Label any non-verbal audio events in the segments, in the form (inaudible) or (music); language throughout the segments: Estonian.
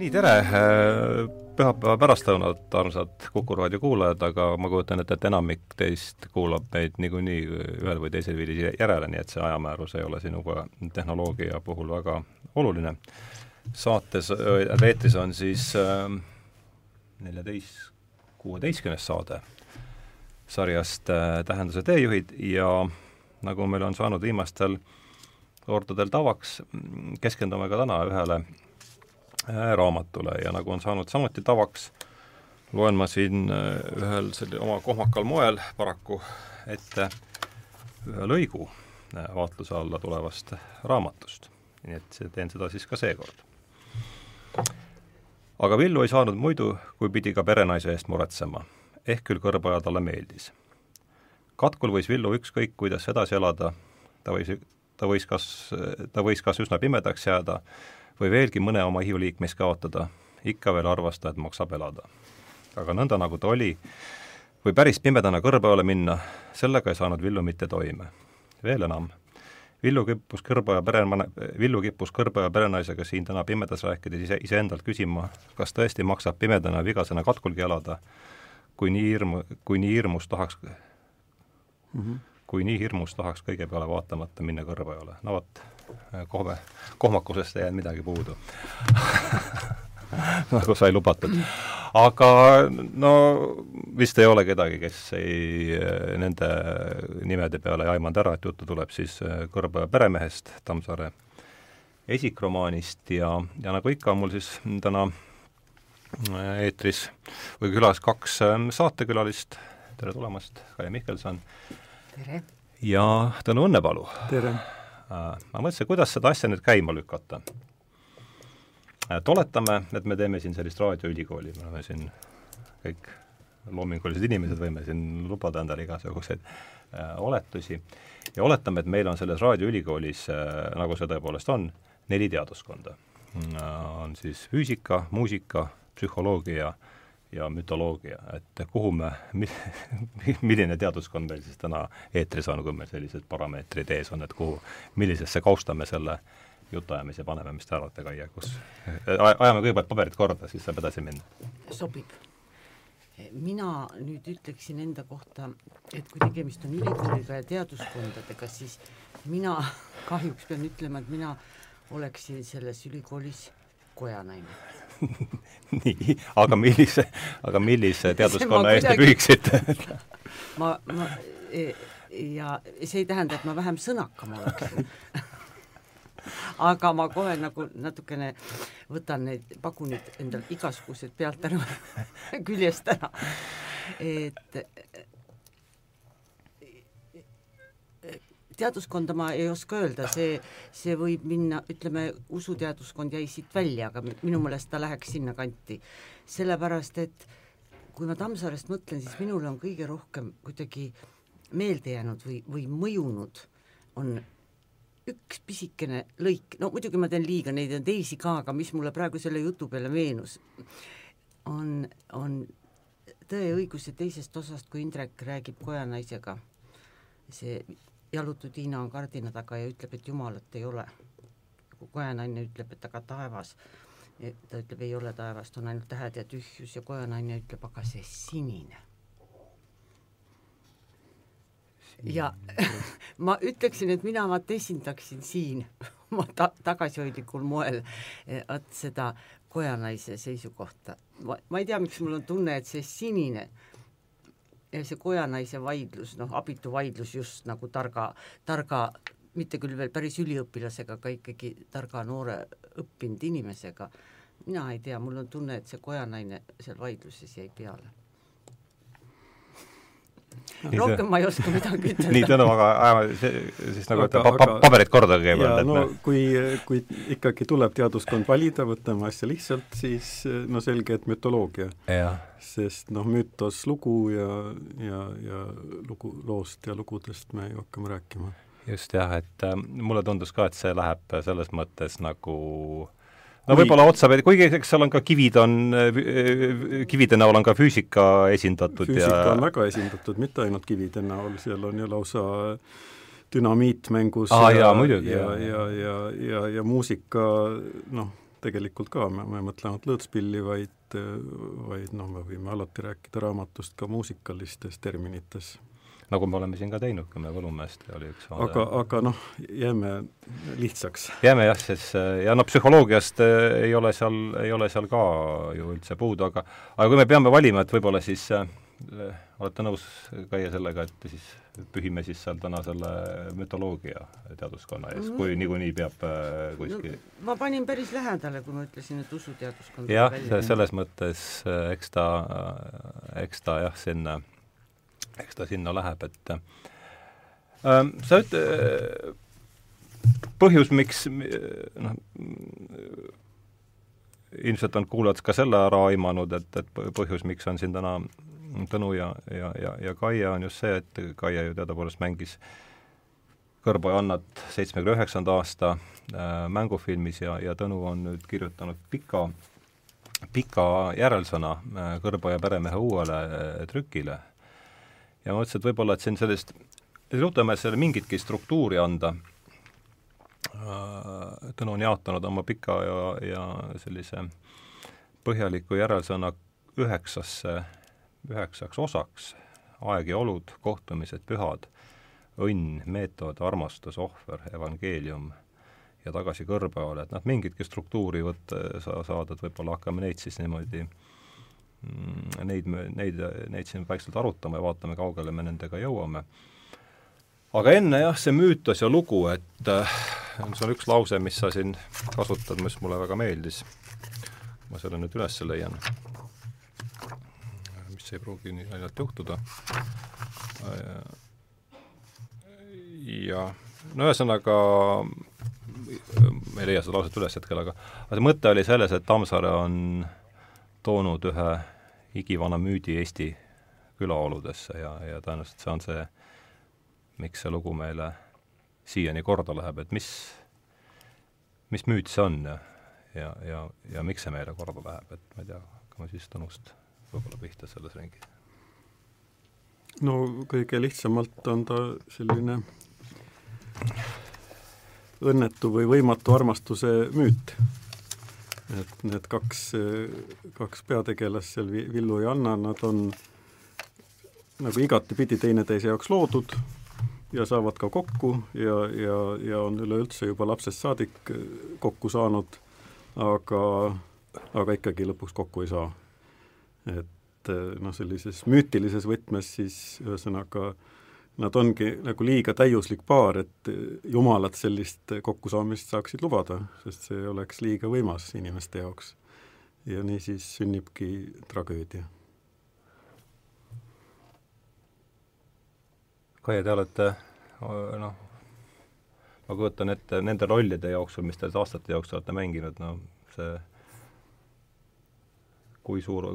nii, tere! Pühapäeva pärastlõunat, armsad Kuku raadio kuulajad, aga ma kujutan ette, et enamik teist kuulab meid niikuinii ühel või teisel viisil järele, nii et see ajamäärus ei ole sinuga tehnoloogia puhul väga oluline. saates, eetris on siis neljateist, kuueteistkümnes saade sarjast Tähenduse teejuhid ja nagu meil on saanud viimastel kordadel tavaks, keskendume ka täna ühele Äh, raamatule ja nagu on saanud samuti tavaks, loen ma siin äh, ühel sellisel oma kohmakal moel paraku ette ühe lõigu äh, vaatluse alla tulevast raamatust. nii et teen seda siis ka seekord. aga Villu ei saanud muidu, kui pidi ka perenaise eest muretsema, ehk küll kõrbaja talle meeldis. katkul võis Villu ükskõik kuidas edasi elada, ta võis, ta võis kas, ta võis kas üsna pimedaks jääda, või veelgi mõne oma ihuliikmest kaotada, ikka veel arvas ta, et maksab elada. aga nõnda, nagu ta oli, või päris pimedana kõrbeale minna, sellega ei saanud Villu mitte toime. veel enam, Villu kippus kõrba ja pere, Villu kippus kõrba ja perenaisega siin täna pimedas rääkides ise, iseendalt küsima, kas tõesti maksab pimedana vigasena katkulgi elada, kui nii hirmu, kui nii hirmus tahaks mm, -hmm. kui nii hirmus tahaks kõige peale vaatamata minna kõrvajale. no vot, kohve, kohmakusest ei jäänud midagi puudu (laughs) nagu sai lubatud. aga no vist ei ole kedagi, kes ei, nende nimede peale ei aimanud ära, et juttu tuleb siis äh, Kõrbe peremehest, Tammsaare esikromaanist ja, ja nagu ikka, on mul siis täna äh, eetris või külas kaks äh, saatekülalist, tere tulemast, Kaia Mihkelson! tere! ja Tõnu Õnnepalu! tere! Äh, ma mõtlesin, kuidas seda asja nüüd käima lükata. et oletame, et me teeme siin sellist raadioülikooli, me oleme siin kõik loomingulised inimesed, võime siin lubada endale igasuguseid äh, oletusi, ja oletame, et meil on selles raadioülikoolis äh,, nagu see tõepoolest on, neli teaduskonda äh,. On siis füüsika, muusika, psühholoogia äh, ja mütoloogia, et kuhu me, (laughs) milline teaduskond meil siis täna eetris on, kui meil sellised parameetrid ees on, et kuhu, millisesse kausta me selle jutuajamise paneme, mis te arvate, Kaia, kus ajame kõigepealt paberid korda, siis saab edasi minna. sobib. mina nüüd ütleksin enda kohta, et kui tegemist on ülikooliga ja teaduskondadega, siis mina (laughs) kahjuks pean ütlema, et mina oleksin selles ülikoolis kojanaine (laughs) nii, aga millise, aga millise teaduskonna eest te pühiksite ma, ma e, ja see ei tähenda, et ma vähem sõnakam oleksin (laughs) aga ma kohe nagu natukene võtan neid, pakun nüüd endal igasugused pealt ära (laughs) küljest ära. et teaduskonda ma ei oska öelda, see, see võib minna, ütleme, usuteaduskond jäi siit välja, aga minu meelest ta läheks sinnakanti. sellepärast, et kui ma Tammsaarest mõtlen, siis minule on kõige rohkem kuidagi meelde jäänud või, või mõjunud, on üks pisikene lõik, no muidugi ma teen liiga, neid on teisi ka, aga mis mulle praegu selle jutu peale meenus, on, on Tõe ja õiguse teisest osast, kui Indrek räägib kojanaisega, see jalutu Tiina on kardina taga ja ütleb, et Jumalat ei ole. kojanaine ütleb, et aga taevas, ta ütleb, ei ole taevast, on ainult tähed ja tühjus ja kojanaine ütleb, aga see sinine. ja (laughs) ma ütleksin, et mina vaat esindaksin siin (laughs) oma ta-, tagasihoidlikul moel vot seda kojanaise seisukohta. ma, ei tea, miks mul on tunne, et see sinine see kojanaise vaidlus, noh, abitu vaidlus just nagu targa, targa, mitte küll veel päris üliõpilasega, aga ikkagi targa noore õppinud inimesega, mina ei tea, mul on tunne, et see kojanaine seal vaidluses jäi peale rohkem ma ei oska midagi (laughs) ütelda. nii, Tõnu, aga ajame siis nagu aga, pa, pa, paberid korda kõigepealt. no me... kui, kui ikkagi tuleb teaduskond valida, võtame asja lihtsalt, siis no selge, et mütoloogia. sest noh, mütos lugu ja, ja, ja lugu, loost ja lugudest me ju hakkame rääkima. just jah, et äh, mulle tundus ka, et see läheb selles mõttes nagu äh, no võib-olla otsapidi, kuigi eks seal on ka kivid on, kivide näol on ka füüsika esindatud füüsika ja on väga esindatud, mitte ainult kivide näol, seal on ju lausa dünamiit mängus ah, ja, ja, ja, ja, ja, ja, ja muusika noh, tegelikult ka, ma, ma ei mõtle ainult lõõtspilli, vaid, vaid noh, me võime alati rääkida raamatust ka muusikalistes terminites. Nagu me oleme siin ka teinud, kui me Võlumäest oli üks vaade. aga, aga noh, jääme lihtsaks. jääme jah, siis ja noh, psühholoogiast eh, ei ole seal, ei ole seal ka ju üldse puudu, aga aga kui me peame valima, et võib-olla siis äh, olete nõus, Kaie, sellega, et siis pühime siis seal täna selle mütoloogia teaduskonna ees, kui niikuinii peab äh, kuskil no, ma panin päris lähedale, kui ma ütlesin, et usuteaduskond jah, selles mõttes eks ta, eks ta jah, sinna, eks ta sinna läheb, et äh, sa üt-, põhjus, miks noh, ilmselt on kuulajad ka selle ära aimanud, et, et põhjus, miks on siin täna Tõnu ja, ja, ja, ja Kaia on just see, et Kaia ju teadupoolest mängis Kõrboja Annat seitsmekümne üheksanda aasta äh, mängufilmis ja, ja Tõnu on nüüd kirjutanud pika, pika järelsõna äh, Kõrboja peremehe uuele äh, trükile. Ja ma mõtlesin, et võib-olla, et siin sellist, selle mingitki struktuuri anda äh,, Tõnu on jaotanud oma pika ja, ja sellise põhjaliku järelsõna üheksasse üheksaks osaks. Aeg ja olud, kohtumised, pühad, õnn, meetod, armastus, ohver, evangeelium ja tagasi kõrbeale, et noh, mingitki struktuuri võtta sa-, saada, et võib-olla hakkame neid siis niimoodi mm, neid, neid, neid siin vaikselt arutama ja vaatame, kaugele me nendega jõuame. aga enne jah, see müütos ja lugu, et äh, see on üks lause, mis sa siin kasutad, mis mulle väga meeldis. ma selle nüüd üles leian see ei pruugi nii naljalt juhtuda. ja no ühesõnaga, ma ei leia seda lauset üles hetkel, aga aga see mõte oli selles, et Tammsaare on toonud ühe igivana müüdi Eesti külaoludesse ja, ja tõenäoliselt see on see, miks see lugu meile siiani korda läheb, et mis, mis müüt see on ja, ja, ja, ja miks see meile korda läheb, et ma ei tea, hakkame siis Tõnust võib-olla pihta selles ringis? no kõige lihtsamalt on ta selline õnnetu või võimatu armastuse müüt. Et need kaks, kaks peategelast seal, Villu ja Anna, nad on nagu igatepidi teineteise jaoks loodud ja saavad ka kokku ja, ja, ja on üleüldse juba lapsest saadik kokku saanud, aga, aga ikkagi lõpuks kokku ei saa. Et eh, noh, sellises müütilises võtmes siis ühesõnaga nad ongi nagu liiga täiuslik paar, et jumalad sellist kokkusaamist saaksid lubada, sest see oleks liiga võimas inimeste jaoks. ja niisiis sünnibki tragöödia. Kaie, te olete noh, ma kujutan ette nende rollide jooksul, mis te aastate jooksul olete mänginud, no see kui suur,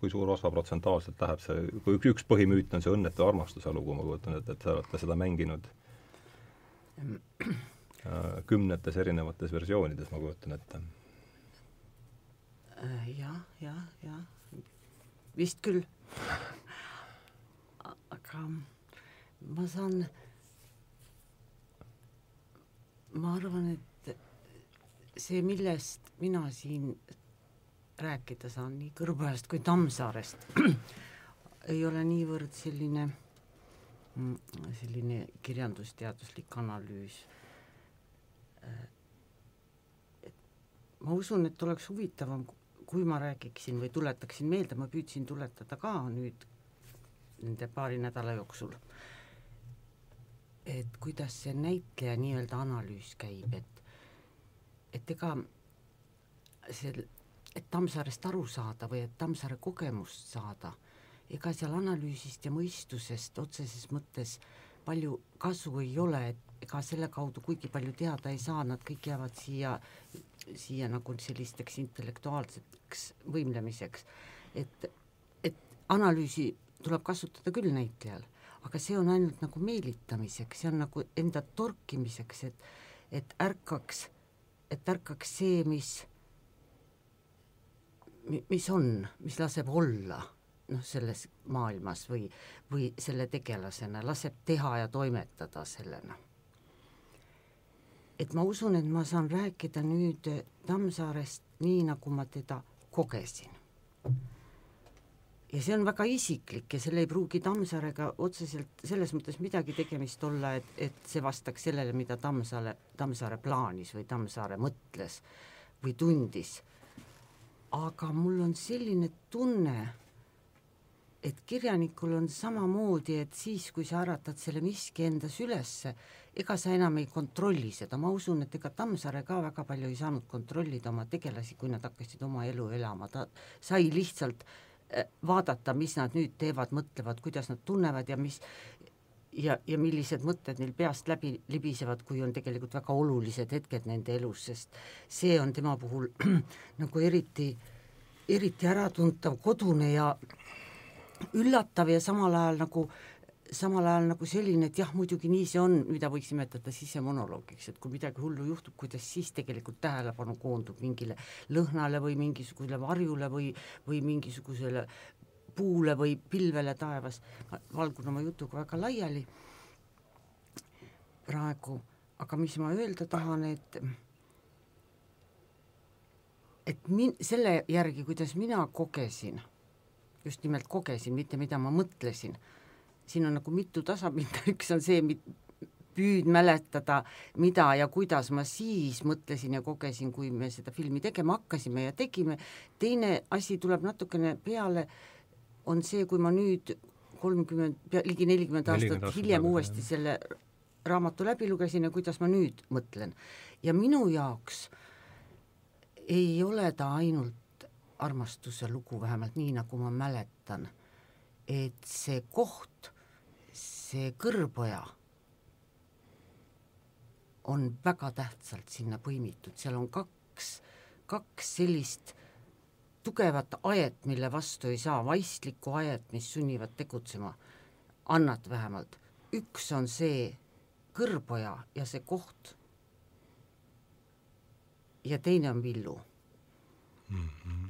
kui suur osa protsentuaalselt läheb see, kui üks, põhimüüt on see õnnetu armastuse lugu, ma kujutan ette, et te olete seda mänginud äh, kümnetes erinevates versioonides, ma kujutan ette. Äh, jah, jah, jah, vist küll. aga ma saan, ma arvan, et see, millest mina siin rääkida saan nii Kõrbojalast kui Tammsaarest, (clears throat) ei ole niivõrd selline, mm, selline kirjandusteaduslik analüüs. et ma usun, et oleks huvitavam, kui ma räägiksin või tuletaksin meelde, ma püüdsin tuletada ka nüüd nende paari nädala jooksul, et kuidas see näitleja nii-öelda analüüs käib, et et ega see et Tammsaarest aru saada või et Tammsaare kogemust saada, ega seal analüüsist ja mõistusest otseses mõttes palju kasu ei ole, et ega selle kaudu kuigi palju teada ei saa, nad kõik jäävad siia, siia nagu sellisteks intellektuaalseteks võimlemiseks. et, et analüüsi tuleb kasutada küll näitlejal, aga see on ainult nagu meelitamiseks, see on nagu enda torkimiseks, et et ärkaks, et ärkaks see, mis mis on, mis laseb olla noh, selles maailmas või, või selle tegelasena, laseb teha ja toimetada sellena. et ma usun, et ma saan rääkida nüüd Tammsaarest nii, nagu ma teda kogesin. ja see on väga isiklik ja seal ei pruugi Tammsaarega otseselt selles mõttes midagi tegemist olla, et, et see vastaks sellele, mida Tammsaare, Tammsaare plaanis või Tammsaare mõtles või tundis. Aga mul on selline tunne, et kirjanikul on samamoodi, et siis, kui sa äratad selle miski endas ülesse, ega sa enam ei kontrolli seda, ma usun, et ega Tammsaare ka väga palju ei saanud kontrollida oma tegelasi, kui nad hakkasid oma elu elama, ta sai lihtsalt eh, vaadata, mis nad nüüd teevad, mõtlevad, kuidas nad tunnevad ja mis ja, ja millised mõtted neil peast läbi libisevad, kui on tegelikult väga olulised hetked nende elus, sest see on tema puhul (clears throat) nagu eriti, eriti äratuntav, kodune ja üllatav ja samal ajal nagu samal ajal nagu selline, et jah, muidugi nii see on, mida võiks nimetada sisemonoloogiks, et kui midagi hullu juhtub, kuidas siis tegelikult tähelepanu koondub mingile lõhnale või mingisugusele varjule või, või mingisugusele puule või pilvele taevas, ma valgun oma jutuga väga laiali praegu, aga mis ma öelda tahan, et et min-, selle järgi, kuidas mina kogesin just nimelt kogesin, mitte mida ma mõtlesin. siin on nagu mitu tasapinda, (laughs) üks on see, püüd mäletada, mida ja kuidas ma siis mõtlesin ja kogesin, kui me seda filmi tegema hakkasime ja tegime, teine asi tuleb natukene peale, on see, kui ma nüüd kolmkümmend, ligi nelikümmend aastat hiljem uuesti selle raamatu läbi lugesin ja kuidas ma nüüd mõtlen. ja minu jaoks ei ole ta ainult armastuse lugu, vähemalt nii, nagu ma mäletan, et see koht, see kõrboja on väga tähtsalt sinna põimitud, seal on kaks, kaks sellist tugevat ajet, mille vastu ei saa, vaistlikku ajet, mis sunnivad tegutsema, annad vähemalt. üks on see kõrboja ja see koht ja teine on Villu mm. -hmm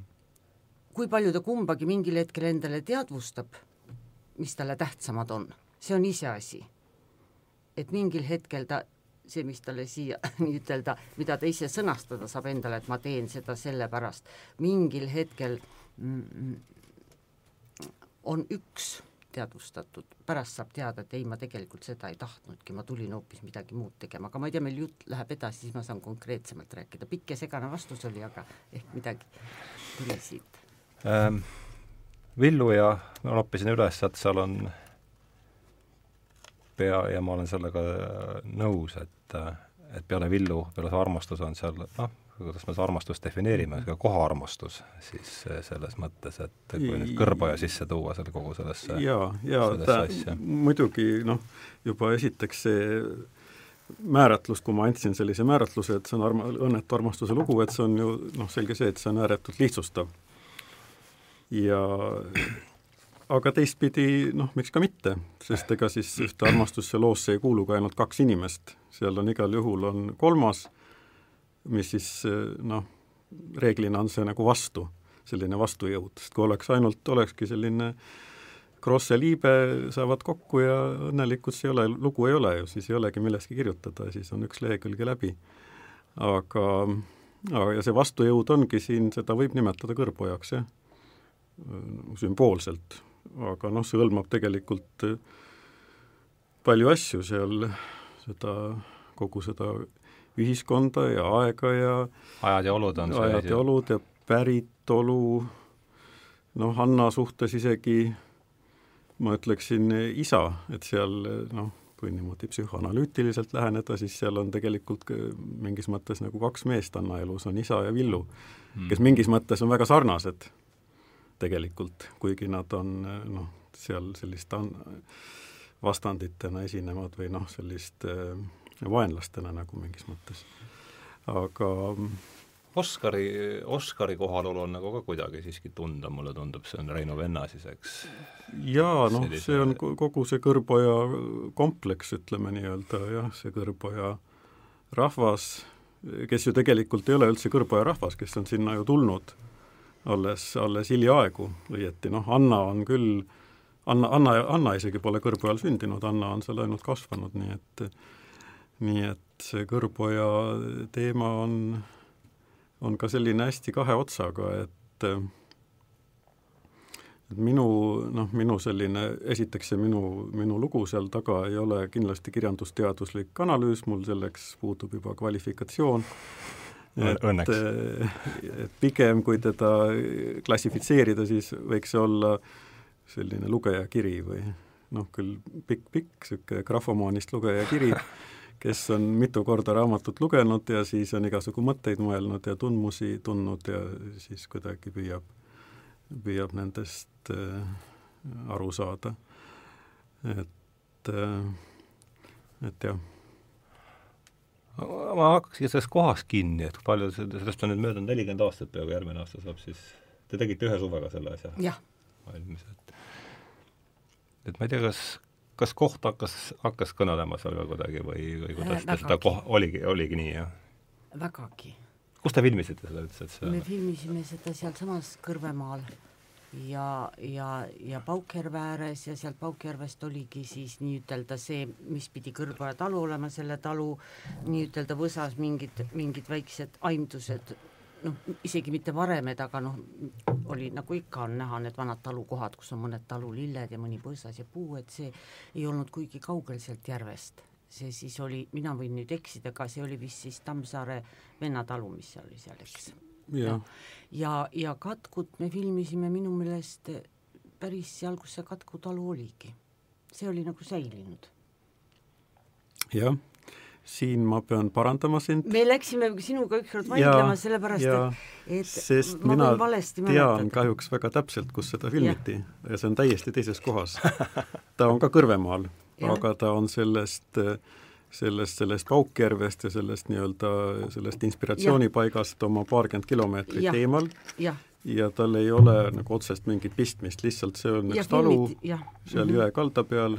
kui palju ta kumbagi mingil hetkel endale teadvustab, mis talle tähtsamad on, see on iseasi. et mingil hetkel ta, see, mis talle siia (laughs) ütelda, mida ta ise sõnastada saab endale, et ma teen seda sellepärast, mingil hetkel mm, on üks teadvustatud, pärast saab teada, et ei, ma tegelikult seda ei tahtnudki, ma tulin hoopis midagi muud tegema, aga ma ei tea, meil jutt läheb edasi, siis ma saan konkreetsemalt rääkida, pikk ja segane vastus oli, aga ehk midagi tuli siit. Ähm,. Villu ja ma noppisin üles, et seal on pea, ja ma olen sellega nõus, et, et peale Villu, peale see armastus on seal noh, kuidas me seda armastust defineerime, ka kohaarmastus siis selles mõttes, et kui nüüd kõrboja sisse tuua selle kogu sellesse jaa, jaa, ta muidugi noh, juba esiteks see määratlus, kui ma andsin sellise määratluse, et see on arma-, õnnetu armastuse lugu, et see on ju noh, selge see, et see on ääretult lihtsustav. Ja aga teistpidi noh, miks ka mitte, sest ega siis ühte armastusse loosse ei kuulu ka ainult kaks inimest, seal on igal juhul on kolmas, mis siis noh, reeglina on see nagu vastu, selline vastujõud, sest kui oleks ainult, olekski selline Kross ja Liibe saavad kokku ja õnnelikud see ei ole, lugu ei ole ju, siis ei olegi millestki kirjutada, siis on üks lehekülge läbi. aga, aga ja see vastujõud ongi siin, seda võib nimetada kõrgpojaks, jah. Sümboolselt, aga noh, see hõlmab tegelikult äh, palju asju seal, seda, kogu seda ühiskonda ja aega ja ajad ja olud on ajad ja olud ja päritolu, noh, Hanna suhtes isegi ma ütleksin isa, et seal noh, kui niimoodi psühhoanalüütiliselt läheneda, siis seal on tegelikult mingis mõttes nagu kaks meest Anna elus, on isa ja Villu mm., kes mingis mõttes on väga sarnased tegelikult, kuigi nad on noh, seal sellist vastanditena esinevad või noh, sellist äh, vaenlastena nagu mingis mõttes. aga Oskari, Oskari kohalolu on nagu ka kuidagi siiski tunda, mulle tundub, see on Reino venna siis, eks? jaa, noh, see on kogu see kõrboja kompleks, ütleme nii-öelda jah, see kõrboja rahvas, kes ju tegelikult ei ole üldse kõrboja rahvas, kes on sinna ju tulnud alles, alles hiljaaegu õieti, noh, Anna on küll, Anna, Anna, Anna isegi pole kõrbe ajal sündinud, Anna on seal ainult kasvanud, nii et nii et see kõrboja teema on, on ka selline hästi kahe otsaga, et et minu, noh, minu selline, esiteks see minu, minu lugu seal taga ei ole kindlasti kirjandusteaduslik analüüs, mul selleks puudub juba kvalifikatsioon, et, et pigem kui teda klassifitseerida, siis võiks see olla selline lugejakiri või noh, küll pikk-pikk, niisugune grafomaanist lugejakiri, (laughs) kes on mitu korda raamatut lugenud ja siis on igasugu mõtteid mõelnud ja tundmusi tundnud ja siis kuidagi püüab, püüab nendest äh, aru saada. et äh,, et jah ma hakkaksin sellest kohast kinni, et palju sellest on nüüd möödunud nelikümmend aastat peaaegu, järgmine aasta saab siis, te tegite ühe suvega selle asja? Valmis, et et ma ei tea, kas, kas koht hakkas, hakkas kõnelema seal ka kuidagi või, või kuidas ta seda koha, oligi, oligi nii, jah? vägagi. kus te filmisite seda üldse, et see me filmisime seda sealsamas Kõrvemaal ja, ja, ja Paukjärve ääres ja sealt Paukjärvest oligi siis nii-ütelda see, mis pidi Kõrboja talu olema, selle talu nii-ütelda võsas mingid, mingid väiksed aimdused noh, isegi mitte varemed, aga noh, oli nagu ikka on näha need vanad talukohad, kus on mõned talulilled ja mõni põõsas ja puu, et see ei olnud kuigi kaugel sealt järvest. see siis oli, mina võin nüüd eksida, aga see oli vist siis Tammsaare vennatalu, mis seal oli seal, eks. Ja, ja, ja Katkut me filmisime minu meelest päris seal, kus see Katku talu oligi. see oli nagu säilinud. jah siin ma pean parandama sind. me läksime sinuga ükskord vaidlema, sellepärast ja, et, et ma mina tean mäletada. kahjuks väga täpselt, kus seda filmiti ja. ja see on täiesti teises kohas. ta on ka Kõrvemaal, aga ta on sellest sellest, sellest Paukjärvest ja sellest nii-öelda, sellest inspiratsioonipaigast oma paarkümmend kilomeetrit ja. eemal ja. ja tal ei ole nagu otsest mingit pistmist, lihtsalt see on üks talu seal mm -hmm. jõe kalda peal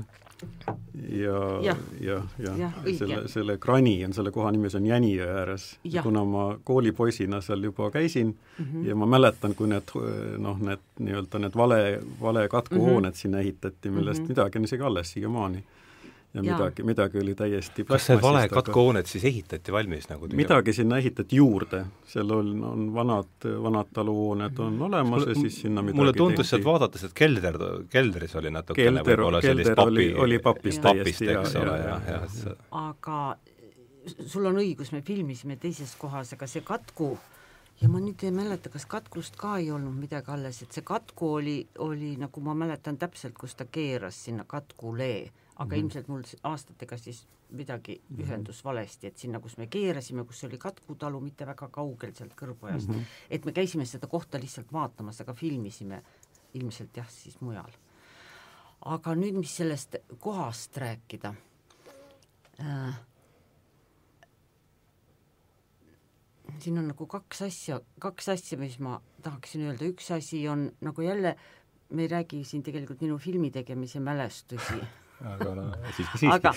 ja, ja, ja, ja, ja selle, selle Krani on selle koha nimi, see on Jänijõe ääres. kuna ma koolipoisina seal juba käisin mm -hmm. ja ma mäletan, kui need noh, need nii-öelda need vale, vale katkuhooned mm -hmm. sinna ehitati, millest mm -hmm. midagi on isegi alles siiamaani ja, ja midagi, midagi oli täiesti kas see vale katkuhooned siis ehitati valmis nagu tühja? midagi sinna ehitati juurde, seal on, on vanad, vanad taluhooned on olemas mulle, ja siis sinna midagi mulle tundus sealt vaadates, et kelder, keldris oli natukene kelder, kelder papi, oli, oli papis täiesti, eks ole, jah, jah, jah. aga sul on õigus, me filmisime teises kohas, aga see katku ja ma nüüd ei mäleta, kas katkust ka ei olnud midagi alles, et see katku oli, oli nagu ma mäletan täpselt, kus ta keeras sinna katkulee aga mm -hmm. ilmselt mul aastatega siis midagi mm -hmm. ühendus valesti, et sinna, kus me keerasime, kus oli Katku talu mitte väga kaugel sealt kõrvujast mm, -hmm. et me käisime seda kohta lihtsalt vaatamas, aga filmisime ilmselt jah, siis mujal. aga nüüd, mis sellest kohast rääkida äh,, siin on nagu kaks asja, kaks asja, mis ma tahaksin öelda, üks asi on nagu jälle, me ei räägi siin tegelikult minu filmi tegemise mälestusi (laughs) aga no siiski, siiski. aga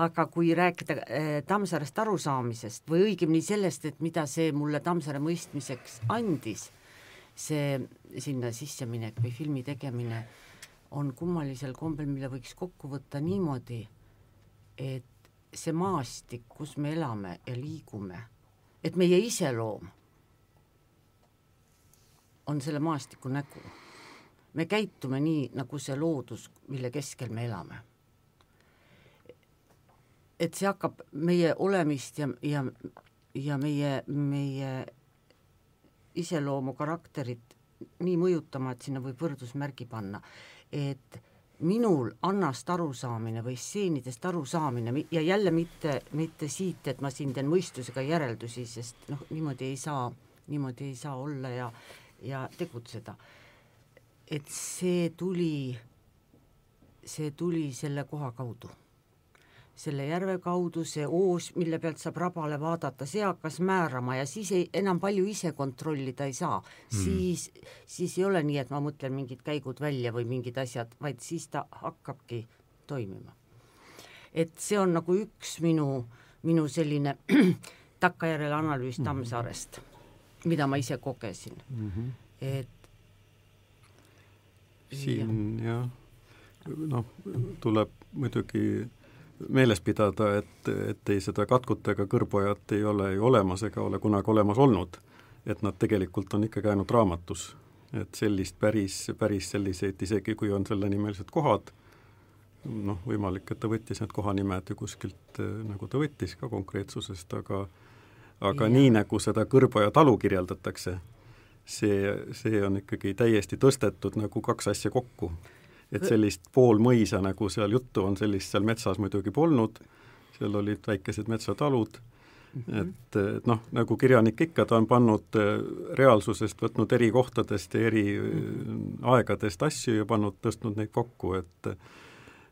aga kui rääkida äh, Tammsaarest arusaamisest või õigemini sellest, et mida see mulle Tammsaare mõistmiseks andis, see sinna sisseminek või filmi tegemine on kummalisel kombel, mille võiks kokku võtta niimoodi, et see maastik, kus me elame ja liigume, et meie iseloom on selle maastiku nägu me käitume nii, nagu see loodus, mille keskel me elame. et see hakkab meie olemist ja, ja, ja meie, meie iseloomu, karakterit nii mõjutama, et sinna võib võrdusmärgi panna, et minul Annast arusaamine või stseenidest arusaamine ja jälle mitte, mitte siit, et ma siin teen mõistusega järeldusi, sest noh, niimoodi ei saa, niimoodi ei saa olla ja, ja tegutseda et see tuli, see tuli selle koha kaudu. selle järve kaudu, see oos, mille pealt saab rabale vaadata, see hakkas määrama ja siis ei, enam palju ise kontrollida ei saa mm.. siis, siis ei ole nii, et ma mõtlen mingid käigud välja või mingid asjad, vaid siis ta hakkabki toimima. et see on nagu üks minu, minu selline (clears throat) takkajärele analüüs Tammsaarest, mida ma ise kogesin mm. -hmm. et siin jah, noh, tuleb muidugi meeles pidada, et, et ei seda Katkut ega Kõrbojat ei ole ju olemas ega ole kunagi olemas olnud. et nad tegelikult on ikkagi ainult raamatus. et sellist päris, päris selliseid, isegi kui on sellenimelised kohad, noh, võimalik, et ta võttis need kohanimed ju kuskilt, nagu ta võttis ka konkreetsusest, aga aga ja. nii, nagu seda Kõrboja talu kirjeldatakse, see, see on ikkagi täiesti tõstetud nagu kaks asja kokku et sellist poolmõisa, nagu seal juttu on, sellist seal metsas muidugi polnud, seal olid väikesed metsatalud -hmm. et, et noh, nagu kirjanik ikka, ta on pannud äh, reaalsusest, võtnud eri kohtadest ja eri mm -hmm. aegadest asju ja pannud, tõstnud neid kokku, et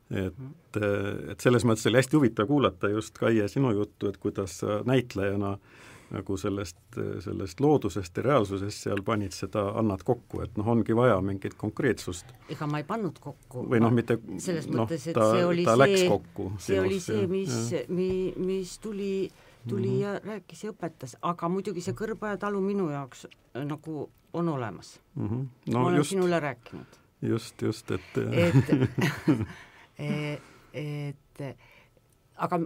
et, et selles mõttes oli hästi huvitav kuulata just, Kaie, sinu juttu, et kuidas sa näitlejana äh, nagu sellest, sellest loodusest ja reaalsusest seal panid seda, annad kokku, et noh, ongi vaja mingit konkreetsust. ega ma ei pannud kokku. või noh, mitte selles no, mõttes, et ta, see oli see, see oli see, mis, mi-, mis tuli, tuli mm -hmm. ja rääkis ja õpetas, aga muidugi see Kõrboja talu minu jaoks äh, nagu on olemas mm. -hmm. No, ma olen just, sinule rääkinud. just, just, et et (laughs) (laughs) et aga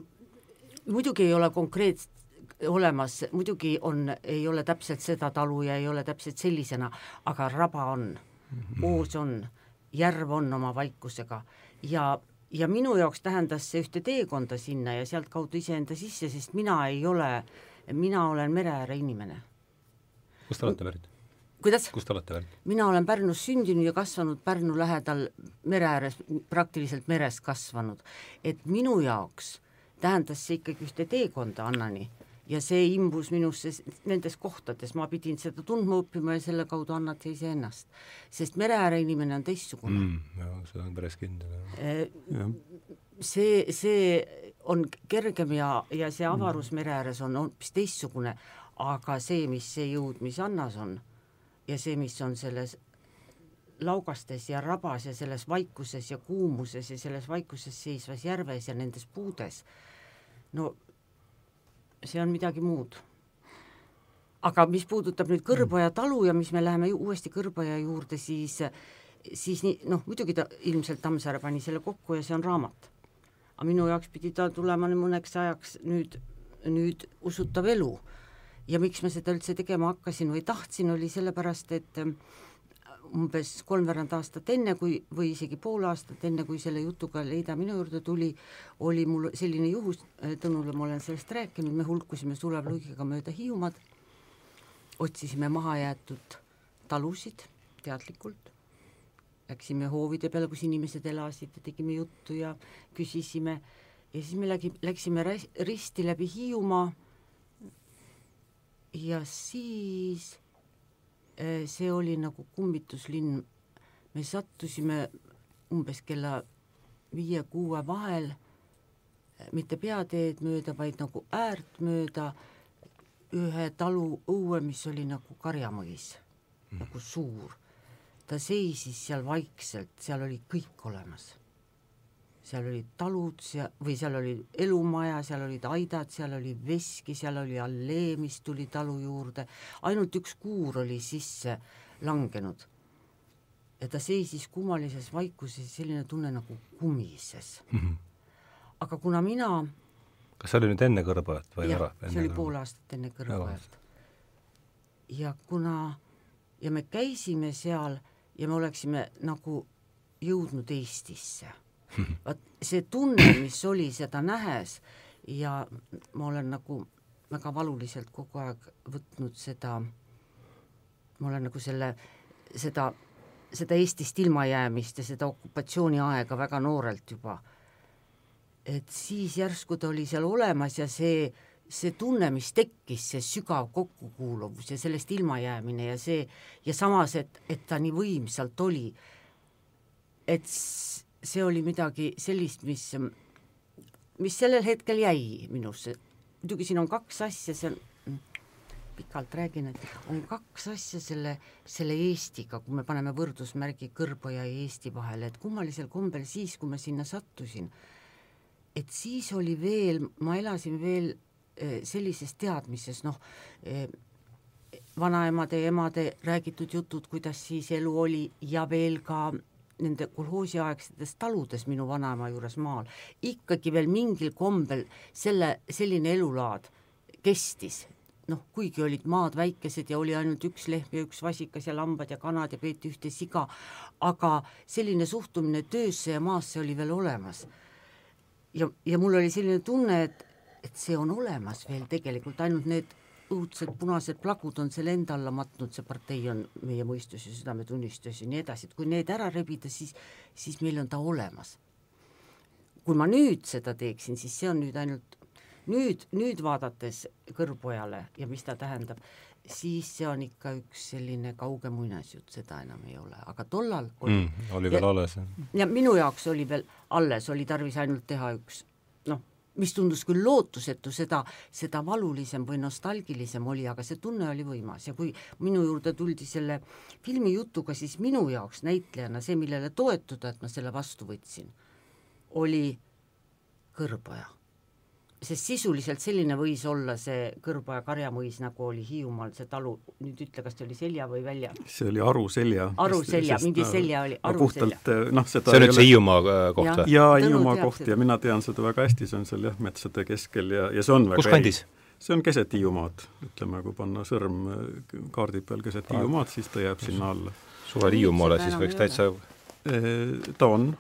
muidugi ei ole konkreetset olemas, muidugi on, ei ole täpselt seda talu ja ei ole täpselt sellisena, aga raba on mm, -hmm. oos on, järv on oma vaikusega ja, ja minu jaoks tähendas see ühte teekonda sinna ja sealtkaudu iseenda sisse, sest mina ei ole, mina olen mere ääre inimene. kust te olete pärit? kuidas? kust te olete pärit? mina olen Pärnus sündinud ja kasvanud Pärnu lähedal mere ääres, praktiliselt meres kasvanud. et minu jaoks tähendas see ikkagi ühte teekonda Annani ja see imbus minusse nendes kohtades, ma pidin seda tundma õppima ja selle kaudu annad sa iseennast. sest mereääre inimene on teistsugune mm,. jah, see on päris kindel, jah. Äh, see, see on kergem ja, ja see mm. avarus mm. mere ääres on hoopis teistsugune, aga see, mis see jõud, mis Annas on ja see, mis on selles laugastes ja rabas ja selles vaikuses ja kuumuses ja selles vaikuses seisvas järves ja nendes puudes, no see on midagi muud. aga mis puudutab nüüd Kõrboja talu ja mis me läheme uuesti Kõrboja juurde, siis siis nii, noh, muidugi ta ilmselt Tammsaare pani selle kokku ja see on raamat. aga minu jaoks pidi ta tulema mõneks ajaks nüüd, nüüd usutav elu. ja miks ma seda üldse tegema hakkasin või tahtsin, oli sellepärast, et umbes kolmveerand aastat enne, kui, või isegi pool aastat enne, kui selle jutuga Leida minu juurde tuli, oli mul selline juhus, Tõnule ma olen sellest rääkinud, me hulkusime Sulev Luigiga mööda Hiiumaad, otsisime mahajäetud talusid teadlikult, läksime hoovide peale, kus inimesed elasid ja tegime juttu ja küsisime ja siis me lägi, läksime risti läbi Hiiumaa ja siis Äh, see oli nagu kummituslinn, me sattusime umbes kella viie-kuue vahel äh, mitte peateed mööda, vaid nagu äärt mööda ühe talu õue, mis oli nagu karjamõis mm., nagu suur. ta seisis seal vaikselt, seal oli kõik olemas seal olid talud sea- või seal oli elumaja, seal olid aidad, seal oli veski, seal oli allee, mis tuli talu juurde, ainult üks kuur oli sisse langenud. ja ta seisis kummalises vaikuses, selline tunne nagu kumises mm. -hmm. aga kuna mina kas see oli nüüd enne Kõrbajat või jah, see oli pool aastat enne Kõrbajat. ja kuna, ja me käisime seal ja me oleksime nagu jõudnud Eestisse vot see tunne, mis oli seda nähes ja ma olen nagu väga valuliselt kogu aeg võtnud seda, ma olen nagu selle, seda, seda Eestist ilmajäämist ja seda okupatsiooniaega väga noorelt juba. et siis järsku ta oli seal olemas ja see, see tunne, mis tekkis, see sügav kokkukuuluvus ja sellest ilmajäämine ja see, ja samas, et, et ta nii võimsalt oli, et see oli midagi sellist, mis, mis sellel hetkel jäi minusse. muidugi siin on kaks asja, see on, pikalt räägin, et on kaks asja selle, selle Eestiga, kui me paneme võrdusmärgi Kõrboja ja Eesti vahele, et kummalisel kombel siis, kui ma sinna sattusin, et siis oli veel, ma elasin veel eh, sellises teadmises, noh, eh, vanaemade ja emade räägitud jutud, kuidas siis elu oli ja veel ka nende kolhoosiaegsetes taludes minu vanaema juures maal ikkagi veel mingil kombel selle, selline elulaad kestis, noh, kuigi olid maad väikesed ja oli ainult üks lehm ja üks vasikas ja lambad ja kanad ja peeti ühte siga, aga selline suhtumine töösse ja maasse oli veel olemas. ja, ja mul oli selline tunne, et, et see on olemas veel tegelikult, ainult need õudsed punased plagud on selle enda alla matnud, see partei on meie mõistus ja südametunnistus ja nii edasi, et kui need ära rebida, siis, siis meil on ta olemas. kui ma nüüd seda teeksin, siis see on nüüd ainult nüüd, nüüd vaadates kõrvpojale ja mis ta tähendab, siis see on ikka üks selline kauge muinasjutt, seda enam ei ole, aga tollal oli mm, oli veel ja, alles, ja minu jaoks oli veel alles, oli tarvis ainult teha üks mis tundus küll lootusetu, seda, seda valulisem või nostalgilisem oli, aga see tunne oli võimas. Ja kui minu juurde tuldi selle filmi jutuga, siis minu jaoks näitlejana see, millele toetuda, et ma selle vastu võtsin, oli Kõrboja sest sisuliselt selline võis olla see Kõrboja karjamõis, nagu oli Hiiumaal see talu, nüüd ütle, kas see oli Selja või Välja? see oli Aru Selja. Aru Selja, mingi Selja oli, Aru puhtalt, Selja. noh, seda see on nüüd see Hiiumaa äh, koht või? jaa, Hiiumaa koht ja mina tean seda väga hästi, see on seal jah, metsade keskel ja, ja see on väga kus kandis? see on keset Hiiumaad, ütleme, kui panna sõrm äh, kaardi peal keset Hiiumaad, siis ta jääb sinna alla. suvel Hiiumaale siis võiks täitsa ta on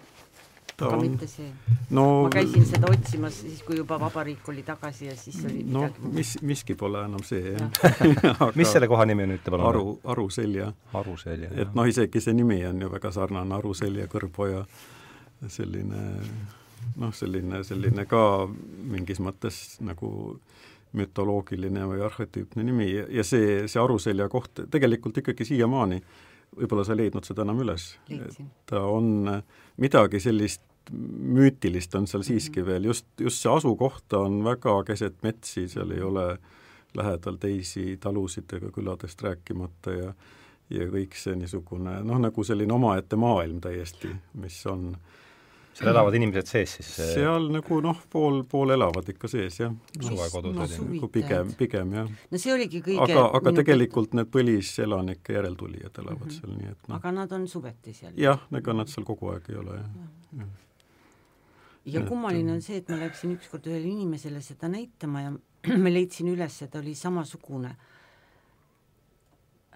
aga on... mitte see no,. ma käisin seda otsimas siis, kui juba vabariik oli tagasi ja siis oli no, midagi mis, miski pole enam see, jah ja. (laughs) (laughs) mis selle koha nimi on, ütle palun? Aru, Aruselja. Aruselja, et noh, isegi see nimi on ju väga sarnane, Aruselja, Kõrboja, selline noh, selline, selline ka mingis mõttes nagu mütoloogiline või arhetüüpne nimi ja, ja see, see Aruselja koht tegelikult ikkagi siiamaani võib-olla sa ei leidnud seda enam üles. ta on midagi sellist müütilist on seal siiski mm -hmm. veel, just, just see asukoht on väga keset metsi, seal ei ole lähedal teisi talusid ega küladest rääkimata ja ja kõik see niisugune noh, nagu selline omaette maailm täiesti, mis on seal elavad inimesed sees siis? seal nagu noh, pool, pool elavad ikka sees jah no,. suvekodud no, nagu pigem, pigem jah. no see oligi kõige aga, aga minu... tegelikult need põliselanike järeltulijad elavad mm -hmm. seal, nii et noh. aga nad on suveti seal? jah, ega nad seal kogu aeg ei ole jah ja. ja, ja kummaline on see, et ma läksin ükskord ühele inimesele seda näitama ja (clears throat) ma leidsin üles, et ta oli samasugune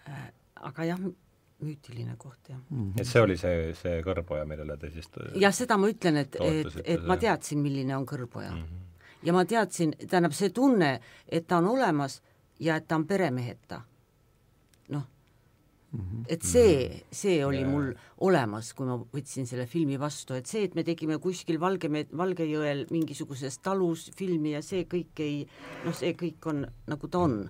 äh, aga jah, müütiline koht, jah mm. -hmm. et see oli see, see kõrboja, millele te siis jah, seda ma ütlen, et, et, et ma teadsin, milline on kõrboja mm. -hmm. ja ma teadsin, tähendab, see tunne, et ta on olemas ja et ta on peremeheta. Et see, see oli yeah. mul olemas, kui ma võtsin selle filmi vastu, et see, et me tegime kuskil Valgemäe, Valgejõel mingisuguses talus filmi ja see kõik ei, noh, see kõik on nagu ta on,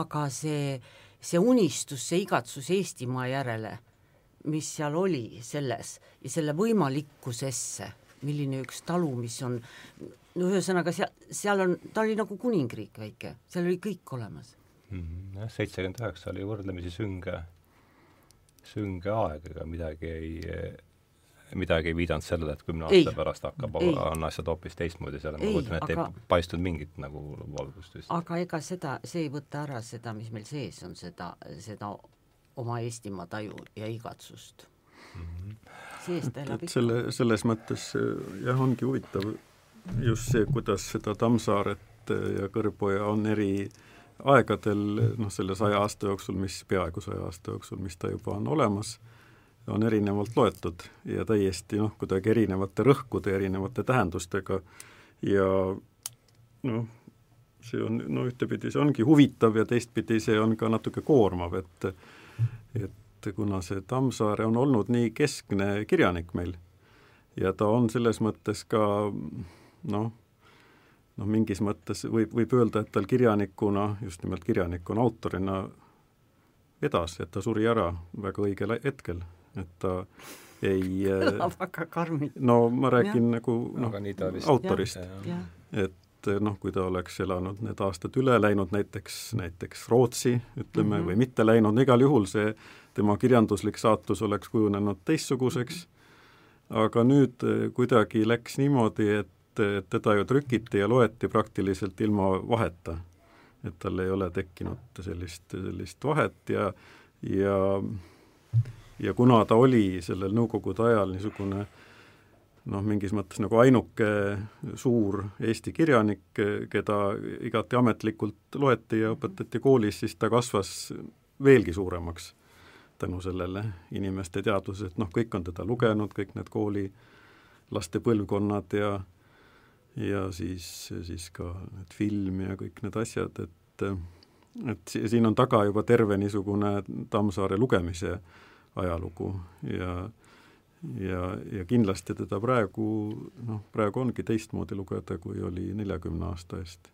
aga see see unistus, see igatsus Eestimaa järele, mis seal oli selles ja selle võimalikkusesse, milline üks talu, mis on no ühesõnaga seal, seal on, ta oli nagu kuningriik väike, seal oli kõik olemas. Mhm, jah, seitsekümmend üheksa oli võrdlemisi sünge, sünge aeg, ega midagi ei midagi ei viidanud sellele, et kümne aasta ei, pärast hakkab, on asjad hoopis teistmoodi seal, ma kujutan ette, ei paistnud mingit nagu valgust vist. aga ega seda, see ei võta ära seda, mis meil sees on, seda, seda oma Eestimaa taju ja igatsust mm. -hmm. sees ta elab ikka. selle, selles mõttes jah, ongi huvitav just see, kuidas seda Tammsaaret ja Kõrboja on eri aegadel, noh, selle saja aasta jooksul, mis, peaaegu saja aasta jooksul, mis ta juba on olemas on erinevalt loetud ja täiesti noh, kuidagi erinevate rõhkude, erinevate tähendustega. Ja noh, see on, no ühtepidi see ongi huvitav ja teistpidi see on ka natuke koormav, et et kuna see Tammsaare on olnud nii keskne kirjanik meil ja ta on selles mõttes ka noh, noh mingis mõttes võib, võib öelda, et tal kirjanikuna, just nimelt kirjanikuna, autorina vedas, et ta suri ära väga õigel hetkel et ta ei kõlab (laughs) väga karmilt. no ma räägin ja. nagu noh, autorist, et noh, kui ta oleks elanud need aastad üle, läinud näiteks, näiteks Rootsi, ütleme mm, -hmm. või mitte läinud, igal juhul see tema kirjanduslik saatus oleks kujunenud teistsuguseks, aga nüüd kuidagi läks niimoodi, et, et teda ju trükiti ja loeti praktiliselt ilma vaheta. et tal ei ole tekkinud sellist, sellist vahet ja, ja ja kuna ta oli sellel Nõukogude ajal niisugune noh, mingis mõttes nagu ainuke suur Eesti kirjanik, keda igati ametlikult loeti ja õpetati koolis, siis ta kasvas veelgi suuremaks tänu sellele inimeste teadvusele, et noh, kõik on teda lugenud, kõik need koolilaste põlvkonnad ja ja siis, siis ka need film ja kõik need asjad, et et siin on taga juba terve niisugune Tammsaare lugemise ajalugu ja ja, ja kindlasti teda praegu, noh, praegu ongi teistmoodi lugeda, kui oli neljakümne aasta eest.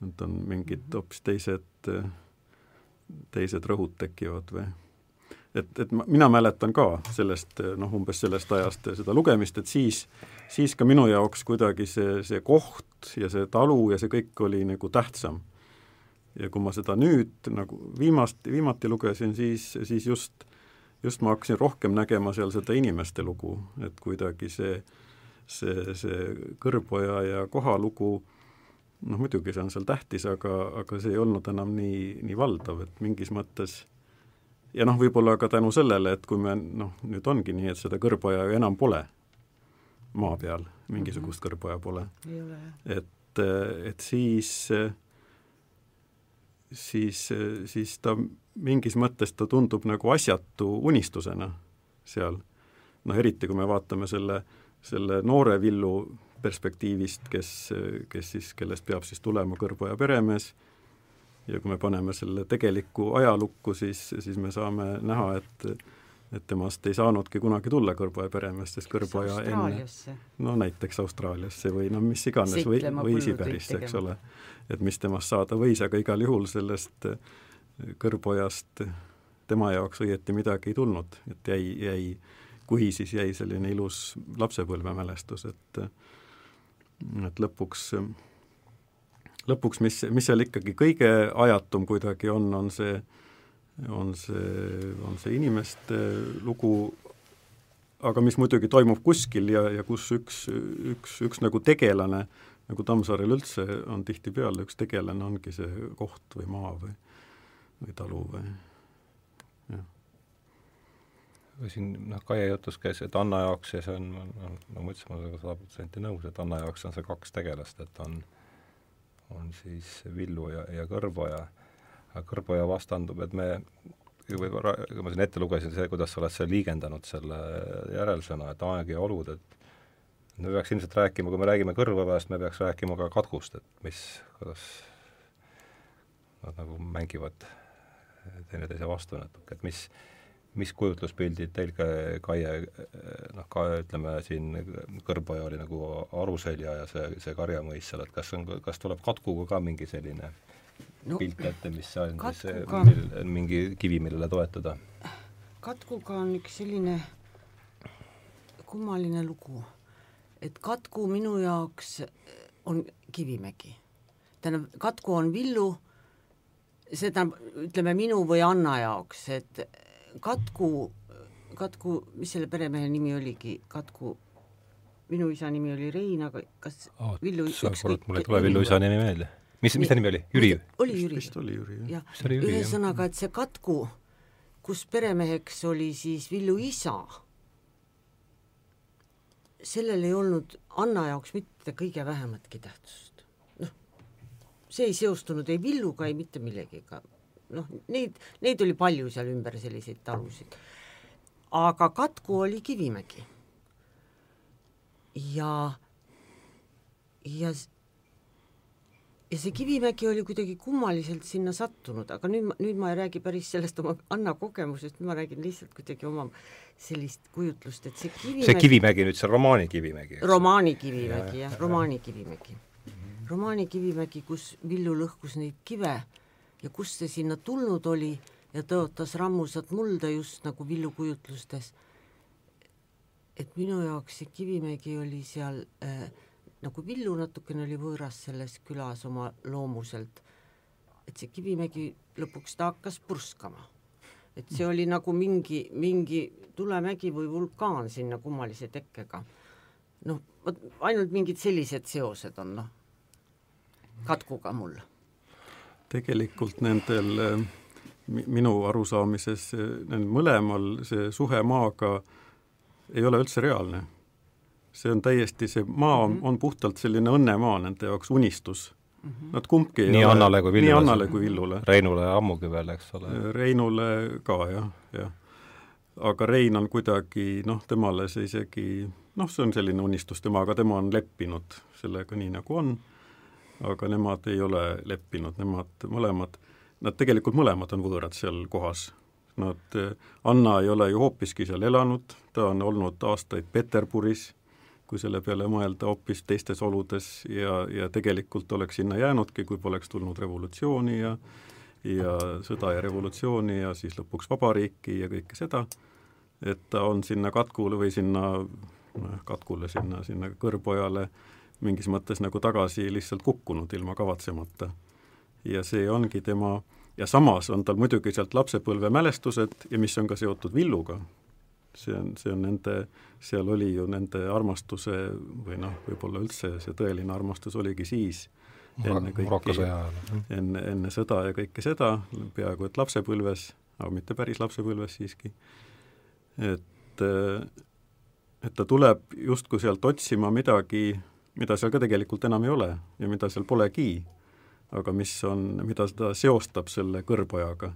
Need on mingid mhm. hoopis teised, teised rõhud tekivad või et, et ma, mina mäletan ka sellest noh, umbes sellest ajast seda lugemist, et siis, siis ka minu jaoks kuidagi see, see koht ja see talu ja see kõik oli nagu tähtsam. ja kui ma seda nüüd nagu viimast, viimati lugesin, siis, siis just, just ma hakkasin rohkem nägema seal seda inimeste lugu, et kuidagi see, see, see kõrboja ja koha lugu noh, muidugi see on seal tähtis, aga, aga see ei olnud enam nii, nii valdav, et mingis mõttes ja noh, võib-olla ka tänu sellele, et kui me noh, nüüd ongi nii, et seda kõrboja ju enam pole maa peal, mingisugust mm -hmm. kõrboja pole. et, et siis, siis, siis ta mingis mõttes ta tundub nagu asjatu unistusena seal. noh, eriti kui me vaatame selle, selle noore villu perspektiivist, kes, kes siis, kellest peab siis tulema kõrboja peremees ja kui me paneme selle tegelikku ajalukku, siis, siis me saame näha, et et temast ei saanudki kunagi tulla kõrboja peremeest, sest kõrboja enne. No näiteks Austraaliasse või no mis iganes või, või Siberisse, eks ole. et mis temast saada võis, aga igal juhul sellest kõrpojast tema jaoks õieti midagi ei tulnud, et jäi, jäi, kui siis jäi selline ilus lapsepõlvemälestus, et et lõpuks lõpuks, mis, mis seal ikkagi kõige ajatum kuidagi on, on see, on see, on see inimeste lugu, aga mis muidugi toimub kuskil ja, ja kus üks, üks, üks nagu tegelane, nagu Tammsaarel üldse on tihtipeale, üks tegelane ongi see koht või maa või, või talu või jah. Siin noh, Kaie jutus käis, et Anna jaoks ja see on, no, ma ütlesin, ma olen sada protsenti nõus, et Anna jaoks on see kaks tegelast, et on äh, on siis Villu ja, ja Kõrboja. Kõrboja vastandub, et me võib-olla, kui ma siin ette lugesin, see, kuidas sa oled seal liigendanud selle järelsõna, et aeg ja olud, et me peaks ilmselt rääkima, kui me räägime Kõrvapääst, me peaks rääkima ka katkust, et mis, kuidas nad nagu mängivad teineteise vastu natuke, et mis, mis kujutluspildid teil ka, Kaie, noh, ka ütleme siin Kõrboja oli nagu Aruselja ja see, see Karjamõis seal, et kas on, kas tuleb katkuga ka mingi selline no, pilt ette, mis on katkuga... siis, mingi kivi, millele toetuda? katkuga on üks selline kummaline lugu, et katku minu jaoks on Kivimägi. tähendab, katku on Villu, seda ütleme minu või Anna jaoks, et Katku, Katku, mis selle peremehe nimi oligi, Katku, minu isa nimi oli Rein, aga kas oh, Villu ükskõik mul ei tule Villu isa nimi meelde. mis, mis ta nimi oli? Jüri? oli Jüri. vist oli Jüri, jah. ühesõnaga, et see Katku, kus peremeheks oli siis Villu isa, sellel ei olnud Anna jaoks mitte kõige vähematki tähtsust. noh, see ei seostunud ei Villuga, ei mitte millegiga noh, neid, neid oli palju seal ümber, selliseid talusid. aga katku oli Kivimägi. ja, ja ja see Kivimägi oli kuidagi kummaliselt sinna sattunud, aga nüüd, nüüd ma ei räägi päris sellest oma Anna kogemusest, ma räägin lihtsalt kuidagi oma sellist kujutlust, et see Kivimägi see Kivimägi nüüd, see romaani Kivimägi? romaani Kivimägi jah ja,, romaani Kivimägi. romaani Kivimägi, kus Villu lõhkus neid kive ja kust see sinna tulnud oli ja tõotas rammusat mulda just nagu Villu kujutlustes. et minu jaoks see Kivimägi oli seal äh, nagu Villu natukene oli võõras selles külas oma loomuselt, et see Kivimägi lõpuks ta hakkas purskama. et see oli nagu mingi, mingi tulemägi või vulkaan sinna kummalise tekkega. noh, vot ainult mingid sellised seosed on noh, katkuga mul tegelikult nendel, minu arusaamises mõlemal see suhe maaga ei ole üldse reaalne. see on täiesti, see maa on, mhm. on puhtalt selline õnnemaa nende jaoks, unistus mm. -hmm. Nad kumbki nii ole, Annale kui Villule. nii Annale kui Villule. Reinule ammugi veel, eks ole. Reinule ka jah, jah. aga Rein on kuidagi noh, temale see isegi noh, see on selline unistus temaga, tema on leppinud sellega nii, nagu on, aga nemad ei ole leppinud, nemad mõlemad, nad tegelikult mõlemad on võõrad seal kohas. Nad, Anna ei ole ju hoopiski seal elanud, ta on olnud aastaid Peterburis, kui selle peale mõelda hoopis teistes oludes ja, ja tegelikult oleks sinna jäänudki, kui poleks tulnud revolutsiooni ja ja sõda ja revolutsiooni ja siis lõpuks vabariiki ja kõike seda, et ta on sinna katkule või sinna noh, katkule sinna, sinna kõrgpojale mingis mõttes nagu tagasi lihtsalt kukkunud ilma kavatsemata. ja see ongi tema, ja samas on tal muidugi sealt lapsepõlve mälestused ja mis on ka seotud Villuga, see on, see on nende, seal oli ju nende armastuse või noh, võib-olla üldse see tõeline armastus oligi siis, enne kõiki, enne, enne sõda ja kõike seda, peaaegu et lapsepõlves, aga mitte päris lapsepõlves siiski, et et ta tuleb justkui sealt otsima midagi, mida seal ka tegelikult enam ei ole ja mida seal polegi, aga mis on, mida ta seostab selle kõrbojaga.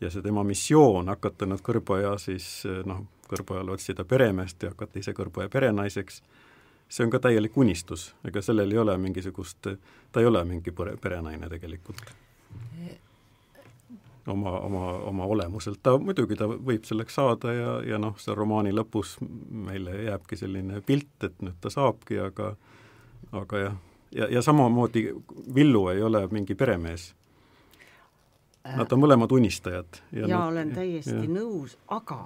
ja see tema missioon, hakata nüüd kõrboja siis noh, kõrbojale otsida peremeest ja hakata ise kõrboja perenaiseks, see on ka täielik unistus, ega sellel ei ole mingisugust, ta ei ole mingi pere, perenaine tegelikult. Oma, oma, oma olemuselt, ta muidugi, ta võib selleks saada ja, ja noh, seal romaani lõpus meile jääbki selline pilt, et nüüd ta saabki, aga aga jah, ja, ja samamoodi Villu ei ole mingi peremees. Nad on mõlemad unistajad. ja, ja nad, olen täiesti ja. nõus, aga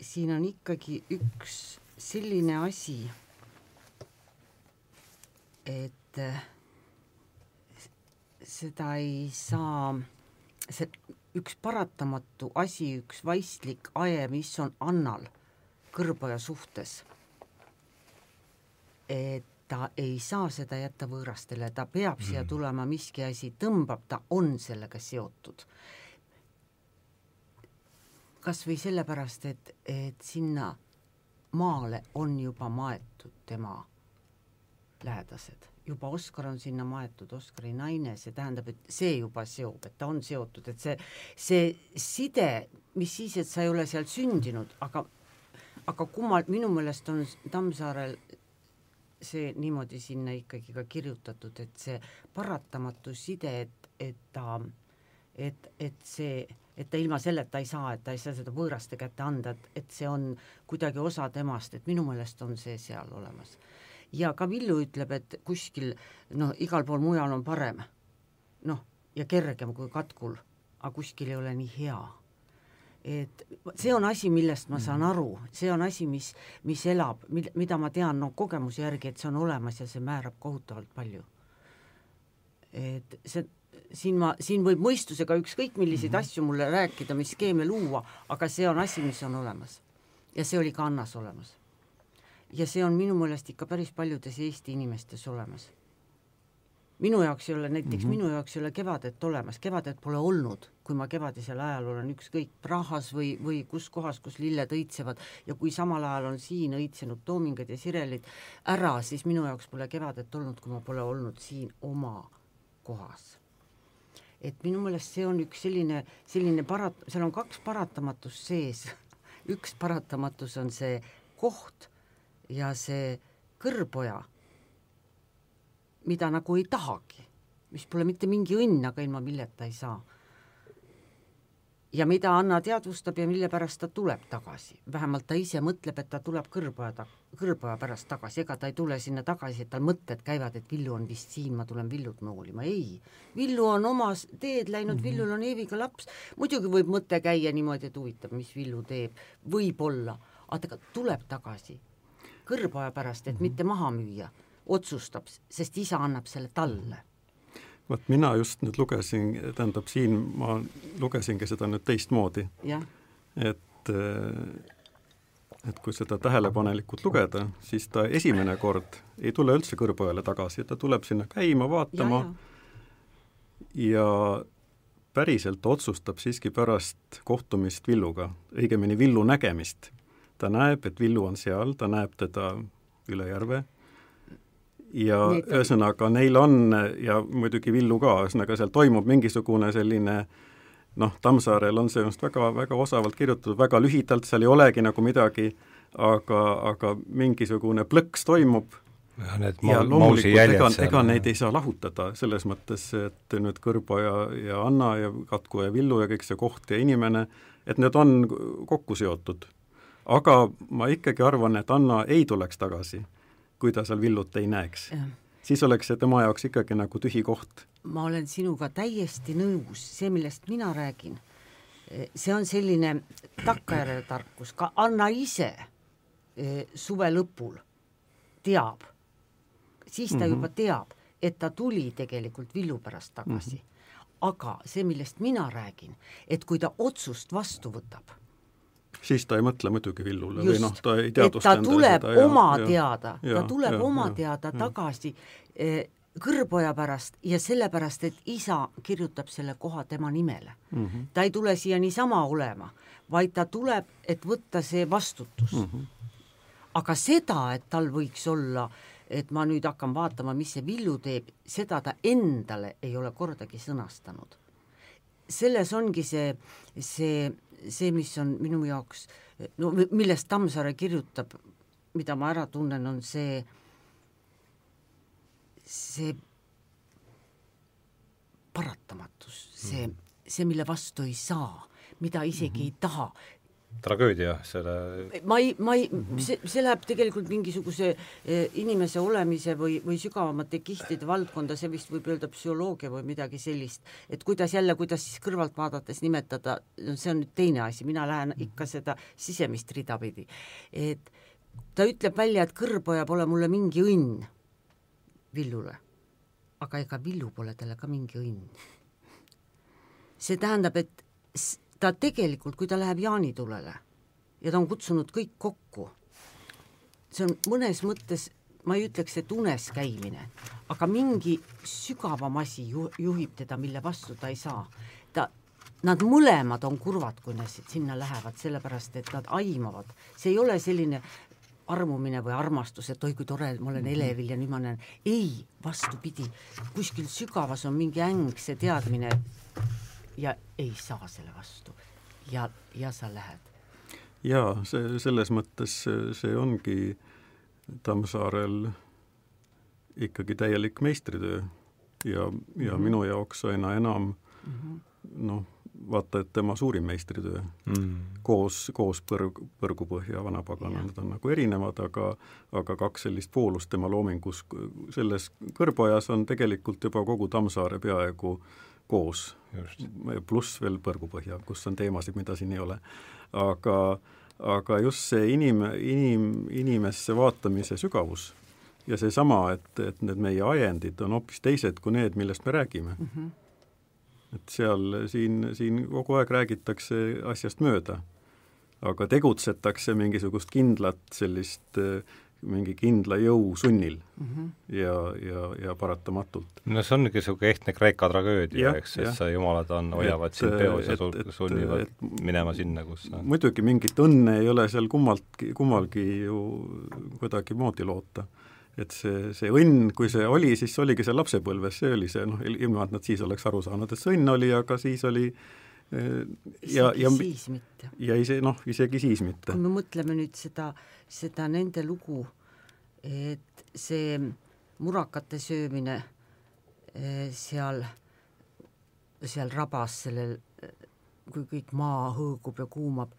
siin on ikkagi üks selline asi, et seda ei saa see üks paratamatu asi, üks vaistlik aje, mis on Annal kõrboja suhtes, et ta ei saa seda jätta võõrastele, ta peab mm. siia tulema, miski asi tõmbab, ta on sellega seotud. kas või sellepärast, et, et sinna maale on juba maetud tema lähedased juba Oskar on sinna maetud, Oskari naine, see tähendab, et see juba seob, et ta on seotud, et see, see side, mis siis, et sa ei ole seal sündinud, aga aga kummal, minu meelest on Tammsaarel see niimoodi sinna ikkagi ka kirjutatud, et see paratamatu side, et, et ta, et, et see, et ta ilma selleta ei saa, et ta ei saa seda võõraste kätte anda, et, et see on kuidagi osa temast, et minu meelest on see seal olemas ja ka Villu ütleb, et kuskil noh, igal pool mujal on parem, noh, ja kergem kui katkul, aga kuskil ei ole nii hea. Et see on asi, millest ma saan mhm. aru, see on asi, mis, mis elab, mida ma tean no kogemuse järgi, et see on olemas ja see määrab kohutavalt palju. et see, siin ma, siin võib mõistusega ükskõik milliseid mm -hmm. asju mulle rääkida, mis skeeme luua, aga see on asi, mis on olemas. ja see oli ka Annas olemas ja see on minu meelest ikka päris paljudes Eesti inimestes olemas. Minu jaoks ei ole, näiteks mm -hmm. minu jaoks ei ole Kevadet olemas, Kevadet pole olnud, kui ma kevadisel ajal olen ükskõik Prahas või, või kus kohas, kus lilled õitsevad. Ja kui samal ajal on siin õitsenud toomingad ja sirelid ära, siis minu jaoks pole Kevadet olnud, kui ma pole olnud siin oma kohas. Et minu meelest see on üks selline, selline parat-, seal on kaks paratamatust sees. (laughs) Üks paratamatus on see koht ja see kõrboja, mida nagu ei tahagi, mis pole mitte mingi õnn, aga ilma milleta ei saa. ja mida Anna teadvustab ja mille pärast ta tuleb tagasi, vähemalt ta ise mõtleb, et ta tuleb kõrboja ta-, kõrboja pärast tagasi, ega ta ei tule sinna tagasi, et tal mõtted käivad, et Villu on vist siin, ma tulen Villut noolima, ei. Villu on oma teed läinud mm, -hmm. Villul on Eeviga laps, muidugi võib mõte käia niimoodi, et huvitav, mis Villu teeb, võib-olla, aga ta tuleb tagasi kõrboja pärast, et mitte maha müüa, otsustab, sest isa annab selle talle vot mina just nüüd lugesin, tähendab siin ma lugesingi seda nüüd teistmoodi. et, et kui seda tähelepanelikult lugeda, siis ta esimene kord ei tule üldse kõrbojale tagasi, ta tuleb sinna käima, vaatama ja, ja. ja päriselt otsustab siiski pärast kohtumist Villuga, õigemini Villu nägemist. ta näeb, et Villu on seal, ta näeb teda üle järve ja ühesõnaga neil on ja muidugi Villu ka, ühesõnaga seal toimub mingisugune selline noh, Tammsaarel on see just väga, väga osavalt kirjutatud, väga lühidalt, seal ei olegi nagu midagi, aga, aga mingisugune plõks toimub. Ja, need ja loomulikult ega, ega neid ei saa lahutada, selles mõttes, et nüüd Kõrbo ja, ja Anna ja Katku ja Villu ja kõik see koht ja inimene, et need on kokku seotud. aga ma ikkagi arvan, et Anna ei tuleks tagasi kui ta seal villut ei näeks. siis oleks see tema jaoks ikkagi nagu tühi koht. ma olen sinuga täiesti nõus, see, millest mina räägin, see on selline takkajärele tarkus, ka Anna ise e, suve lõpul teab, siis ta mm -hmm. juba teab, et ta tuli tegelikult Villu pärast tagasi mm. -hmm. aga see, millest mina räägin, et kui ta otsust vastu võtab siis ta ei mõtle muidugi Villule Just, või noh, ta ei teadvusta ta tuleb seda, oma ja, teada, ta tuleb ja, oma ja, teada ja, tagasi eh, kõrboja pärast ja sellepärast, et isa kirjutab selle koha tema nimele mm. -hmm. ta ei tule siia niisama olema, vaid ta tuleb, et võtta see vastutus mm. -hmm. aga seda, et tal võiks olla et ma nüüd hakkan vaatama, mis see Villu teeb, seda ta endale ei ole kordagi sõnastanud. selles ongi see, see see, mis on minu jaoks, no millest Tammsaare kirjutab, mida ma ära tunnen, on see, see paratamatus, see, mhm. see, mille vastu ei saa, mida isegi mm -hmm. ei taha, tragöödia selle ma ei, ma ei, see, see läheb tegelikult mingisuguse eh, inimese olemise või, või sügavamate kihtide valdkonda, see vist võib öelda psühholoogia või midagi sellist, et kuidas jälle, kuidas siis kõrvalt vaadates nimetada, see on nüüd teine asi, mina lähen ikka seda sisemist rida pidi. et ta ütleb välja, et kõrboja pole mulle mingi õnn Villule, aga ega Villu pole talle ka mingi õnn. see tähendab, et ta tegelikult, kui ta läheb jaanitulele ja ta on kutsunud kõik kokku, see on mõnes mõttes, ma ei ütleks, et unes käimine, aga mingi sügavam asi ju-, juhib teda, mille vastu ta ei saa. ta, nad mõlemad on kurvad, kui nad sinna lähevad, sellepärast et nad aimavad, see ei ole selline armumine või armastus, et oi kui tore, ma olen mhm. elevil ja nüüd ma näen, ei, vastupidi, kuskil sügavas on mingi äng, see teadmine, ja ei saa selle vastu. ja, ja sa lähed. jaa, see, selles mõttes see ongi Tammsaarel ikkagi täielik meistritöö ja, ja mm -hmm. minu jaoks aina enam mm -hmm. noh, vaata et tema suurim meistritöö mm. koos, koos põrg, Põrgupõhja Vanapagana, need on nagu erinevad, aga aga kaks sellist poolust tema loomingus, selles kõrbojas on tegelikult juba kogu Tammsaare peaaegu äh, koos, pluss veel põrgupõhja, kus on teemasid, mida siin ei ole. aga, aga just see inim, inim, inimesse vaatamise sügavus ja seesama, et, et need meie ajendid on hoopis teised kui need, millest me räägime mm. -hmm. et seal, siin, siin kogu aeg räägitakse asjast mööda, aga tegutsetakse mingisugust kindlat sellist äh, mingi kindla jõu sunnil mm -hmm. ja, ja, ja paratamatult. no see ongi niisugune ehtne Kreeka tragöödia, eks, et sa jumalad on, hoiavad sind peos ja sul sunnivad et, minema sinna, kus sa muidugi mingit õnne ei ole seal kummaltki, kummalgi ju kuidagimoodi loota. et see, see õnn, kui see oli, siis oligi see lapsepõlves, see oli see noh, ilma et nad siis oleks aru saanud, et see õnn oli, aga siis oli ja, ja siis mitte. ja ise, noh, isegi siis mitte. kui me mõtleme nüüd seda seda nende lugu, et see murakate söömine eh, seal, seal rabas sellel, kui kõik maa hõõgub ja kuumab,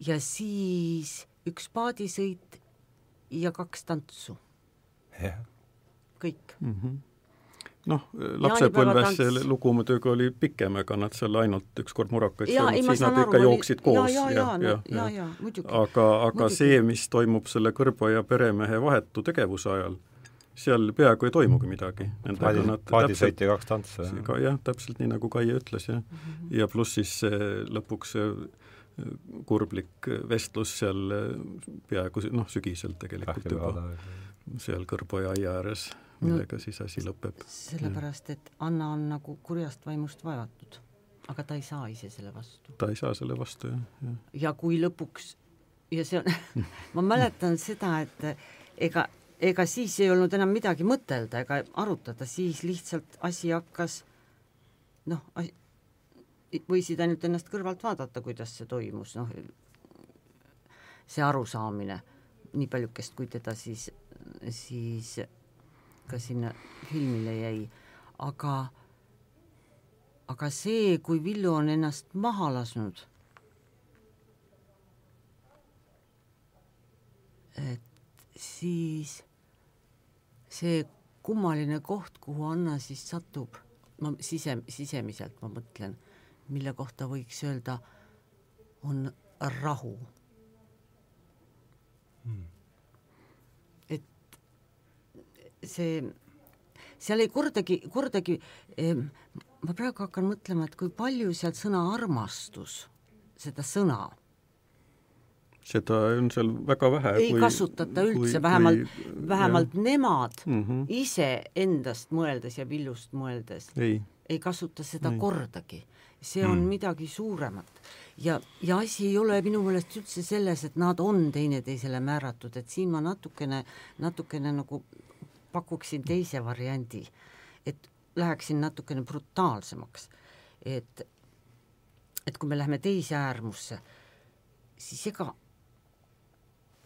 ja siis üks paadisõit ja kaks tantsu. kõik mm. -hmm noh, lapsepõlves see lugu muidugi oli pikem, ega nad seal ainult ükskord murakaid söönud, siis nad ikka jooksid koos. ja, ja, ja, ja, ja, ja, muidugi. aga, aga muidugi. see, mis toimub selle kõrba ja peremehe vahetu tegevuse ajal, seal peaaegu ei toimugi midagi. paadisõit ja kaks tantsu, jah? täpselt nii, nagu Kaie ütles, jah mm. -hmm. ja pluss siis lõpuks see kurblik vestlus seal peaaegu noh, sügisel tegelikult juba, seal Kõrboja aia ääres millega no, siis asi lõpeb. sellepärast, et Anna on nagu kurjast vaimust vaevatud aga ta ei saa ise selle vastu. ta ei saa selle vastu, jah, jah. ja kui lõpuks ja see on (laughs) ma mäletan seda, et ega, ega siis ei olnud enam midagi mõtelda ega arutada, siis lihtsalt asi hakkas noh, võisid ainult ennast kõrvalt vaadata, kuidas see toimus, noh, see arusaamine, nii paljukest, kui teda siis, siis ka sinna filmile jäi, aga aga see, kui Villu on ennast maha lasknud, et siis see kummaline koht, kuhu Anna siis satub, ma sise, sisemiselt ma mõtlen, mille kohta võiks öelda, on rahu hmm.. et see, seal ei kordagi, kordagi eh, ma praegu hakkan mõtlema, et kui palju sealt sõna armastus, seda sõna seda on seal väga vähe. ei kui, kasutata üldse, vähemalt, vähemalt jah. nemad mm -hmm. ise endast mõeldes ja Villust mõeldes ei, ei kasuta seda ei. kordagi. see on mm. midagi suuremat. ja, ja asi ei ole minu meelest üldse selles, et nad on teineteisele määratud, et siin ma natukene, natukene nagu pakuksin teise variandi, et läheksin natukene brutaalsemaks, et et kui me läheme teise äärmusse, siis ega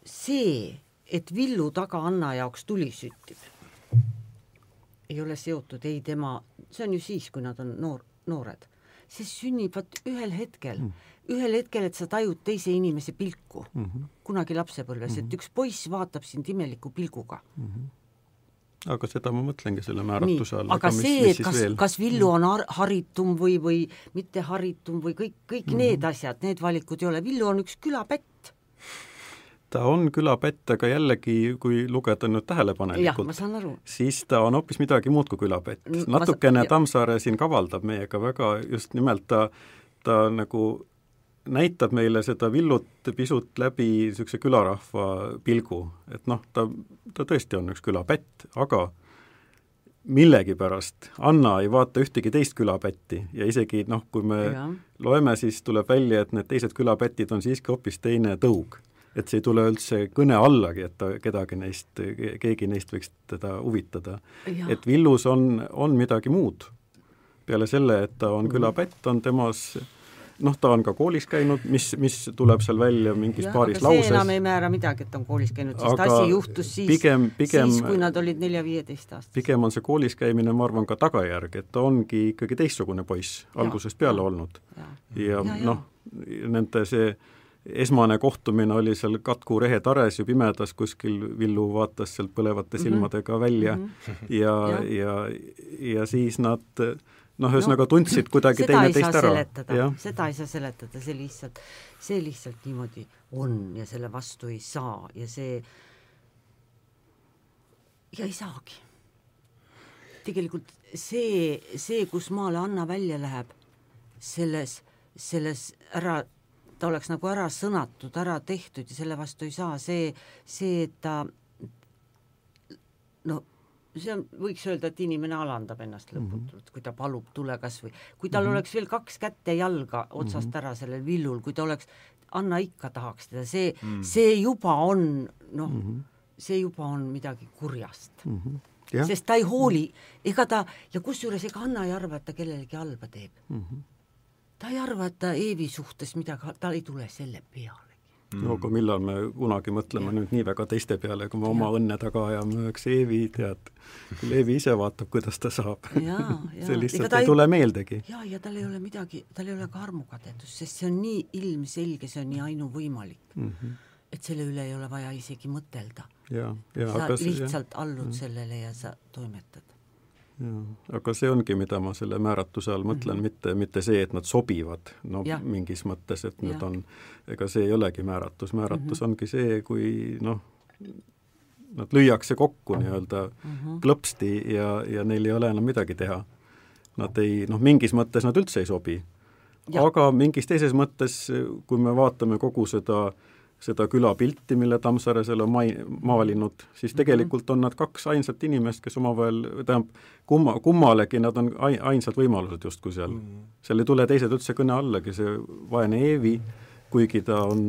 see, et Villu taga Anna jaoks tuli süttib, ei ole seotud ei tema, see on ju siis, kui nad on noor, noored, see sünnib vot ühel hetkel mm., ühel hetkel, et sa tajud teise inimese pilku mm, -hmm. kunagi lapsepõlves mm, -hmm. et üks poiss vaatab sind imeliku pilguga mm. -hmm aga seda ma mõtlengi selle määratuse all. aga mis, see, et kas, kas Villu on har haritum või, või mitte haritum või kõik, kõik mm -hmm. need asjad, need valikud ei ole, Villu on üks külapätt ta on külapätt, aga jällegi, kui lugeda nüüd tähelepanelikult, siis ta on hoopis midagi muud kui külapätt. natukene Tammsaare siin kavaldab meiega väga just nimelt ta, ta nagu näitab meile seda villut pisut läbi niisuguse külarahva pilgu, et noh, ta, ta tõesti on üks külapätt, aga millegipärast Anna ei vaata ühtegi teist külapätti ja isegi noh, kui me ja. loeme, siis tuleb välja, et need teised külapätid on siiski hoopis teine tõug et see ei tule üldse kõne allagi, et ta kedagi neist, keegi neist võiks teda huvitada. et Villus on, on midagi muud. peale selle, et ta on mm. külapätt, on temas noh, ta on ka koolis käinud, mis, mis tuleb seal välja mingis ja, paaris lauses. enam ei määra midagi, et ta on koolis käinud, sest aga asi juhtus siis, siis, kui nad olid nelja-viieteist aastased. pigem on see koolis käimine, ma arvan, ka tagajärg, et ta ongi ikkagi teistsugune poiss algusest peale olnud. ja, ja, ja, noh, nende see esmane kohtumine oli seal Katku rehetares ju pimedas kuskil, Villu vaatas sealt põlevate mhm. silmadega välja mm -hmm. ja, ja, ja, ja siis nad noh, ühesõnaga no, tundsid (clears throat) kuidagi teineteist ära. seda ei saa seletada, see lihtsalt, see lihtsalt niimoodi on ja selle vastu ei saa ja see ja ei saagi. tegelikult see, see, kus maale Anna välja läheb, selles, selles ära ta oleks nagu ära sõnatud, ära tehtud ja selle vastu ei saa, see, see, et ta no see on, võiks öelda, et inimene alandab ennast lõputult mm, -hmm. kui ta palub, tule kas või, kui tal mm -hmm. oleks veel kaks kätt ja jalga otsast mm -hmm. ära sellel villul, kui ta oleks, Anna ikka tahaks teda, see mm, -hmm. see juba on noh mm, -hmm. see juba on midagi kurjast mm. -hmm. Ja. sest ta ei hooli, ega ta, ja kusjuures ega Anna ei arva, et ta kellelegi halba teeb mm. -hmm ta ei arva, et ta Eevi suhtes midagi, tal ei tule selle pealegi mm.. No aga millal me kunagi mõtleme ja. nüüd nii väga teiste peale, kui me ja. oma õnne taga ajame, eks Eevi tead, küll Eevi ise vaatab, kuidas ta saab. (laughs) see lihtsalt ei, tule meeldegi. jaa, ja tal ei ole midagi, tal ei ole ka armukadedust, sest see on nii ilmselge, see on nii ainuvõimalik mm. -hmm. et selle üle ei ole vaja isegi mõtelda. sa lihtsalt jah. allud ja. sellele ja sa toimetad aga see ongi, mida ma selle määratuse all mõtlen mm, -hmm. mitte, mitte see, et nad sobivad, no ja. mingis mõttes, et nad on, ega see ei olegi määratus, määratus mm -hmm. ongi see, kui noh, nad lüüakse kokku nii-öelda mm -hmm. klõpsti ja, ja neil ei ole enam midagi teha. Nad ei, noh, mingis mõttes nad üldse ei sobi. aga mingis teises mõttes, kui me vaatame kogu seda seda külapilti, mille Tammsaare seal on mai-, maalinud, siis mhm. tegelikult on nad kaks ainsat inimest, kes omavahel, tähendab, kumma, kummalegi nad on ai-, ainsad võimalused justkui seal mm. -hmm. seal ei tule teised üldse kõne allagi, see vaene Eevi, kuigi ta on,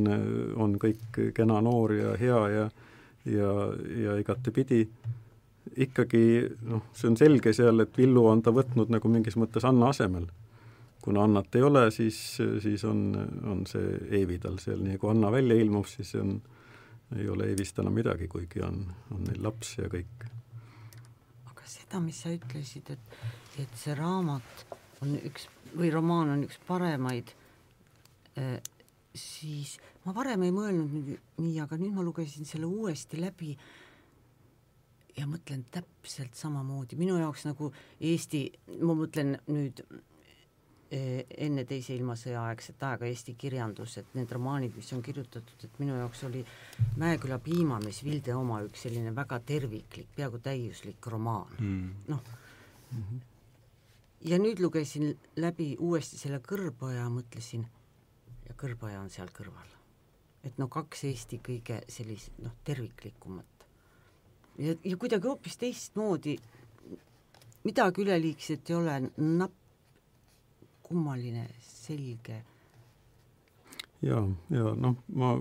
on kõik kena noor ja hea ja ja, ja igatepidi ikkagi noh, see on selge seal, et Villu on ta võtnud nagu mingis mõttes Anna asemel kuna Annat ei ole, siis, siis on, on see Eevi tal seal, nii kui Anna välja ilmub, siis on, ei ole Eevist enam midagi, kuigi on, on neil laps ja kõik. aga seda, mis sa ütlesid, et, et see raamat on üks või romaan on üks paremaid eh,, siis ma varem ei mõelnud nii, aga nüüd ma lugesin selle uuesti läbi ja mõtlen täpselt samamoodi, minu jaoks nagu Eesti, ma mõtlen nüüd enne Teise ilmasõja aegset aega Eesti kirjandus, et need romaanid, mis on kirjutatud, et minu jaoks oli Mäeküla piimamees Vilde oma üks selline väga terviklik, peaaegu täiuslik romaan mm., noh mm -hmm. ja nüüd lugesin läbi uuesti selle Kõrboja, mõtlesin, ja Kõrboja on seal kõrval. et noh, kaks Eesti kõige sellist noh, terviklikumat. ja, ja kuidagi hoopis teistmoodi, midagi üleliigset ei ole, napp kummaline, selge. ja, ja noh, ma,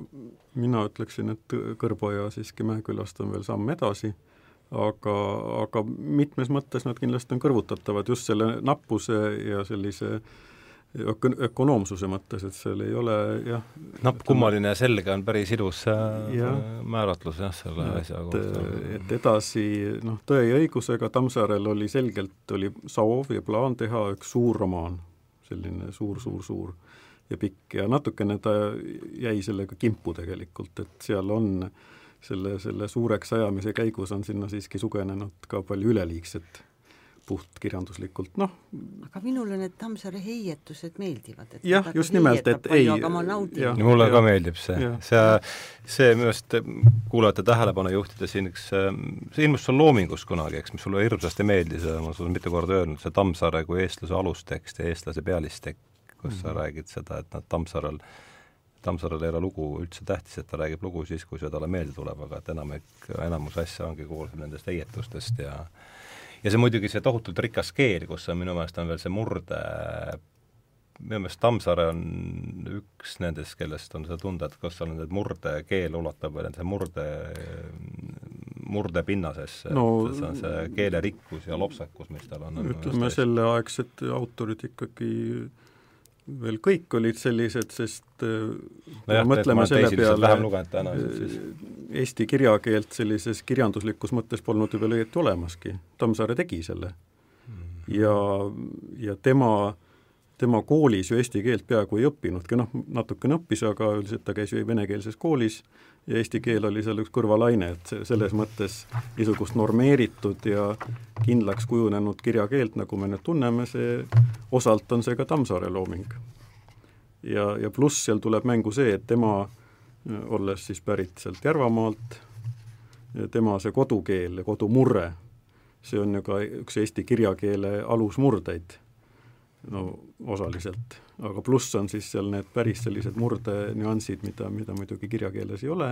mina ütleksin, et Kõrboja siiski Mäekülast on veel samm edasi, aga, aga mitmes mõttes nad kindlasti on kõrvutatavad just selle nappuse ja sellise öko-, ökonoomsuse mõttes, et seal ei ole jah napp, kummaline ja selge on päris ilus äh, ja, määratlus jah, selle ja, asja kohta. et edasi noh, Tõe ja õigusega Tammsaarel oli selgelt, oli soov ja plaan teha üks suur romaan selline suur-suur-suur ja pikk ja natukene ta jäi sellega kimpu tegelikult, et seal on selle, selle suureks ajamise käigus on sinna siiski sugenenud ka palju üleliigset puhtkirjanduslikult, noh. aga minule need Tammsaare heietused meeldivad. jah, just nimelt, et ei. mulle ja, ka meeldib see, see, see minu arust kuulajate tähelepanu juhtida siin üks, see ilmus sul Loomingus kunagi, eks, mis sulle hirmsasti meeldis ma olen mitu korda öelnud, see Tammsaare kui eestlase alustekst ja eestlase pealistekst, kus mm -hmm. sa mhm. räägid seda, et noh, Tammsaarel Tammsaarel ei ole lugu üldse tähtis, et ta räägib lugu siis, kui see talle meelde tuleb, aga et enamik, enamus asja ongi, koosneb nendest heietustest ja ja see muidugi, see tohutult rikas keel, kus on minu meelest on veel see murde, minu meelest Tammsaare on üks nendest, kellest on seda tunda, et kas on need murdekeel ulatab veel see murde, murdepinnasesse no,, see on see keelerikkus ja lopsakus, mis tal on. ütleme, selleaegsed autorid ikkagi veel kõik olid sellised, sest äh, no mõtleme selle peale, äh, eesti kirjakeelt sellises kirjanduslikus mõttes polnud ju veel õieti olemaski, Tammsaare tegi selle. -hmm. ja, ja tema äh, tema koolis ju eesti keelt peaaegu ei õppinudki, noh, natukene õppis, aga üldiselt ta käis ju venekeelses koolis ja eesti keel oli seal üks kõrvalaine, et selles mõttes niisugust normeeritud ja kindlaks kujunenud kirjakeelt, nagu me nüüd tunneme, see, osalt on see ka Tammsaare looming. ja, ja pluss seal tuleb mängu see, et tema, olles siis pärit sealt Järvamaalt, tema see kodukeel ja kodumurre, see on ju ka üks eesti kirjakeele alusmurdeid no osaliselt, aga pluss on siis seal need päris sellised murdenüansid, mida, mida muidugi kirjakeeles ei ole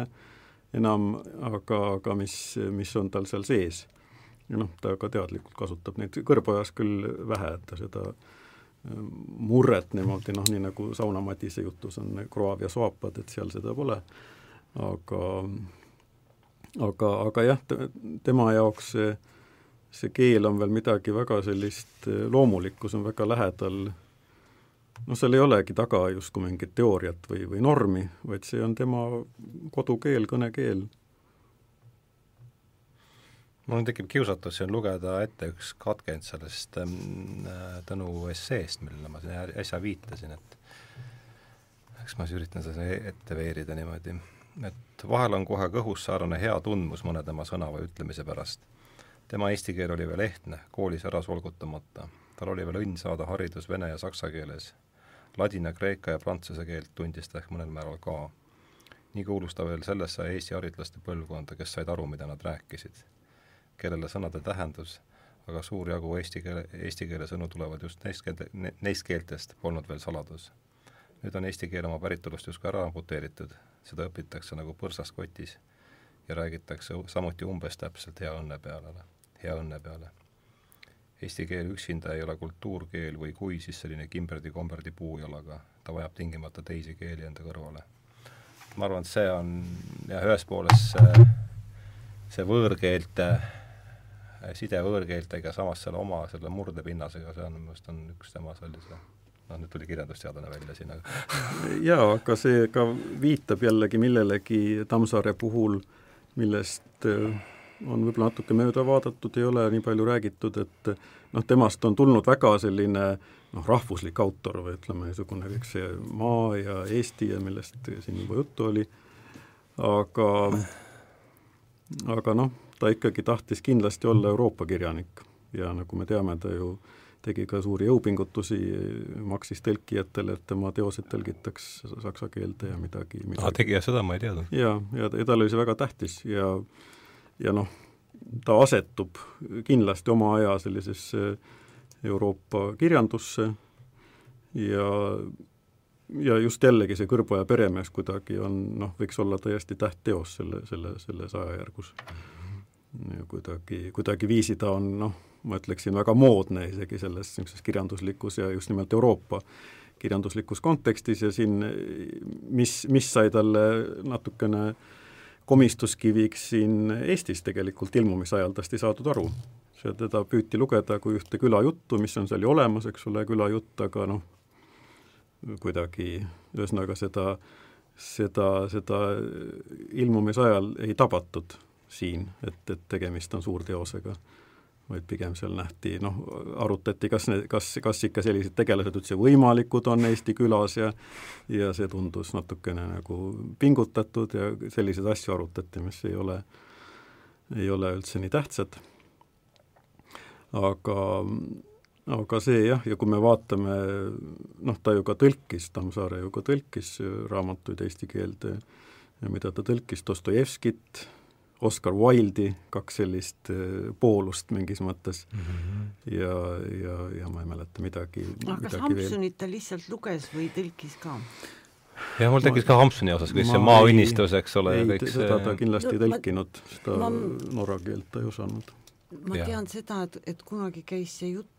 enam, aga, aga mis, mis on tal seal sees. ja noh, ta ka teadlikult kasutab neid, kõrbojas küll vähe, et ta seda äh, murret niimoodi noh, nii nagu Sauna Madise jutus on kroav ja soapad, et seal seda pole, aga aga, aga jah, tema jaoks see see keel on veel midagi väga sellist loomulikku, see on väga lähedal noh, seal ei olegi taga justkui mingit teooriat või, või normi, vaid see on tema kodukeel, kõnekeel. mul tekib kiusatus siin lugeda ette üks katkend sellest ähm, Tõnu esseest, millele ma siin äsja viitasin, et eks ma siis üritan seda ette veerida niimoodi, et vahel on kohe kõhus säärane hea tundmus mõne tema sõna või ütlemise pärast tema eesti keel oli veel ehtne, koolis ära solgutamata. tal oli veel õnn saada haridus vene ja saksa keeles. Ladina, kreeka ja prantsuse keelt tundis ta ehk mõnel määral ka. nii kuulus ta veel sellesse Eesti haritlaste põlvkonda, kes said aru, mida nad rääkisid. kellele sõnade tähendus, aga suur jagu eesti keele, eesti keele sõnu tulevad just neist keelte, neist keeltest, polnud veel saladus. nüüd on eesti keel oma päritolust justkui ära amputeeritud, seda õpitakse nagu põrsast kotis ja räägitakse samuti umbes täpselt hea õnne peale, hea õnne peale. Eesti keel üksinda ei ole kultuurkeel või kui, siis selline kimberdi-komberdi puujalaga, ta vajab tingimata teisi keeli enda kõrvale. ma arvan, et see on jah, ühest poolest see, see võõrkeelte, side võõrkeeltega, samas selle oma selle murdepinnasega, see on minu meelest on üks tema sellise noh, nüüd tuli kirjandusteadlane välja siin, aga (laughs) jaa, aga see ka viitab jällegi millelegi Tammsaare puhul millest äh, on võib-olla natuke mööda vaadatud, ei ole nii palju räägitud, et noh, temast on tulnud väga selline noh, rahvuslik autor või ütleme, niisugune kõik see maa ja Eesti ja millest siin juba juttu oli, aga aga noh, ta ikkagi tahtis kindlasti olla Euroopa kirjanik ja nagu me teame, ta ju äh, tegi ka suuri jõupingutusi, maksis tõlkijatele, et tema teosed tõlgitaks saksa keelde ja midagi, midagi. aa, tegi ja seda ma ei teadnud. jaa, ja, ja talle oli see väga tähtis ja ja noh, ta asetub kindlasti oma aja sellisesse Euroopa kirjandusse ja ja just jällegi see Kõrboja peremees kuidagi on noh, võiks olla täiesti tähtteos selle, selle, selles ajajärgus. ja kuidagi, kuidagiviisi ta on noh, ma ütleksin, väga moodne isegi selles niisuguses kirjanduslikus ja just nimelt Euroopa kirjanduslikus kontekstis ja siin mis, mis sai talle natukene komistuskiviks siin Eestis tegelikult ilmumisajal, tast ei saadud aru. see, teda püüti lugeda kui ühte külajuttu, mis on seal ju olemas, eks ole, külajutt, aga noh, kuidagi ühesõnaga seda, seda, seda ilmumisajal ei tabatud siin, et, et tegemist on suurteosega vaid pigem seal nähti, noh, arutati, kas need, kas, kas ikka sellised tegelased üldse võimalikud on Eesti külas ja ja see tundus natukene nagu pingutatud ja selliseid asju arutati, mis ei ole, ei ole üldse nii tähtsad. aga, aga see jah, ja kui me vaatame, noh, ta ju ka tõlkis, Tammsaare ju ka tõlkis raamatuid eesti keelde, mida ta tõlkis, Dostojevskit, Oscar Wilde'i, kaks sellist äh, poolust mingis mõttes mm -hmm. ja, ja, ja ma ei mäleta midagi aga kas Hampsunit ta lihtsalt luges või tõlkis ka? jah, mul tekkis ka Hampsuni osas, kõik see maaõnnistus, eks ole, ja kõik see seda ta kindlasti ei tõlkinud, seda ma... norra keelt ta ei osanud. ma tean seda, et, et kunagi käis see jutt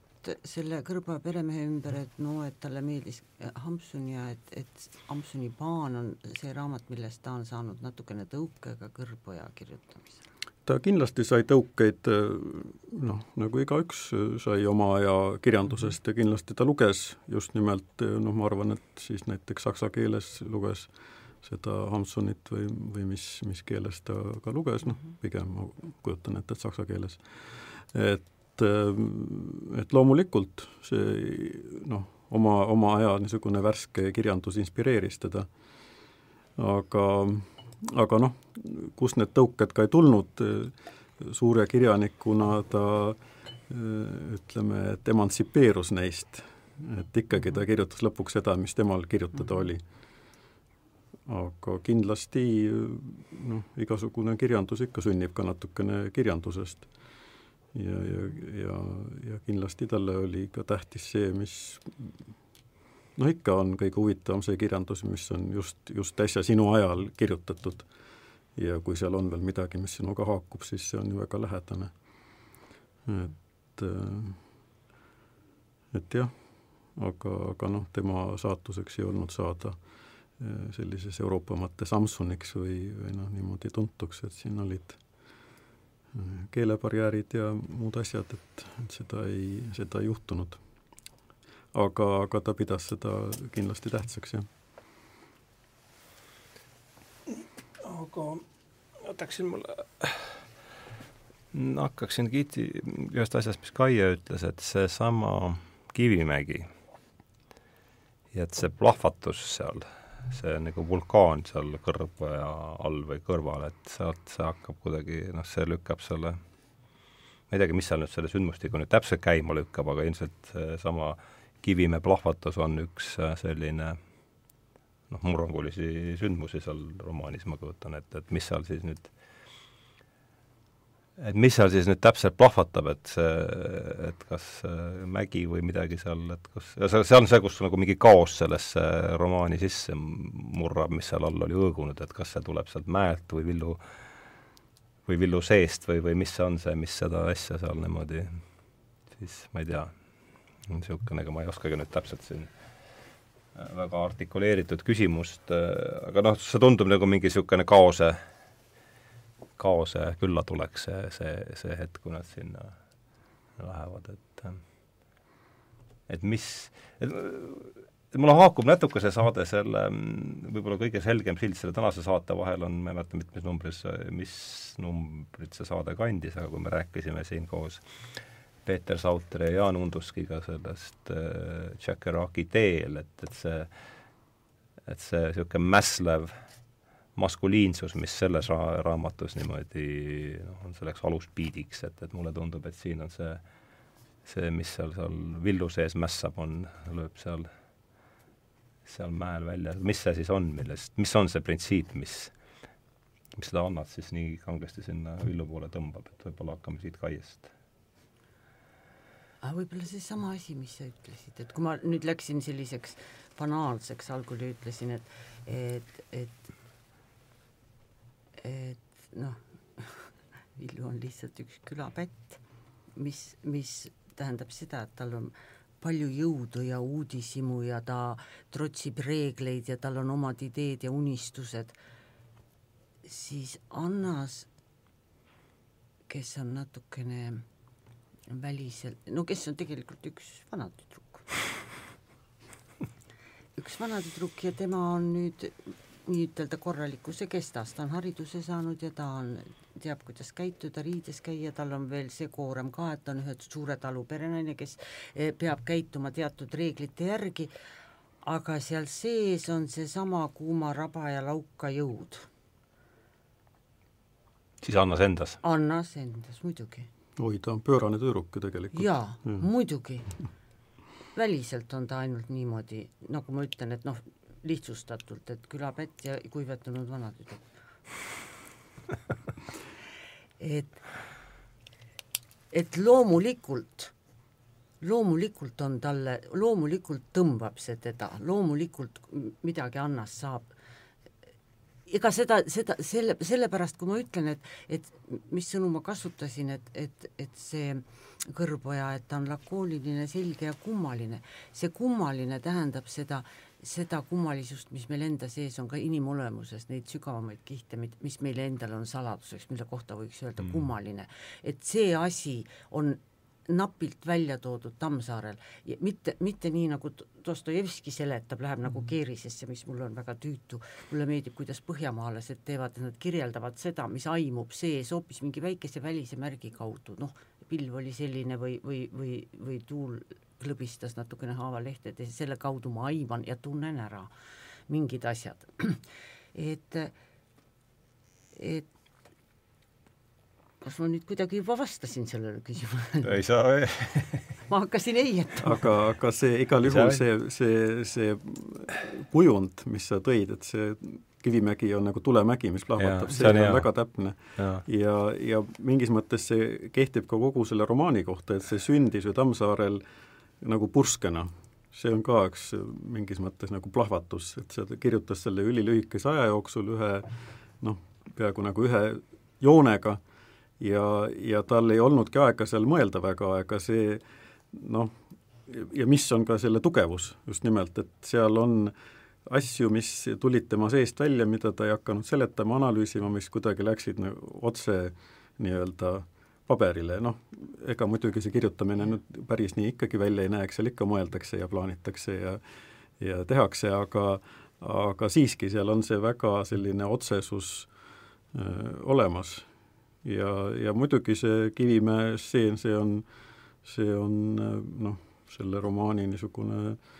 selle Kõrba peremehe ümber, et no et talle meeldis Hampsun ja et, et Hampsuni paan on see raamat, millest ta on saanud natukene tõuke ka Kõrboja kirjutamisel. ta kindlasti sai tõukeid noh, nagu igaüks sai oma aja kirjandusest ja kindlasti ta luges just nimelt noh, ma arvan, et siis näiteks saksa keeles luges seda Hampsunit või, või mis, mis keeles ta ka luges, noh, pigem ma kujutan ette, et saksa keeles. et et, äh, et loomulikult see noh, oma, oma aja niisugune värske kirjandus inspireeris teda. aga, aga noh, kust need tõuked ka ei tulnud, suure kirjanikuna ta ütleme, et emantsipeerus neist, et ikkagi ta kirjutas lõpuks seda, mis temal kirjutada oli. aga kindlasti noh, igasugune kirjandus ikka sünnib ka natukene kirjandusest ja, ja, ja, ja kindlasti talle oli ka tähtis see, mis noh, ikka on kõige huvitavam see kirjandus, mis on just, just äsja sinu ajal kirjutatud. ja kui seal on veel midagi, mis sinuga haakub, siis see on ju väga lähedane. et, et jah, aga, aga noh, tema saatuseks ei olnud saada eh, sellises Euroopa mõttes Samsuniks või, või noh, niimoodi tuntuks, et siin olid keelebarjäärid ja muud asjad, et, et seda ei, seda ei juhtunud. aga, aga ta pidas seda kindlasti tähtsaks, jah. aga võtaksin mulle, hakkaksin kiiti ühest asjast, mis Kaie ütles, et seesama Kivimägi ja et see plahvatus seal see nagu vulkaan seal kõrva all või kõrval, et sealt see hakkab kuidagi, noh, see lükkab selle, ma ei teagi, mis seal nüüd selle sündmustiku nüüd täpselt käima lükkab, aga ilmselt seesama Kivimäe plahvatus on üks äh, selline noh, murrangulisi sündmusi seal romaanis, ma kujutan ette, et mis seal siis nüüd et mis seal siis nüüd täpselt plahvatab, et see, et kas mägi või midagi seal, et kas, see, on see, kus nagu mingi kaos sellesse romaani sisse murrab, mis seal all oli hõõgunud, et kas see tuleb sealt mäelt või villu, või villu seest või, või mis see on see, mis seda asja seal niimoodi siis ma ei tea, niisugune, ega ma ei oskagi nüüd täpselt siin väga artikuleeritud küsimust, aga noh, see tundub nagu mingi niisugune kaose kaose külla tuleks see, see, see hetk, kui nad sinna lähevad, et et mis, et mulle haakub natuke see saade selle, võib-olla kõige selgem sild selle tänase saate vahel on, ma ei mäleta, mitmes numbris, mis numbrit see saade kandis, aga kui me rääkisime siin koos Peeter Sautri ja Jaan Unduskiga sellest äh, Jack Iraki teel, et, et see, et see niisugune mässlev äh, maskuliinsus, mis selles ra-, raamatus niimoodi noh, on selleks aluspiidiks, et, et mulle tundub, et siin on see, see, mis seal, seal villu sees mässab, on, lööb seal, seal mäel välja, mis see siis on, millest, mis on see printsiip, mis, mis seda Annat siis nii kangesti sinna villu poole tõmbab, et võib-olla hakkame siit kaiest? Aga võib-olla seesama asi, mis sa ütlesid, et kui ma nüüd läksin selliseks banaalseks, algul ütlesin, et et, et et noh, (laughs) Villu on lihtsalt üks külapätt, mis, mis tähendab seda, et tal on palju jõudu ja uudishimu ja ta trotsib reegleid ja tal on omad ideed ja unistused, siis Annas, kes on natukene väliselt, no kes on tegelikult üks vanatüdruk (laughs) üks vanatüdruk ja tema on nüüd nii-ütelda korralikkuse kestas, ta on hariduse saanud ja ta on, teab, kuidas käituda, riides käia, tal on veel see koorem ka, et ta on ühe suure talu perenaine, kes eh, peab käituma teatud reeglite järgi, aga seal sees on seesama kuuma raba ja lauka jõud. siis Annas endas? Annas endas, muidugi. oi, ta on pöörane tüdruk ju tegelikult. jaa ja., muidugi väliselt on ta ainult niimoodi, nagu ma ütlen, et noh, lihtsustatult, et külapätt ja kuivetunud vanatüdruk et, et loomulikult, loomulikult on talle, loomulikult tõmbab see teda, loomulikult midagi annast saab. Ega seda, seda, selle, sellepärast kui ma ütlen, et, et mis sõnu ma kasutasin, et, et, et see kõrboja, et ta on lakooniline, selge ja kummaline, see kummaline tähendab seda, seda kummalisust, mis meil enda sees on ka inimolemuses, neid sügavamaid kihte, mis meile endale on saladuseks, mille kohta võiks öelda mm. kummaline. et see asi on napilt välja toodud Tammsaarel, mitte, mitte nii, nagu Dostojevski seletab, läheb nagu mm. keerisesse, mis mulle on väga tüütu, mulle meeldib, kuidas põhjamaalased teevad, nad kirjeldavad seda, mis aimub sees hoopis mingi väikese välise märgi kaudu, noh, pilv oli selline või, või, või, või tuul klõbistas natukene haavalehtede, selle kaudu ma aiman ja tunnen ära mingid asjad. (clears throat) et, et kas ma nüüd kuidagi juba vastasin sellele küsimusele? ei saa (laughs) ma hakkasin heietama. aga, aga see igal juhul see, see, see kujund, mis sa tõid, et see Kivimägi on nagu tulemägi, mis plahvatab, see on, on väga täpne. ja, ja, ja mingis mõttes see kehtib ka kogu selle romaani kohta, et see sündis ju Tammsaarel äh, nagu purskena. see on ka üks mingis mõttes nagu plahvatus, et see kirjutas selle ülilühikese aja jooksul ühe noh, peaaegu nagu ühe joonega ja, ja tal ei olnudki aega seal mõelda väga, aga see noh, ja mis on ka selle tugevus just nimelt, et seal on asju, mis tulid tema seest välja, mida ta ei hakanud seletama, analüüsima, mis kuidagi läksid nagu otse nii-öelda äh, paberile, noh, ega muidugi see kirjutamine nüüd päris nii ikkagi välja ei näe, eks seal ikka mõeldakse ja plaanitakse ja ja tehakse, aga aga siiski seal on see väga selline otsesus öö, olemas. ja, ja muidugi see Kivimäe stseen, see on, see on noh, selle romaani niisugune äh,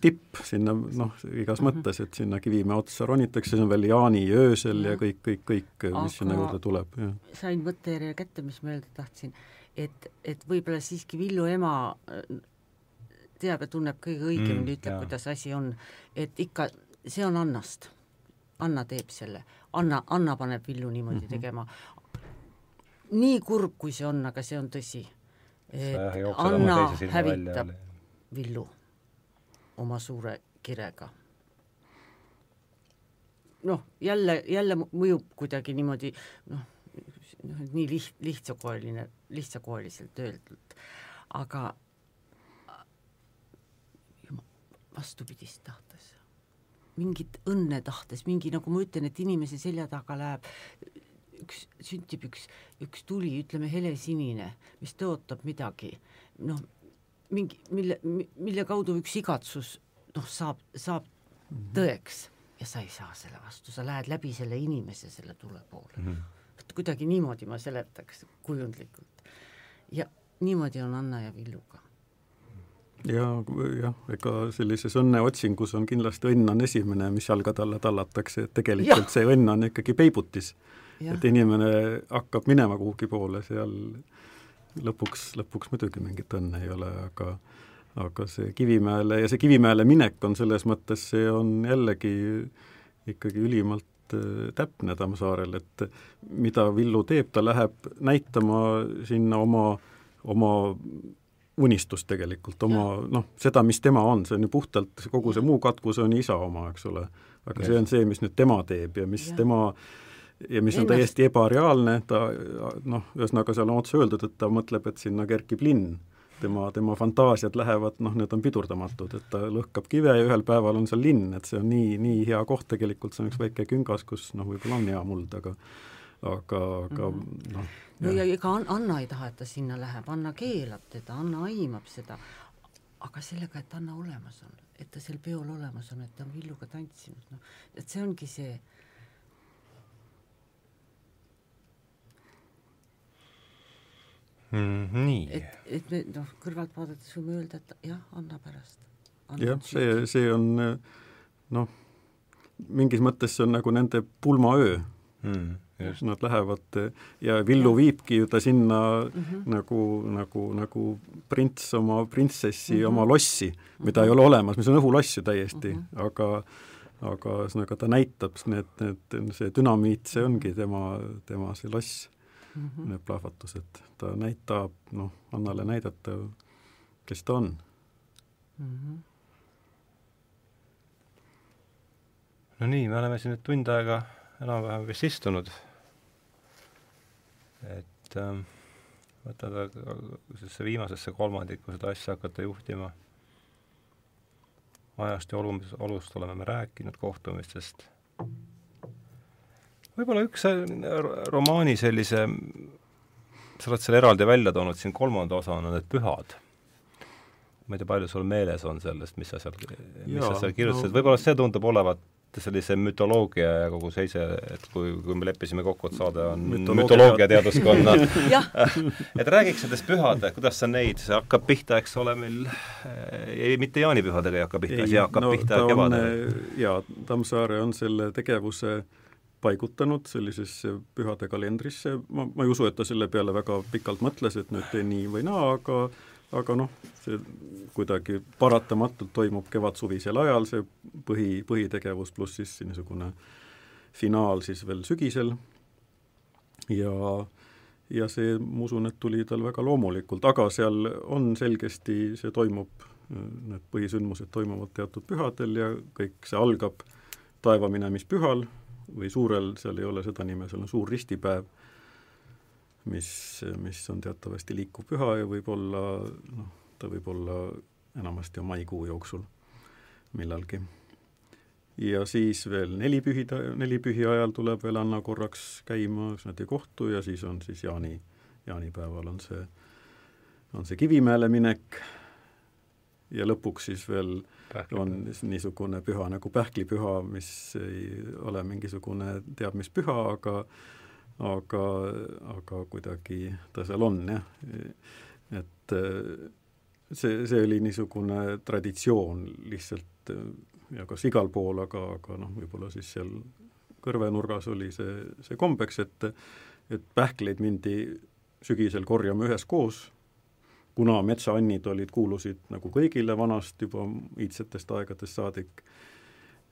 tipp sinna noh, igas mhm. mõttes, et sinna Kivimäe otsa ronitakse, see on veel Jaani öösel ja, ja kõik, kõik, kõik, mis Aga sinna juurde tuleb, sain mõttejärje kätte, mis ma öelda tahtsin, et, et võib-olla siiski Villu ema äh, teab ja tunneb kõige õigemini mm,, ütleb, kuidas asi on, et ikka see on Annast. Anna teeb selle, Anna, Anna paneb Villu niimoodi mm -hmm. tegema. nii kurb, kui see on, aga see on tõsi. et Anna hävitab Villu oma suure kirega. noh, jälle, jälle mõjub kuidagi niimoodi noh, nii liht-, lihtsakoeline, lihtsakoeliselt öeldud, aga vastupidist tahtes, mingit õnne tahtes, mingi nagu ma ütlen, et inimese selja taga läheb üks, süntib üks, üks tuli, ütleme helesinine, mis tõotab midagi, noh, mingi, mille, mille kaudu üks igatsus noh, saab, saab mm -hmm. tõeks ja sa ei saa selle vastu, sa lähed läbi selle inimese selle tule poole mm. -hmm. vot kuidagi niimoodi ma seletaks kujundlikult. ja niimoodi on Anna ja Villuga ja jah, ega sellises õnneotsingus on kindlasti õnn on esimene, mis jalgade alla tallatakse, et tegelikult ja. see õnn on ikkagi peibutis. et inimene hakkab minema kuhugi poole, seal lõpuks, lõpuks muidugi mingit õnne ei ole, aga aga see Kivimäele ja see Kivimäele minek on selles mõttes, see on jällegi ikkagi ülimalt äh, täpne Tammsaarel, et mida Villu teeb, ta läheb näitama sinna oma, oma unistust tegelikult, oma noh, seda, mis tema on, see on ju puhtalt, kogu see muu katkus on isa oma, eks ole. aga see on see, mis nüüd tema teeb ja mis ja. tema ja mis on täiesti ebareaalne, ta noh, ühesõnaga seal on otse öeldud, et ta mõtleb, et sinna kerkib linn tema, tema fantaasiad lähevad, noh, need on pidurdamatud, et ta lõhkab kive ja ühel päeval on seal linn, et see on nii, nii hea koht tegelikult, see on üks väike küngas, kus noh, võib-olla on hea muld, aga aga, aga -hmm. noh. no ja ega Anna ei taha, et ta sinna läheb, Anna keelab teda, Anna aimab seda, aga sellega, et Anna olemas on, et ta sel peol olemas on, et ta on Villuga tantsinud, noh, et see ongi see mm,. nii. et, et me noh, kõrvalt vaadates võime öelda, et jah, anna pärast. jah, see, see on noh, mingis mõttes see on nagu nende pulmaöö mm,. Just. Nad lähevad ja Villu ja. viibki ju ta sinna mm -hmm. nagu, nagu, nagu prints oma printsessi mm -hmm. oma lossi, mida mm -hmm. ei ole olemas, mis on õhuloss ju täiesti mm, -hmm. aga aga ühesõnaga ta näitab, need, need, see dünamiit, see ongi tema, tema see loss mm, -hmm. need plahvatused. ta näitab, noh, Annale näidata, kes ta on mm. -hmm. no nii, me oleme siin nüüd tund aega enam-vähem vist istunud, et ähm, võtada sellesse viimasesse kolmandikku seda asja hakata juhtima. ajast ja olumist, olust oleme me rääkinud, kohtumistest võib-olla üks äh, romaani sellise, sa oled selle eraldi välja toonud siin kolmanda osana, need pühad. ma ei tea, palju sul meeles on sellest, mis sa seal, mis sa seal kirjutasid no., võib-olla see tundub olevat sellise mütoloogia ja kogu see ise, et kui, kui me leppisime kokku, et saade on mütoloogiateaduskonna (laughs) (laughs) et räägiks nendest pühad, kuidas sa neid, see hakkab pihta, eks ole, meil ei, mitte jaanipühadega ei hakka pihta, see hakkab no, pihta kevadel. jaa, Tammsaare on selle tegevuse äh, paigutanud sellisesse pühade kalendrisse, ma, ma ei usu, et ta selle peale väga pikalt mõtles, et nüüd tee nii või naa, aga aga noh, see kuidagi paratamatult toimub kevad-suvisel ajal, see põhi, põhitegevus pluss siis niisugune finaal siis veel sügisel. Ja ja see, ma usun, et tuli tal väga loomulikult, aga seal on selgesti, see toimub, need põhisündmused toimuvad teatud pühadel ja kõik see algab taevaminemishühal, või suurel, seal ei ole seda nime, seal on suur ristipäev, mis, mis on teatavasti liikuv püha ja võib olla noh, ta võib olla enamasti maikuu jooksul millalgi. ja siis veel nelipühi, nelipühi ajal tuleb veel Anna korraks käima, siis nad ei kohtu ja siis on siis jaani, jaanipäeval on see, on see Kivimäele minek ja lõpuks siis veel Pähklipüha. On niisugune püha nagu pähklipüha, mis ei ole mingisugune teab mis püha, aga aga, aga kuidagi ta seal on, jah. et see, see oli niisugune traditsioon lihtsalt ja kas igal pool, aga, aga noh, võib-olla siis seal kõrvenurgas oli see, see kombeks, et et pähkleid mindi sügisel korjama üheskoos kuna metsaannid olid, kuulusid nagu kõigile vanast juba iidsetest aegadest saadik,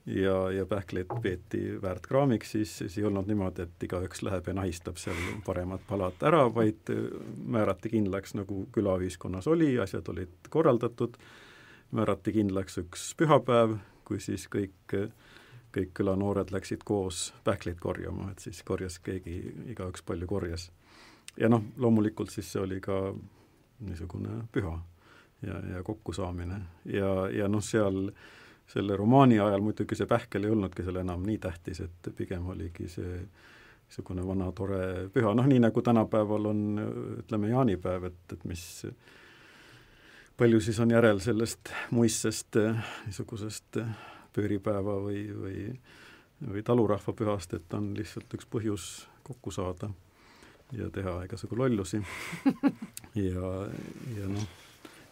ja, ja pähkleid peeti väärt kraamiks, siis, siis ei olnud niimoodi, et igaüks läheb ja nahistab seal paremad palad ära, vaid määrati kindlaks, nagu külaühiskonnas oli, asjad olid korraldatud, määrati kindlaks üks pühapäev, kui siis kõik, kõik külanoored läksid koos pähkleid korjama, et siis korjas keegi, igaüks palju korjas. ja noh, loomulikult siis see oli ka niisugune püha ja, ja kokkusaamine. Ja, ja noh, seal selle romaani ajal muidugi see pähkel ei olnudki seal enam nii tähtis, et pigem oligi see niisugune vana tore püha, noh nii nagu tänapäeval on ütleme, jaanipäev, et, et mis palju siis on järel sellest muistsest niisugusest pööripäeva või, või või talurahvapühast, et on lihtsalt üks põhjus kokku saada ja teha igasugu lollusi. Ja, ja noh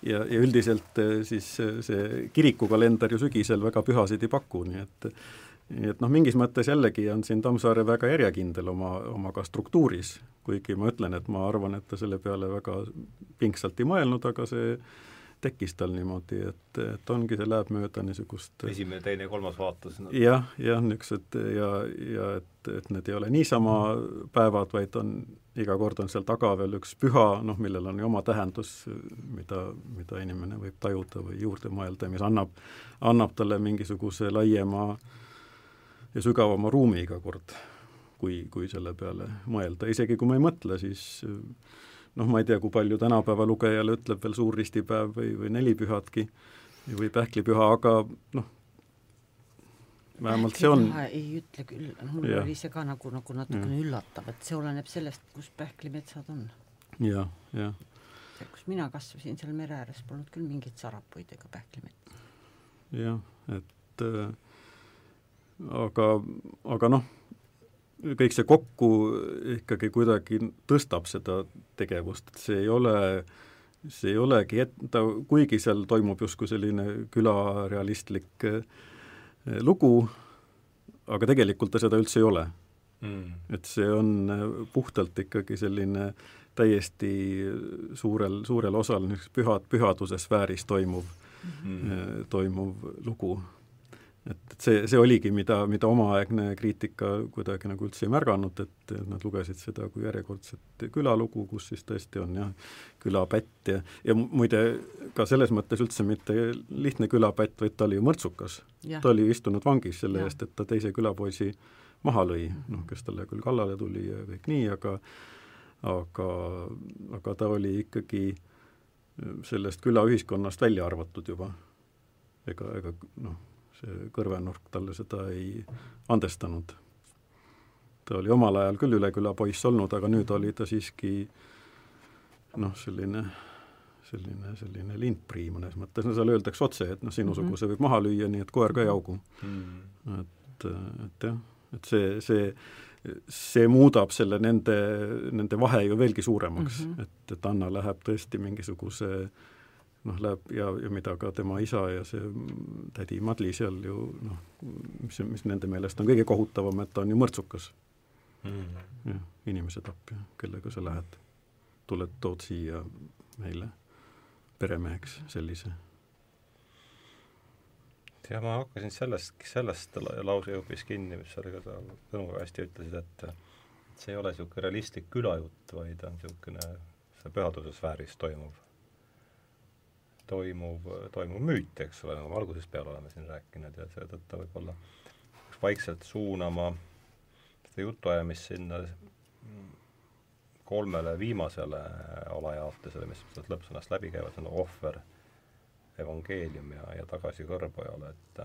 ja, ja üldiselt eh, siis eh, see kirikukalender ju sügisel väga pühasid ei paku, nii et nii et noh, mingis mõttes jällegi on siin Tammsaare väga järjekindel oma, oma ka struktuuris, kuigi ma ütlen, et ma arvan, et ta selle peale väga pingsalt ei mõelnud, aga see tekkis tal niimoodi, et, et ongi, see läheb mööda niisugust esimene, teine, kolmas vaatus no.. jah, jah, niisugused ja, ja et, et need ei ole niisama päevad, vaid on, iga kord on seal taga veel üks püha, noh, millel on ju oma tähendus, mida, mida inimene võib tajuda või juurde mõelda, mis annab, annab talle mingisuguse laiema ja sügavama ruumi iga kord, kui, kui selle peale mõelda, isegi kui ma ei mõtle, siis noh, ma ei tea, kui palju tänapäeva lugejale ütleb veel suurristipäev või, või nelipühadki või pähklipüha, aga noh, vähemalt see on ei ütle küll, mul ja. oli see ka nagu, nagu natukene mm. üllatav, et see oleneb sellest, kus pähklimetsad on ja,. jah, jah. kus mina kasvasin seal mere ääres, polnud küll mingeid sarapuid ega pähklimetsa. jah, et äh, aga, aga noh, kõik see kokku ikkagi kuidagi tõstab seda tegevust, et see ei ole, see ei olegi, et ta, kuigi seal toimub justkui selline külarealistlik eh, lugu, aga tegelikult ta seda üldse ei ole. Mm.. et see on eh, puhtalt ikkagi selline täiesti suurel, suurel osal niisuguse püha, pühaduse sfääris toimuv mm., toimuv lugu et, see, see oligi, mida, mida omaaegne kriitika kuidagi nagu üldse ei märganud, et nad lugesid seda kui järjekordset külalugu, kus siis tõesti on jah, külapätt ja, ja muide, ka selles mõttes üldse mitte lihtne külapätt, vaid ta oli ju mõrtsukas. ta oli istunud vangis selle ja. eest, et ta teise külapoisi maha lõi, noh, kes talle küll kallale tuli ja kõik nii, aga aga, aga ta oli ikkagi sellest külaühiskonnast välja arvatud juba. ega, ega noh, see kõrvenurk talle seda ei andestanud. ta oli omal ajal küll Üleküla poiss olnud, aga nüüd oli ta siiski noh, selline selline, selline lindprii mõnes mõttes, no seal öeldakse otse, et noh, sinusuguse mhm. võib maha lüüa, nii et koer ka ei augu mm.. et, et jah, et see, see, see muudab selle nende, nende vahe ju veelgi suuremaks mm, -hmm. et, et Anna läheb tõesti mingisuguse äh, noh, läheb ja, ja mida ka tema isa ja see tädi Madli seal ju noh, mis, mis nende meelest on kõige kohutavam, et ta on ju mõrtsukas. Mm.. jah, inimese tapja, kellega sa lähed, tuled, tood siia meile peremeheks sellise. ja ma hakkasin sellest, sellest lause hoopis kinni, mis sa Tõnu hästi ütlesid, et see ei ole niisugune realistlik külajutt, vaid on niisugune see pühaduse sfääris toimuv toimuv, toimuv müüt, eks ole, nagu me algusest peale oleme siin rääkinud ja seetõttu võib-olla peaks vaikselt suunama seda jutuajamist sinna kolmele viimasele alajaotusele, mis sealt lõppsõnast läbi käivad, see on ohver, evangeelium ja, ja tagasi kõrbojale, et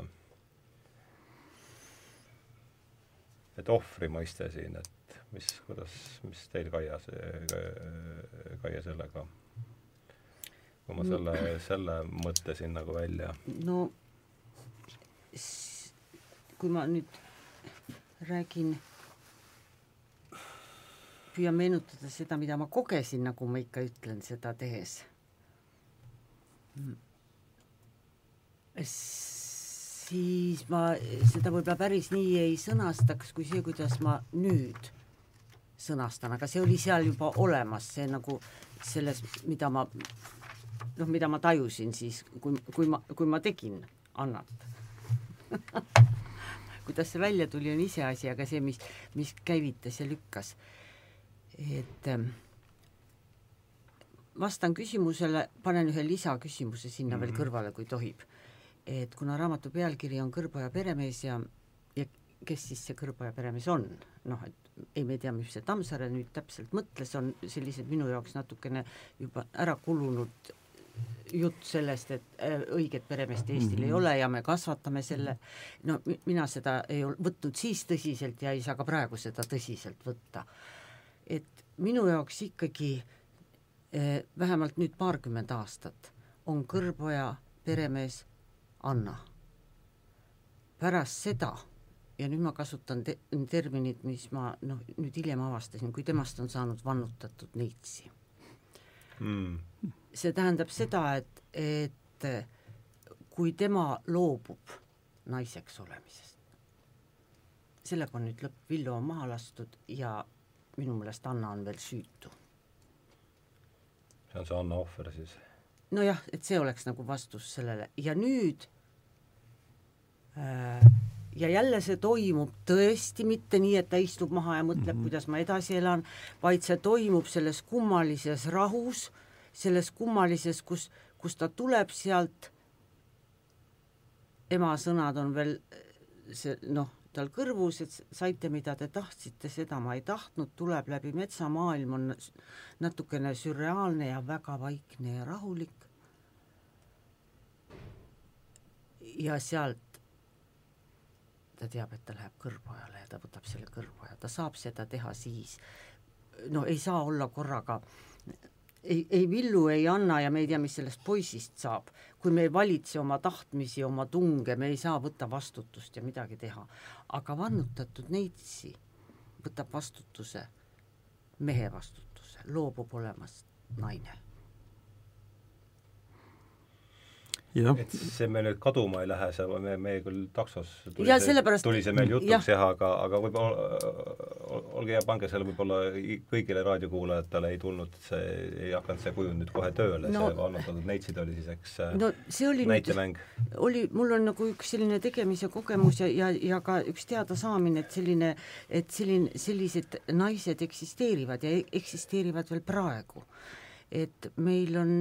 et ohvri mõiste siin, et mis, kuidas, mis teil, Kaia, Kaia sellega kui ma selle, selle mõtlesin nagu välja. no kui ma nüüd räägin, püüan meenutada seda, mida ma kogesin, nagu ma ikka ütlen seda tehes. siis ma seda võib-olla päris nii ei sõnastaks, kui see, kuidas ma nüüd sõnastan, aga see oli seal juba olemas, see nagu selles, mida ma noh, mida ma tajusin siis, kui, kui ma, kui ma tegin Annat (laughs) kuidas see välja tuli, on iseasi, aga see, mis, mis käivitas ja lükkas. et ähm, vastan küsimusele, panen ühe lisaküsimuse sinna mm -hmm. veel mhm. kõrvale, kui tohib. et kuna raamatu pealkiri on Kõrboja peremees ja, ja kes siis see Kõrboja peremees on, noh, et ei, me ei tea, mis see Tammsaare nüüd täpselt mõtles, on sellised minu jaoks natukene juba ära kulunud jutt sellest, et äh, õiget peremeest Eestil mm -hmm. ei ole ja me kasvatame selle, no mina seda ei võtnud siis tõsiselt ja ei saa ka praegu seda tõsiselt võtta. et minu jaoks ikkagi eh, vähemalt nüüd paarkümmend aastat on Kõrboja peremees Anna. pärast seda ja nüüd ma kasutan te-, terminit, mis ma noh, nüüd hiljem avastasin, kui temast on saanud vannutatud neitsi mm see tähendab seda, et, et kui tema loobub naiseks olemisest, sellega on nüüd lõpp, Villu on maha lastud ja minu meelest Anna on veel süütu. see on see Anna ohver siis? nojah, et see oleks nagu vastus sellele ja nüüd äh, ja jälle see toimub tõesti mitte nii, et ta istub maha ja mõtleb mm, -hmm. kuidas ma edasi elan, vaid see toimub selles kummalises rahus äh,, selles kummalises, kus, kus ta tuleb sealt, ema sõnad on veel see noh, tal kõrvus, et saite, mida te tahtsite, seda ma ei tahtnud, tuleb läbi metsa, maailm on natukene sürreaalne ja väga vaikne ja rahulik. ja sealt ta teab, et ta läheb kõrvajale ja ta võtab selle kõrvaja, ta saab seda teha siis, no ei saa olla korraga ei, ei Villu ei anna ja me ei tea, mis sellest poisist saab. kui me ei valitse oma tahtmisi, oma tunge, me ei saa võtta vastutust ja midagi teha. aga vannutatud neitsi võtab vastutuse, mehe vastutuse, loobub olemast naine et see meil nüüd kaduma ei lähe, see, me, me küll taksos tuli, ja, see, sellepärast... tuli see meil jutuks jah, aga, aga võib-olla, olge hea, pange selle võib-olla kõigile raadiokuulajatele ei tulnud see, ei hakanud see kujund nüüd kohe tööle no,, see vannutatud neitsid oli siis eks no see oli näitemäng. oli, mul on nagu üks selline tegemise kogemus ja, ja, ja ka üks teadasaamine, et selline, et selline, sellised naised eksisteerivad ja eksisteerivad veel praegu. et meil on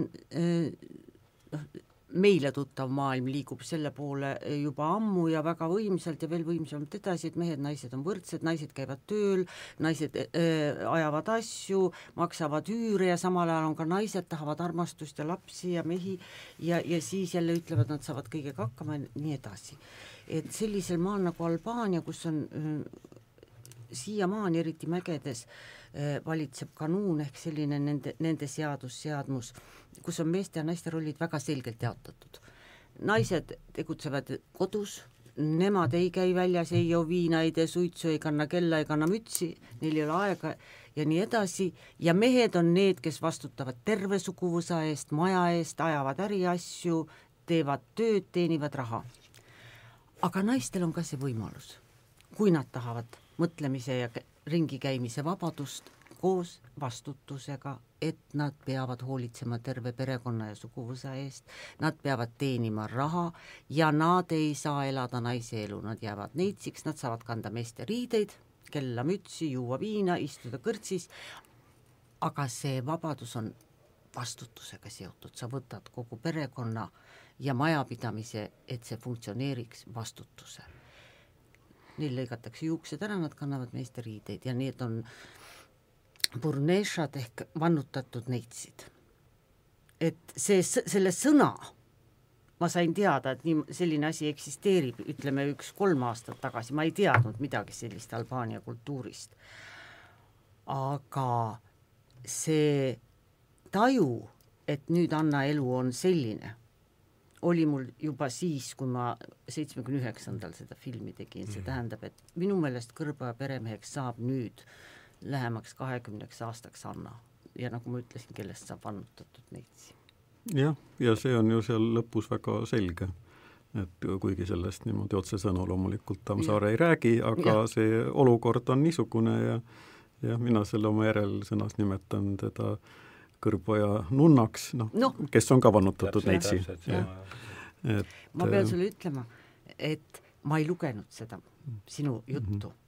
noh, meile tuttav maailm liigub selle poole juba ammu ja väga võimsalt ja veel võimsamalt edasi, et mehed-naised on võrdsed, naised käivad tööl, naised äh, ajavad asju, maksavad üüre ja samal ajal on ka naised, tahavad armastust ja lapsi ja mehi ja, ja siis jälle ütlevad, nad saavad kõigega hakkama ja nii edasi. et sellisel maal nagu Albaania, kus on äh, siiamaani, eriti mägedes äh,, valitseb kanuun ehk selline nende, nende seadus, seadmus kus on meeste ja naiste rollid väga selgelt jaotatud. naised tegutsevad kodus, nemad ei käi väljas, ei joo viina, ei tee suitsu, ei kanna kella, ei kanna mütsi, neil ei ole aega ja nii edasi, ja mehed on need, kes vastutavad terve suguvõsa eest, maja eest, ajavad äriasju, teevad tööd, teenivad raha. aga naistel on ka see võimalus, kui nad tahavad mõtlemise ja ringikäimise vabadust, koos vastutusega, et nad peavad hoolitsema terve perekonna ja suguvõsa eest, nad peavad teenima raha ja nad ei saa elada naise elu, nad jäävad neitsiks, nad saavad kanda meeste riideid, kella mütsi, juua viina, istuda kõrtsis, aga see vabadus on vastutusega seotud, sa võtad kogu perekonna ja majapidamise, et see funktsioneeriks, vastutuse. Neil lõigatakse juuksed ära, nad kannavad meeste riideid ja need on Burnešad ehk vannutatud neitsid. et see, selle sõna ma sain teada, et nii, selline asi eksisteerib, ütleme üks kolm aastat tagasi, ma ei teadnud midagi sellist Albaania kultuurist. aga see taju, et nüüd Anna elu on selline, oli mul juba siis, kui ma seitsmekümne üheksandal seda filmi tegin, see mhm. tähendab, et minu meelest Kõrboja peremeheks saab nüüd äh, lähemaks kahekümneks aastaks Anna ja nagu ma ütlesin, kellest saab vannutatud neitsi. jah, ja see on ju seal lõpus väga selge, et kuigi sellest niimoodi otsesõnu loomulikult Tammsaare ei räägi, aga ja. see olukord on niisugune ja jah, mina selle oma järelsõnas nimetan teda kõrboja nunnaks, noh no, no, kes on ka vannutatud neitsi. ma pean sulle ütlema, et ma ei lugenud seda sinu juttu. Mm. -hmm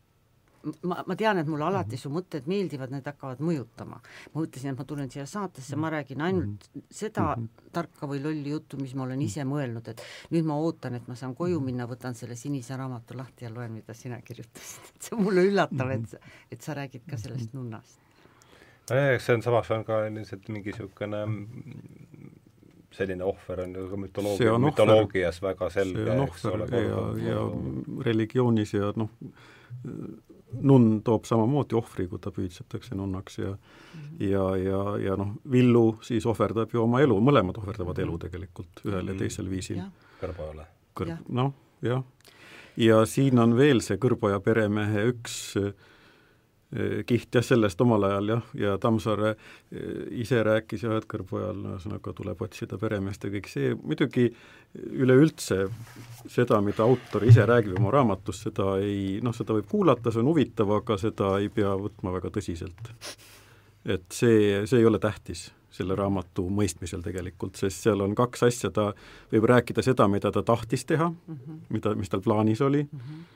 ma, ma tean, et mulle alati su mõtted meeldivad, need hakkavad mõjutama. ma mõtlesin, et ma tulen siia saatesse, ma räägin ainult seda tarka või lolli juttu, mis ma olen ise mõelnud, et nüüd ma ootan, et ma saan koju minna, võtan selle sinise raamatu lahti ja loen, mida sina kirjutasid. (laughs) see on mulle üllatav, et, et sa räägid ka sellest nunnast eks see on samas, on ka lihtsalt mingi niisugune selline ohver on ju ka mütoloogia, mütoloogias väga selge, eks ole. ja, ja religioonis ja noh, nunn toob samamoodi ohvri, kui ta püüdsetakse nunnaks ja ja, ja, ja noh, Villu siis ohverdab ju oma elu, mõlemad ohverdavad elu tegelikult ühel ja teisel viisil. kõrboajale. kõr-, noh, jah. ja siin on veel see Kõrboja peremehe üks äh, kiht jah, sellest omal ajal jah, ja Tammsaare eh, ise rääkis jah, et kõrgpojal ühesõnaga tuleb otsida peremeest ja kõik see, muidugi üleüldse seda, mida autor ise räägib oma raamatus, seda ei noh, seda võib kuulata, see on huvitav, aga seda ei pea võtma väga tõsiselt. et see, see ei ole tähtis selle raamatu mõistmisel tegelikult, sest seal on kaks asja, ta võib rääkida seda, mida ta tahtis teha mm, -hmm. mida, mis tal plaanis oli mm, -hmm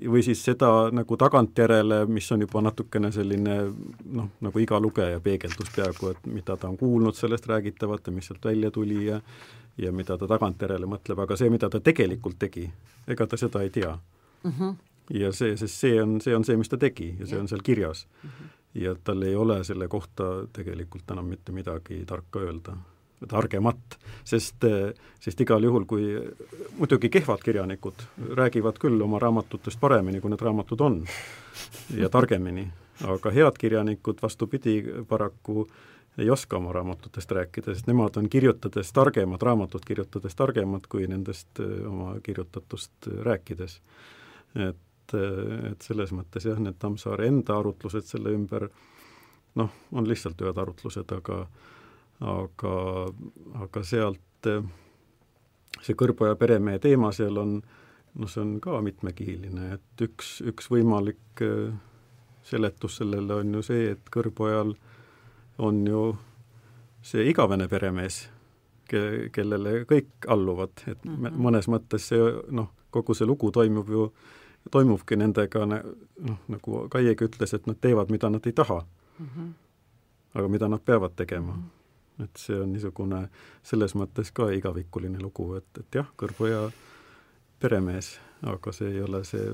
või siis seda nagu tagantjärele, mis on juba natukene selline noh, nagu iga lugeja peegeldus peaaegu, et mida ta on kuulnud sellest räägitavat ja mis sealt välja tuli ja ja mida ta tagantjärele mõtleb, aga see, mida ta tegelikult tegi, ega ta seda ei tea mm. -hmm. ja see, sest see on, see on see, mis ta tegi ja see on seal kirjas mm. -hmm. ja tal ei ole selle kohta tegelikult enam mitte midagi tarka öelda targemat, sest, sest igal juhul, kui muidugi kehvad kirjanikud räägivad küll oma raamatutest paremini, kui need raamatud on, ja targemini, aga head kirjanikud, vastupidi, paraku ei oska oma raamatutest rääkida, sest nemad on kirjutades targemad, raamatut kirjutades targemad kui nendest eh, oma kirjutatust rääkides. et, et selles mõttes jah, need Tammsaare enda arutlused selle ümber noh, on lihtsalt ühed arutlused, aga aga, aga sealt see Kõrboja peremehe teema seal on, noh, see on ka mitmekihiline, et üks, üks võimalik äh, seletus sellele on ju see, et Kõrbojal on ju see igavene peremees, ke-, kellele kõik alluvad, et mm -hmm. mõnes mõttes see noh, kogu see lugu toimub ju, toimubki nendega noh, nagu Kaiegi ütles, et nad teevad, mida nad ei taha mm. -hmm. aga mida nad peavad tegema mm. -hmm et see on niisugune selles mõttes ka igavikuline lugu, et, et jah, Kõrboja peremees, aga see ei ole see,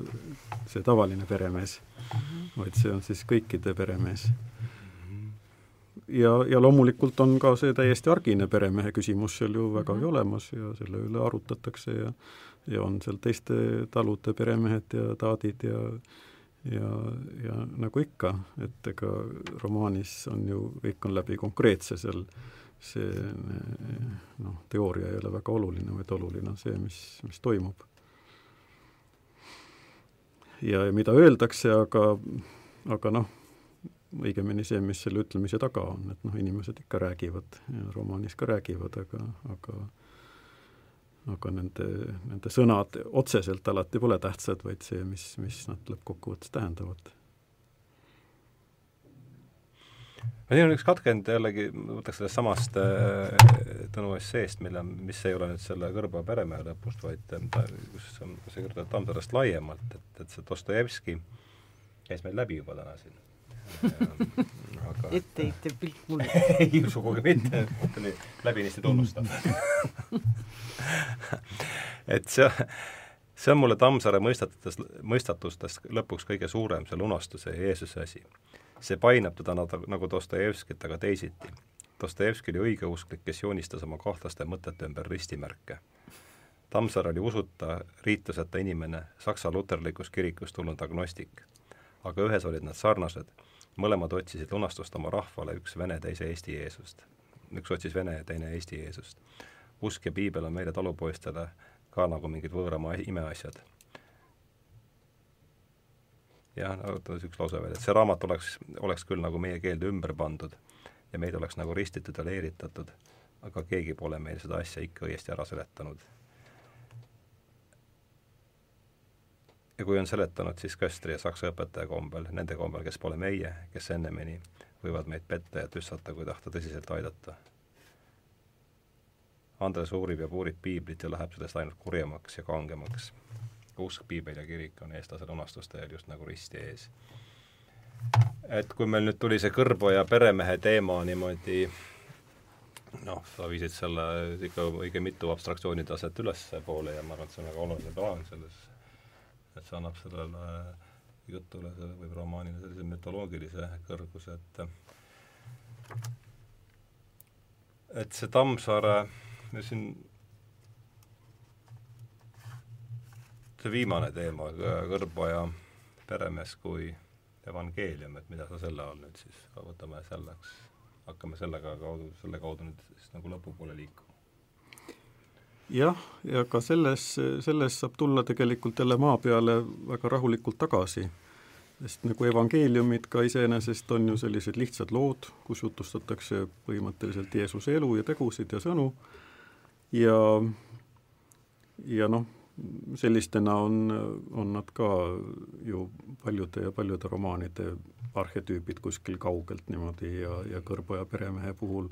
see tavaline peremees, vaid see on siis kõikide peremees. ja, ja loomulikult on ka see täiesti argine peremehe küsimus seal ju vägagi mhm. olemas ja selle üle arutatakse ja ja on seal teiste talude peremehed ja taadid ja ja, ja nagu ikka, et ega romaanis on ju, kõik on läbi konkreetse seal see noh, teooria ei ole väga oluline, vaid oluline on see, mis, mis toimub. ja, ja mida öeldakse, aga, aga noh, õigemini see, mis selle ütlemise taga on, et noh, inimesed ikka räägivad ja romaanis ka räägivad, aga, aga aga nende, nende sõnad otseselt alati pole tähtsad, vaid see, mis, mis nad lõppkokkuvõttes tähendavad. Siin on üks katkend jällegi, võtaks sellest samast äh, Tõnu esseest, mille, mis ei ole nüüd selle Kõrba peremehe lõpust, vaid äh, kus on see kirjutatud Tammsaarest laiemalt, et, et see Dostojevski käis meil läbi juba täna siin aga etteheitev pilk mulle (laughs) ei, sugugi mitte, ta oli läbinisti tunnustav (laughs) et see, see on mulle Tammsaare mõistatustest, mõistatustest lõpuks kõige suurem, see lunastuse ja Jeesuse asi see painab teda nagu, nagu Dostojevskit, aga teisiti. Dostojevski oli õigeusklik, kes joonistas oma kahtlaste mõtete ümber ristimärke. Tammsaar oli usuta, riituseta inimene, saksa luterlikust kirikust tulnud agnostik. aga ühes olid nad sarnased, mõlemad otsisid lunastust oma rahvale, üks Vene, teise Eesti Jeesust. üks otsis Vene ja teine Eesti Jeesust. usk ja piibel on meile talupoistele ka nagu mingid võõramaa imeasjad jah, no üks lause veel, et see raamat oleks, oleks küll nagu meie keelde ümber pandud ja meid oleks nagu ristitud ja leeritatud, aga keegi pole meil seda asja ikka õiesti ära seletanud. Ja kui on seletanud, siis köstri ja saksa õpetaja kombel, nende kombel, kes pole meie, kes ennemini, võivad meid petta ja tüssata, kui tahta tõsiselt aidata. Andres uurib ja puurib piiblit ja läheb sellest ainult kurjemaks ja kangemaks usk, piibel ja kirik on eestlase lunastusteel just nagu risti ees. et kui meil nüüd tuli see kõrboja peremehe teema niimoodi noh, sa viisid selle ikka õige mitu abstraktsiooni taset ülespoole ja ma arvan, et see on väga oluline plaan selles, et see annab sellele jutule, või romaanile sellise mütoloogilise kõrguse, et et see Tammsaare, siin see viimane teema, Kõrboja peremees kui evangeelium, et mida sa selle all nüüd siis, võtame selleks hakkame sellega kaudu, selle kaudu nüüd siis nagu lõpupoole liikuma. Jah, ja ka selles, selles saab tulla tegelikult jälle maa peale väga rahulikult tagasi, sest nagu evangeeliumid ka iseenesest on ju sellised lihtsad lood, kus jutustatakse põhimõtteliselt Jeesuse elu ja tegusid ja sõnu. Ja ja noh, sellistena on, on nad ka ju paljude ja paljude romaanide arhetüübid kuskil kaugelt niimoodi ja, ja Kõrboja peremehe puhul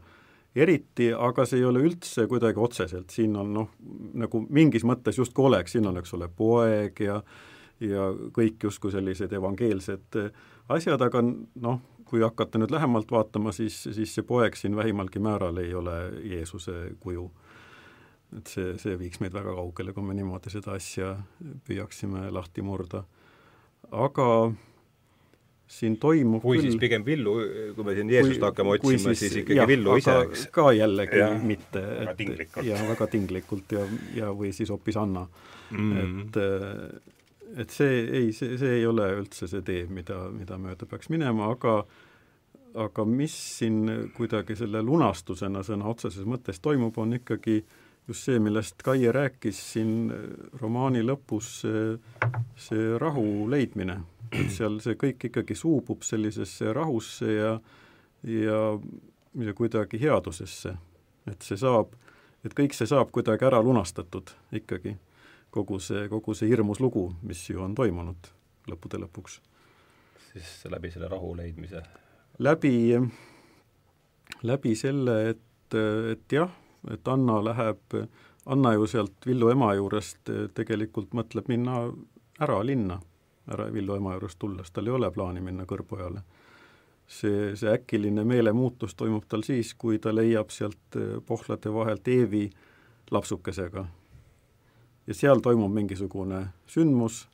eriti, aga see ei ole üldse kuidagi otseselt, siin on noh, nagu mingis mõttes justkui oleks, siin on, eks ole, poeg ja ja kõik justkui sellised evangeelsed asjad, aga noh, kui hakata nüüd lähemalt vaatama, siis, siis see poeg siin vähimalgi määral ei ole Jeesuse kuju. et see, see viiks meid väga kaugele, kui me niimoodi seda asja püüaksime lahti murda. aga siin toimub kui küll, siis pigem Villu, kui me siin Jeesust kui, hakkame otsima, siis, siis ikkagi jah, Villu ise, eks? ka jällegi ja, mitte, et ja väga tinglikult ja, ja või siis hoopis Anna mm. -hmm. et et see ei, see, see ei ole üldse see tee, mida, mida mööda peaks minema, aga aga mis siin kuidagi selle lunastusena sõna otseses mõttes toimub, on ikkagi just see, millest Kaie rääkis siin romaani lõpus, see, see rahu leidmine et seal see kõik ikkagi suubub sellisesse rahusse ja ja, ja kuidagi headusesse. et see saab, et kõik see saab kuidagi ära lunastatud ikkagi, kogu see, kogu see hirmus lugu, mis ju on toimunud lõppude lõpuks. siis läbi selle rahu leidmise? läbi, läbi selle, et, et jah, et Anna läheb, Anna ju sealt Villu ema juurest tegelikult mõtleb minna ära linna ära Villu ema juurest tulles, tal ei ole plaani minna kõrgpojale. see, see äkiline meelemuutus toimub tal siis, kui ta leiab sealt eh, pohlade vahelt Eevi lapsukesega. ja seal toimub mingisugune sündmus,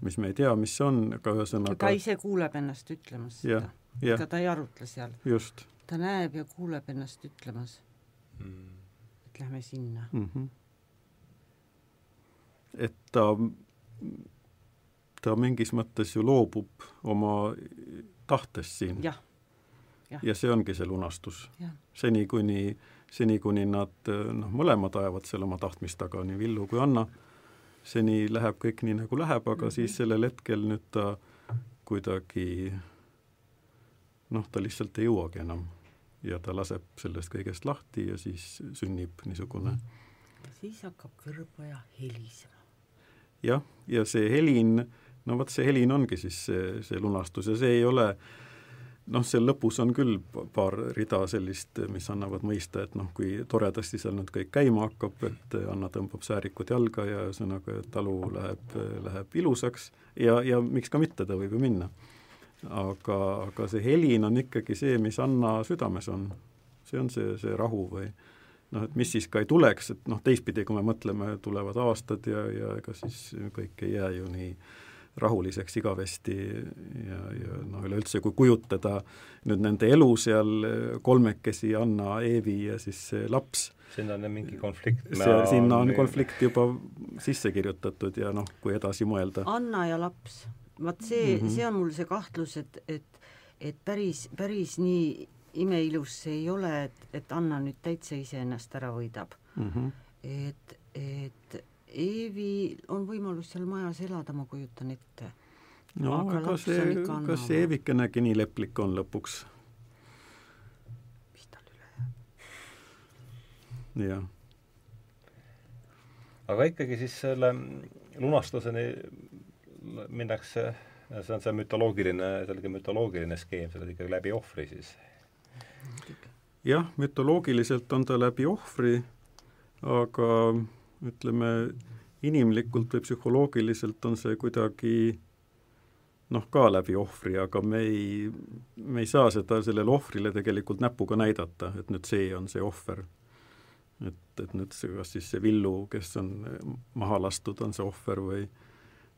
mis me ei tea, mis see on, aga ühesõnaga ta ise kuuleb ennast ütlemas seda. ega ta ei arutle seal. ta näeb ja kuuleb ennast ütlemas. Et lähme sinna mm. -hmm. et ta ta mingis mõttes ju loobub oma tahtest siin. ja, ja. ja see ongi see lunastus. seni, kuni, seni, kuni nad noh, mõlemad ajavad seal oma tahtmist taga, nii Villu kui Anna, seni läheb kõik nii, nagu läheb, aga mm -hmm. siis sellel hetkel nüüd ta kuidagi noh, ta lihtsalt ei jõuagi enam ja ta laseb sellest kõigest lahti ja siis sünnib niisugune siis hakkab kõrboja helisema. jah, ja see helin no vot, see helin ongi siis see, see lunastus ja see ei ole noh, seal lõpus on küll paar rida sellist, mis annavad mõista, et noh, kui toredasti seal nüüd kõik käima hakkab, et Anna tõmbab säärikud jalga ja ühesõnaga, talu läheb, läheb ilusaks ja, ja miks ka mitte, ta võib ju minna. Aga, aga see helin on ikkagi see, mis Anna südames on. see on see, see rahu või noh, et mis siis ka ei tuleks, et noh, teistpidi, kui me mõtleme, tulevad aastad ja, ja ega siis kõik ei jää ju nii rahuliseks igavesti ja, ja noh, üleüldse kui kujutada nüüd nende elu seal kolmekesi, Anna, Eevi ja siis see laps, sinna on mingi konflikt see, sinna on konflikt juba sisse kirjutatud ja noh, kui edasi mõelda. Anna ja laps, vaat see mm, -hmm. see on mul see kahtlus, et, et et päris, päris nii imeilus see ei ole, et, et Anna nüüd täitsa iseennast ära võidab mm. -hmm. et, et Eevi on võimalus seal majas elada, ma kujutan ette. no aga, aga see, kas see Eevikenegi nii leplik on lõpuks? mis tal üle jääb? jah. aga ikkagi siis selle lunastuseni minnakse, see on see mütoloogiline, selge mütoloogiline skeem, see on ikkagi läbi ohvri siis? jah, mütoloogiliselt on ta läbi ohvri, aga ütleme, inimlikult või psühholoogiliselt on see kuidagi noh, ka läbi ohvri, aga me ei, me ei saa seda sellele ohvrile tegelikult näpuga näidata, et nüüd see on see ohver. et, et nüüd see, kas siis see Villu, kes on maha lastud, on see ohver või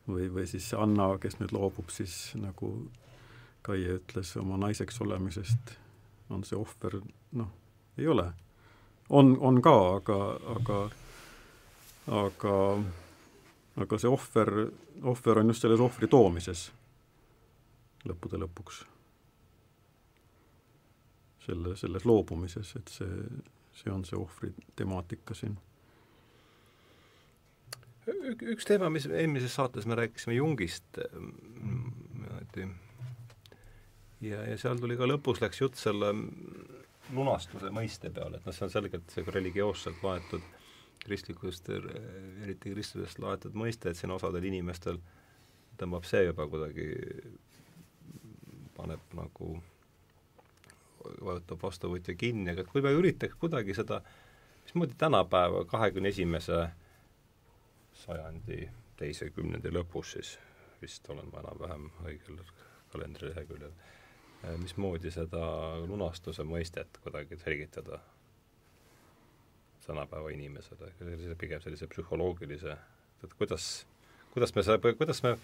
või, või siis Anna, kes nüüd loobub siis nagu Kaie ütles oma naiseks olemisest, on see ohver, noh, ei ole. on, on ka, aga, aga aga aga see ohver, ohver on just selles ohvri toomises lõppude lõpuks. selle, selles loobumises, et see, see on see ohvri temaatika siin. Üks teema, mis eelmises saates me rääkisime Jungist niimoodi. Ja, ja seal tuli ka lõpus läks jutt selle lunastuse mõiste peale, et noh, see on selgelt see religioosselt loetud kristlikust, eriti kristlusest loetud mõiste, et siin osadel inimestel tõmbab see juba kuidagi paneb nagu, vajutab vastuvõtja kinni, aga kui me üritaks kuidagi seda, mismoodi tänapäeva, kahekümne esimese sajandi teise kümnendi lõpus siis, vist olen ma enam-vähem õigel kalendrileheküljel, eh, mismoodi seda lunastuse mõistet kuidagi selgitada tänapäeva inimesele, pigem sellise psühholoogilise, et kuidas, kuidas me saab, kuidas me,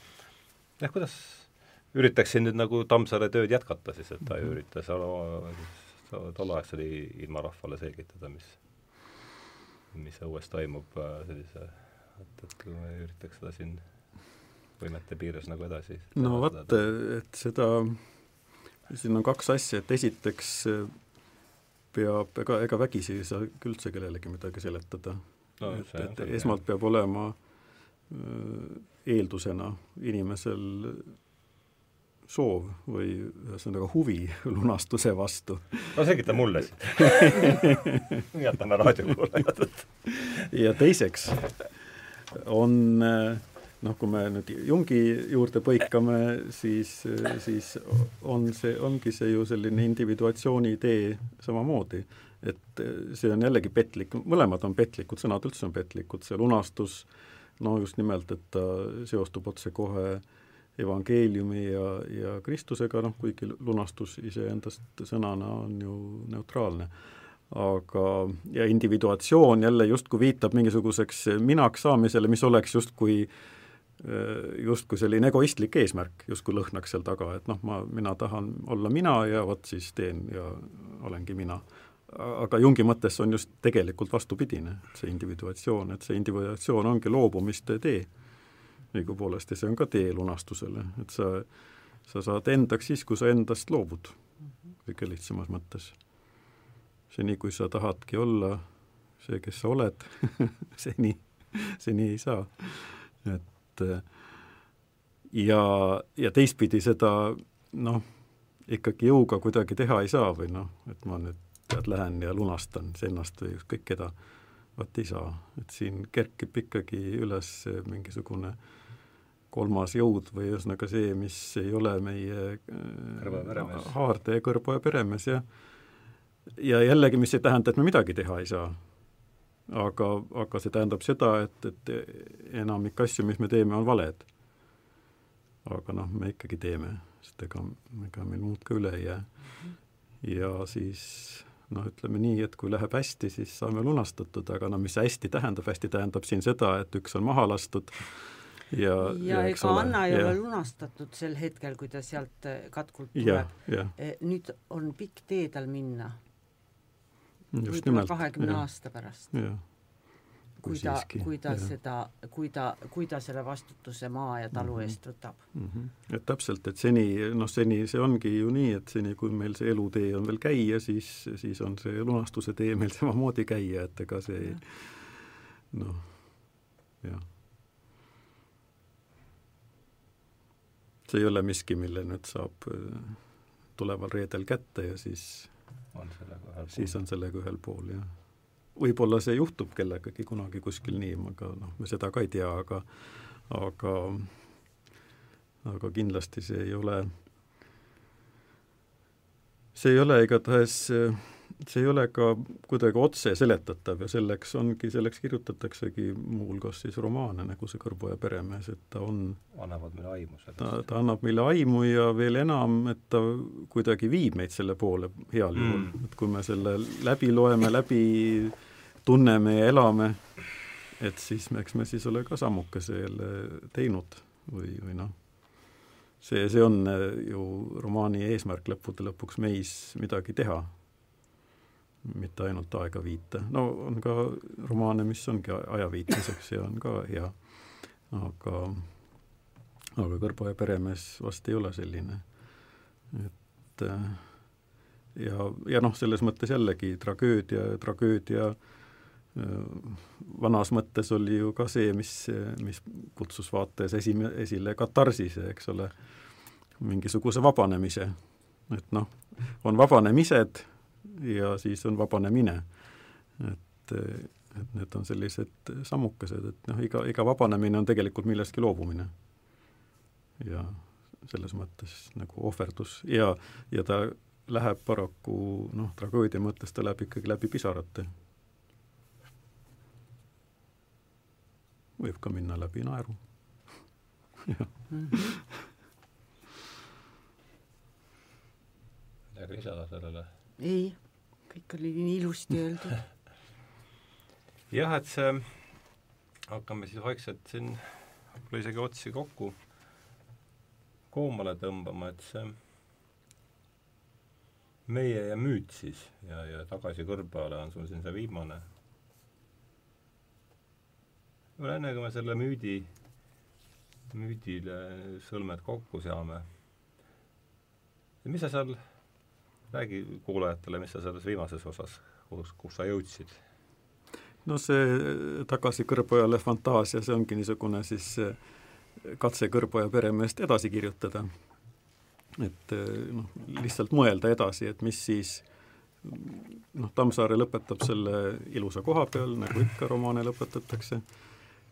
jah, kuidas üritaksin nüüd nagu Tammsaare tööd jätkata siis, et ta ei mhm. ürita seal tolleaegsele ilmarahvale selgitada, mis, mis õues toimub äh, sellise, et, et kui me üritaks seda siin võimete piires nagu edasi no vot, et seda, siin on kaks asja, et esiteks peab, ega, ega vägisi ei saa üldse kellelegi midagi seletada no,. et, et esmalt peab olema äh, eeldusena inimesel soov või ühesõnaga huvi (laughs) lunastuse vastu. no selgita mulle siis (laughs) jätame raadiokuulajad ja teiseks on noh, kui me nüüd Jungi juurde põikame, siis, siis on see, ongi see ju selline individuatsiooni idee samamoodi. et see on jällegi petlik, mõlemad on petlikud, sõnad üldse on petlikud, see lunastus, no just nimelt, et ta seostub otsekohe evangeeliumi ja, ja Kristusega, noh kuigi lunastus iseendast sõnana on ju neutraalne. Aga, ja individuatsioon jälle justkui viitab mingisuguseks minaks saamisele, mis oleks justkui justkui selline egoistlik eesmärk justkui lõhnaks seal taga, et noh, ma, mina tahan olla mina ja vot siis teen ja olengi mina. aga Jungi mõttes on just tegelikult vastupidine, see individuatsioon, et see individuatsioon ongi loobumiste tee õigupoolest ja see on ka tee lunastusele, et sa, sa saad endaks siis, kui sa endast loobud, kõige lihtsamas mõttes. Seni, kui sa tahadki olla see, kes sa oled (laughs) seni, seni ei saa. et ja, ja teistpidi seda noh, ikkagi jõuga kuidagi teha ei saa või noh, et ma nüüd tead, lähen ja lunastan ennast või ükskõik keda, vot ei saa, et siin kerkib ikkagi üles mingisugune äh, kolmas jõud või ühesõnaga see, mis ei ole meie äh, haarde ja kõrbo ja peremees ja ja jällegi, mis ei tähenda, et me midagi teha ei saa. aga, aga see tähendab seda, et, et enamik asju, mis me teeme, on valed. aga noh, me ikkagi teeme, sest ega, ega meil muud ka üle ei jää. ja siis noh, ütleme nii, et kui läheb hästi, siis saame lunastatud, aga no mis hästi tähendab, hästi tähendab siin seda, et üks on maha lastud, ja, ja ega ole, Anna ei ja. ole lunastatud sel hetkel, kui ta sealt katkult tuleb. E, nüüd on pikk tee tal minna. Võib-olla kahekümne aasta pärast. kui ta, kui ta ja. seda, kui ta, kui ta selle vastutuse maa ja talu mm -hmm. eest võtab mm. -hmm. et täpselt, et seni, noh, seni see ongi ju nii, et seni, kui meil see elutee on veel käia, siis, siis on see lunastuse tee meil (laughs) samamoodi käia, et ega see noh, jah see ei ole miski, mille nüüd saab äh, tuleval reedel kätte ja siis siis on sellega ühel pool, jah. võib-olla see juhtub kellegagi kunagi kuskil nii, aga noh, me seda ka ei tea, aga aga aga kindlasti see ei ole, see ei ole igatahes äh, see ei ole ka kuidagi otse seletatav ja selleks ongi, selleks kirjutataksegi muuhulgas siis romaane, nagu see Kõrboja peremees, et ta on annavad meile aimu sellest. ta, ta annab meile aimu ja veel enam, et ta kuidagi viib meid selle poole heal juhul mm., et kui me selle läbi loeme, läbi tunneme ja elame, et siis eks me siis ole ka sammukese jälle teinud või, või noh, see, see on ju romaani eesmärk lõppude lõpuks meis midagi teha mitte ainult aega viita. no on ka romaane, mis ongi ajaviitmiseks ja on ka hea, aga aga Kõrboja peremees vast ei ole selline. et ja, ja noh, selles mõttes jällegi tragöödia, tragöödia äh, vanas mõttes oli ju ka see, mis, mis kutsus vaatajas esime-, esile katarsise, eks ole, mingisuguse vabanemise. et noh, on vabanemised ja siis on vabanemine. et, et need on sellised sammukesed, et noh, iga, iga vabanemine on tegelikult millestki loobumine. ja selles mõttes nagu ohverdus ja, ja ta läheb paraku noh, tragöödia mõttes ta läheb ikkagi läbi pisarate. võib ka minna läbi naeru (laughs) midagi lisada sellele? Ei, kõik oli nii ilusti öeldud (laughs) jah, et see, hakkame siis vaikselt siin võib-olla isegi otsi kokku koomale tõmbama, et see meie ja müüt siis ja, ja tagasi kõrvale on sul siin see viimane. võib-olla enne, kui me selle müüdi, müüdile sõlmed kokku seame, mis sa seal räägi kuulajatele, mis sa selles viimases osas, kus, kus sa jõudsid? no see Tagasi kõrvpojale fantaasia, see ongi niisugune siis eh, katse kõrvpoja peremeest edasi kirjutada. et eh, noh, lihtsalt mõelda edasi, et mis siis noh, Tammsaare lõpetab selle ilusa koha peal, nagu ikka romaane lõpetatakse,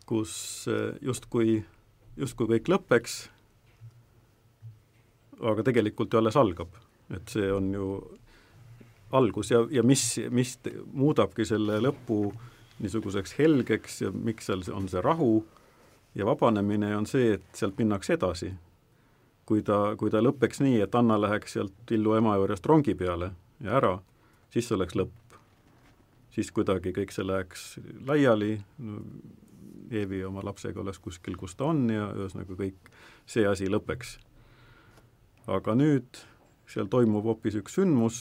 kus eh, justkui, justkui kõik lõpeks, aga tegelikult ju alles algab et see on ju algus ja, ja mis, mis muudabki selle lõpu niisuguseks helgeks ja miks seal on see rahu ja vabanemine on see, et sealt minnakse edasi. kui ta, kui ta lõpeks nii, et Anna läheks sealt Villu ema juurest rongi peale ja ära, siis see oleks lõpp. siis kuidagi kõik see läheks laiali Eevi oma lapsega oleks kuskil, kus ta on ja ühesõnaga kõik see asi lõpeks. aga nüüd seal toimub hoopis üks sündmus,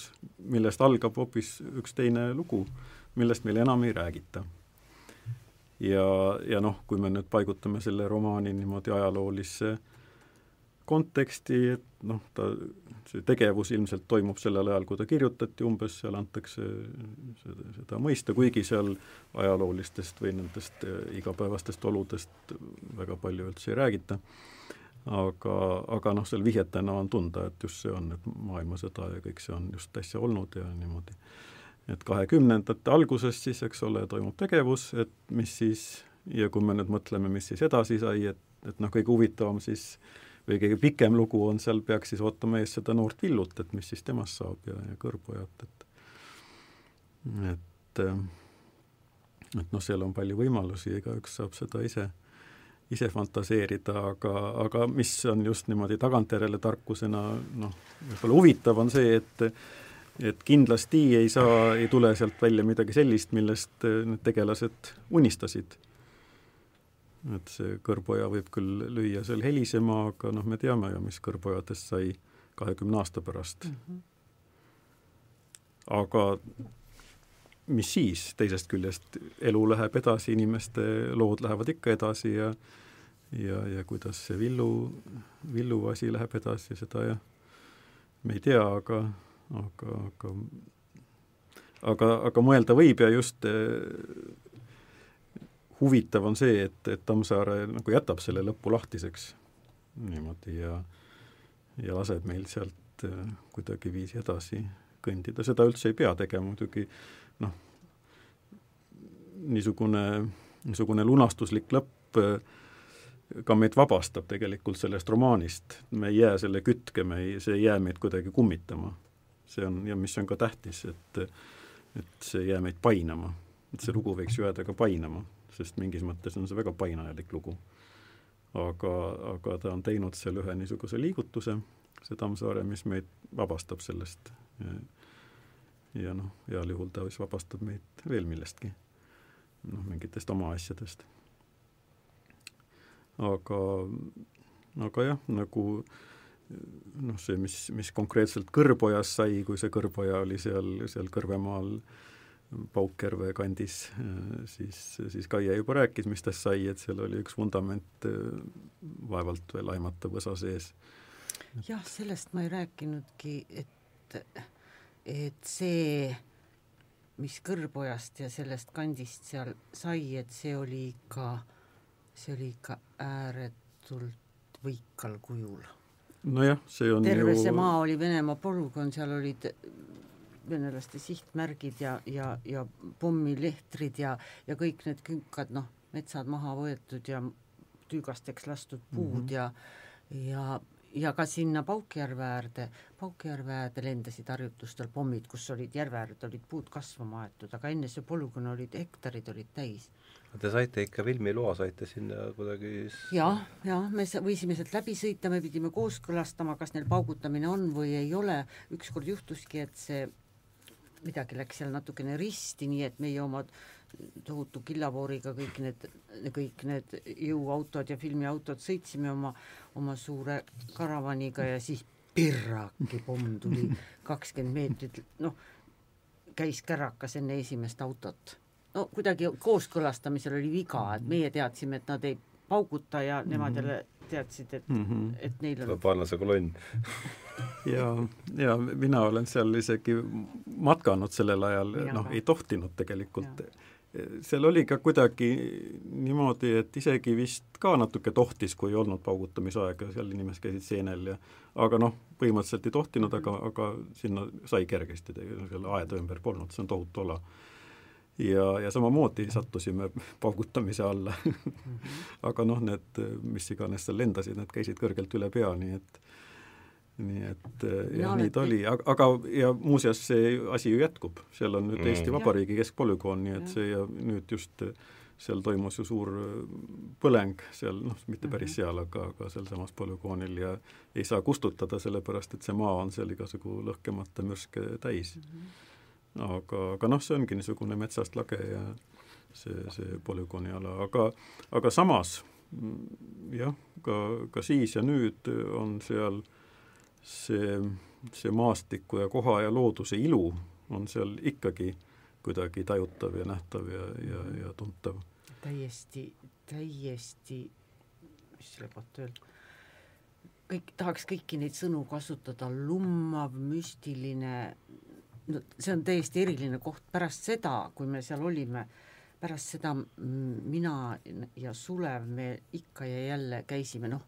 millest algab hoopis üks teine lugu, millest meil enam ei räägita. ja, ja noh, kui me nüüd paigutame selle romaani niimoodi ajaloolisse konteksti, et noh, ta, see tegevus ilmselt toimub sellel ajal, kui ta kirjutati, umbes seal antakse seda, seda mõista, kuigi seal ajaloolistest või nendest igapäevastest oludest väga palju üldse ei räägita aga, aga noh, seal vihjetena on tunda, et just see on, et maailmasõda ja kõik see on just äsja olnud ja niimoodi. et kahekümnendate alguses siis, eks ole, toimub tegevus, et mis siis, ja kui me nüüd mõtleme, mis siis edasi sai, et, et noh, kõige huvitavam siis või kõige pikem lugu on seal, peaks siis ootama ees seda noort Villut, et mis siis temast saab ja, ja Kõrbojat, et et et noh, seal on palju võimalusi, igaüks saab seda ise ise fantaseerida, aga, aga mis on just niimoodi tagantjärele tarkusena noh, võib-olla huvitav, on see, et et kindlasti ei saa, ei tule sealt välja midagi sellist, millest need tegelased unistasid. et see kõrboja võib küll lüüa seal helisema, aga noh, me teame ju, mis kõrbojadest sai kahekümne aasta pärast mm. -hmm. aga mis siis, teisest küljest elu läheb edasi, inimeste lood lähevad ikka edasi ja ja, ja kuidas see Villu, Villu asi läheb edasi, seda jah, me ei tea, aga, aga, aga aga, aga mõelda võib ja just eh, huvitav on see, et, et Tammsaare nagu jätab selle lõpu lahtiseks niimoodi ja ja laseb meil sealt eh, kuidagiviisi edasi kõndida, seda üldse ei pea tegema muidugi noh, niisugune, niisugune lunastuslik lõpp äh, ka meid vabastab tegelikult sellest romaanist, me ei jää selle kütke, me ei, see ei jää meid kuidagi kummitama. see on, ja mis on ka tähtis, et et see ei jää meid painama. et see lugu võiks ju jääda ka painama, sest mingis mõttes on see väga painajalik lugu. aga, aga ta on teinud seal ühe niisuguse liigutuse, see Tammsaare, mis meid vabastab sellest. Ja noh, heal juhul ta siis vabastab meid veel millestki, noh, mingitest oma asjadest. aga, aga jah, nagu noh, see, mis, mis konkreetselt Kõrbojas sai, kui see Kõrboja oli seal, seal Kõrvemaal Paukjärve kandis, siis, siis Kaie juba rääkis, mis tast sai, et seal oli üks vundament vaevalt veel aimatav võsa sees. jah, sellest ma ei rääkinudki, et, et see, mis Kõrbojast ja sellest kandist seal sai, et see oli ikka, see oli ikka ääretult võikal kujul nojah, see on terve ju... see maa oli Venemaa polügoon, seal olid venelaste sihtmärgid ja, ja, ja pommilehtrid ja, ja kõik need künkad, noh, metsad maha võetud ja tüügasteks lastud puud mm -hmm. ja ja ja ka sinna Paukjärve äärde, Paukjärve äärde lendasid harjutustel pommid, kus olid järve äärde olid puud kasvama aetud, aga enne see polügoon olid, hektarid olid täis. Te saite ikka filmiloa, saite sinna kuidagi jah, jah, me võisime sealt läbi sõita, me pidime kooskõlastama, kas neil paugutamine on või ei ole, ükskord juhtuski, et see midagi läks seal natukene risti, nii et meie omad tohutu killavooriga kõik need, kõik need jõuautod ja filmiautod sõitsime oma, oma suure karavaniga ja siis pirraki pomm tuli kakskümmend meetrit, noh, käis kärakas enne esimest autot. no kuidagi kooskõlastamisel oli viga, et meie teadsime, et nad ei pauguta ja nemad mhm. jälle teadsid, et mm, -hmm. et neil on tuleb panna see kolonn ja, ja mina olen seal isegi matkanud sellel ajal, noh, ei tohtinud tegelikult ja seal oli ka kuidagi niimoodi, et isegi vist ka natuke tohtis, kui ei olnud paugutamisaega, seal inimesed käisid seenel ja aga noh, põhimõtteliselt ei tohtinud, aga, aga sinna sai kergesti, selle aeda ümber polnud, see on tohutu ala. ja, ja samamoodi sattusime paugutamise alla (laughs) aga noh, need, mis iganes seal lendasid, need käisid kõrgelt üle pea, nii et nii et eh, jah, nii ta oli, aga, aga ja muuseas, see asi ju jätkub, seal on nüüd mm. Eesti Vabariigi keskpolügoon, nii et see ja nüüd just eh, seal toimus ju suur eh, põleng seal, noh, mitte päris mhm. seal, aga, aga sealsamas polügoonil ja ei saa kustutada, sellepärast et see maa on seal igasugu lõhkemata mürske täis. -hmm. aga, aga noh, see ongi niisugune metsast lage ja see, see polügooni ala, aga, aga samas jah, ka, ka siis ja nüüd on seal äh, see, see maastiku ja koha ja looduse ilu on seal ikkagi kuidagi tajutav ja nähtav ja, ja, ja tuntav. täiesti, täiesti, mis selle kohta öelda, kõik, tahaks kõiki neid sõnu kasutada, lummav, müstiline, no see on täiesti eriline koht pärast seda, kui me seal olime, pärast seda mina ja Sulev, me ikka ja jälle käisime, noh,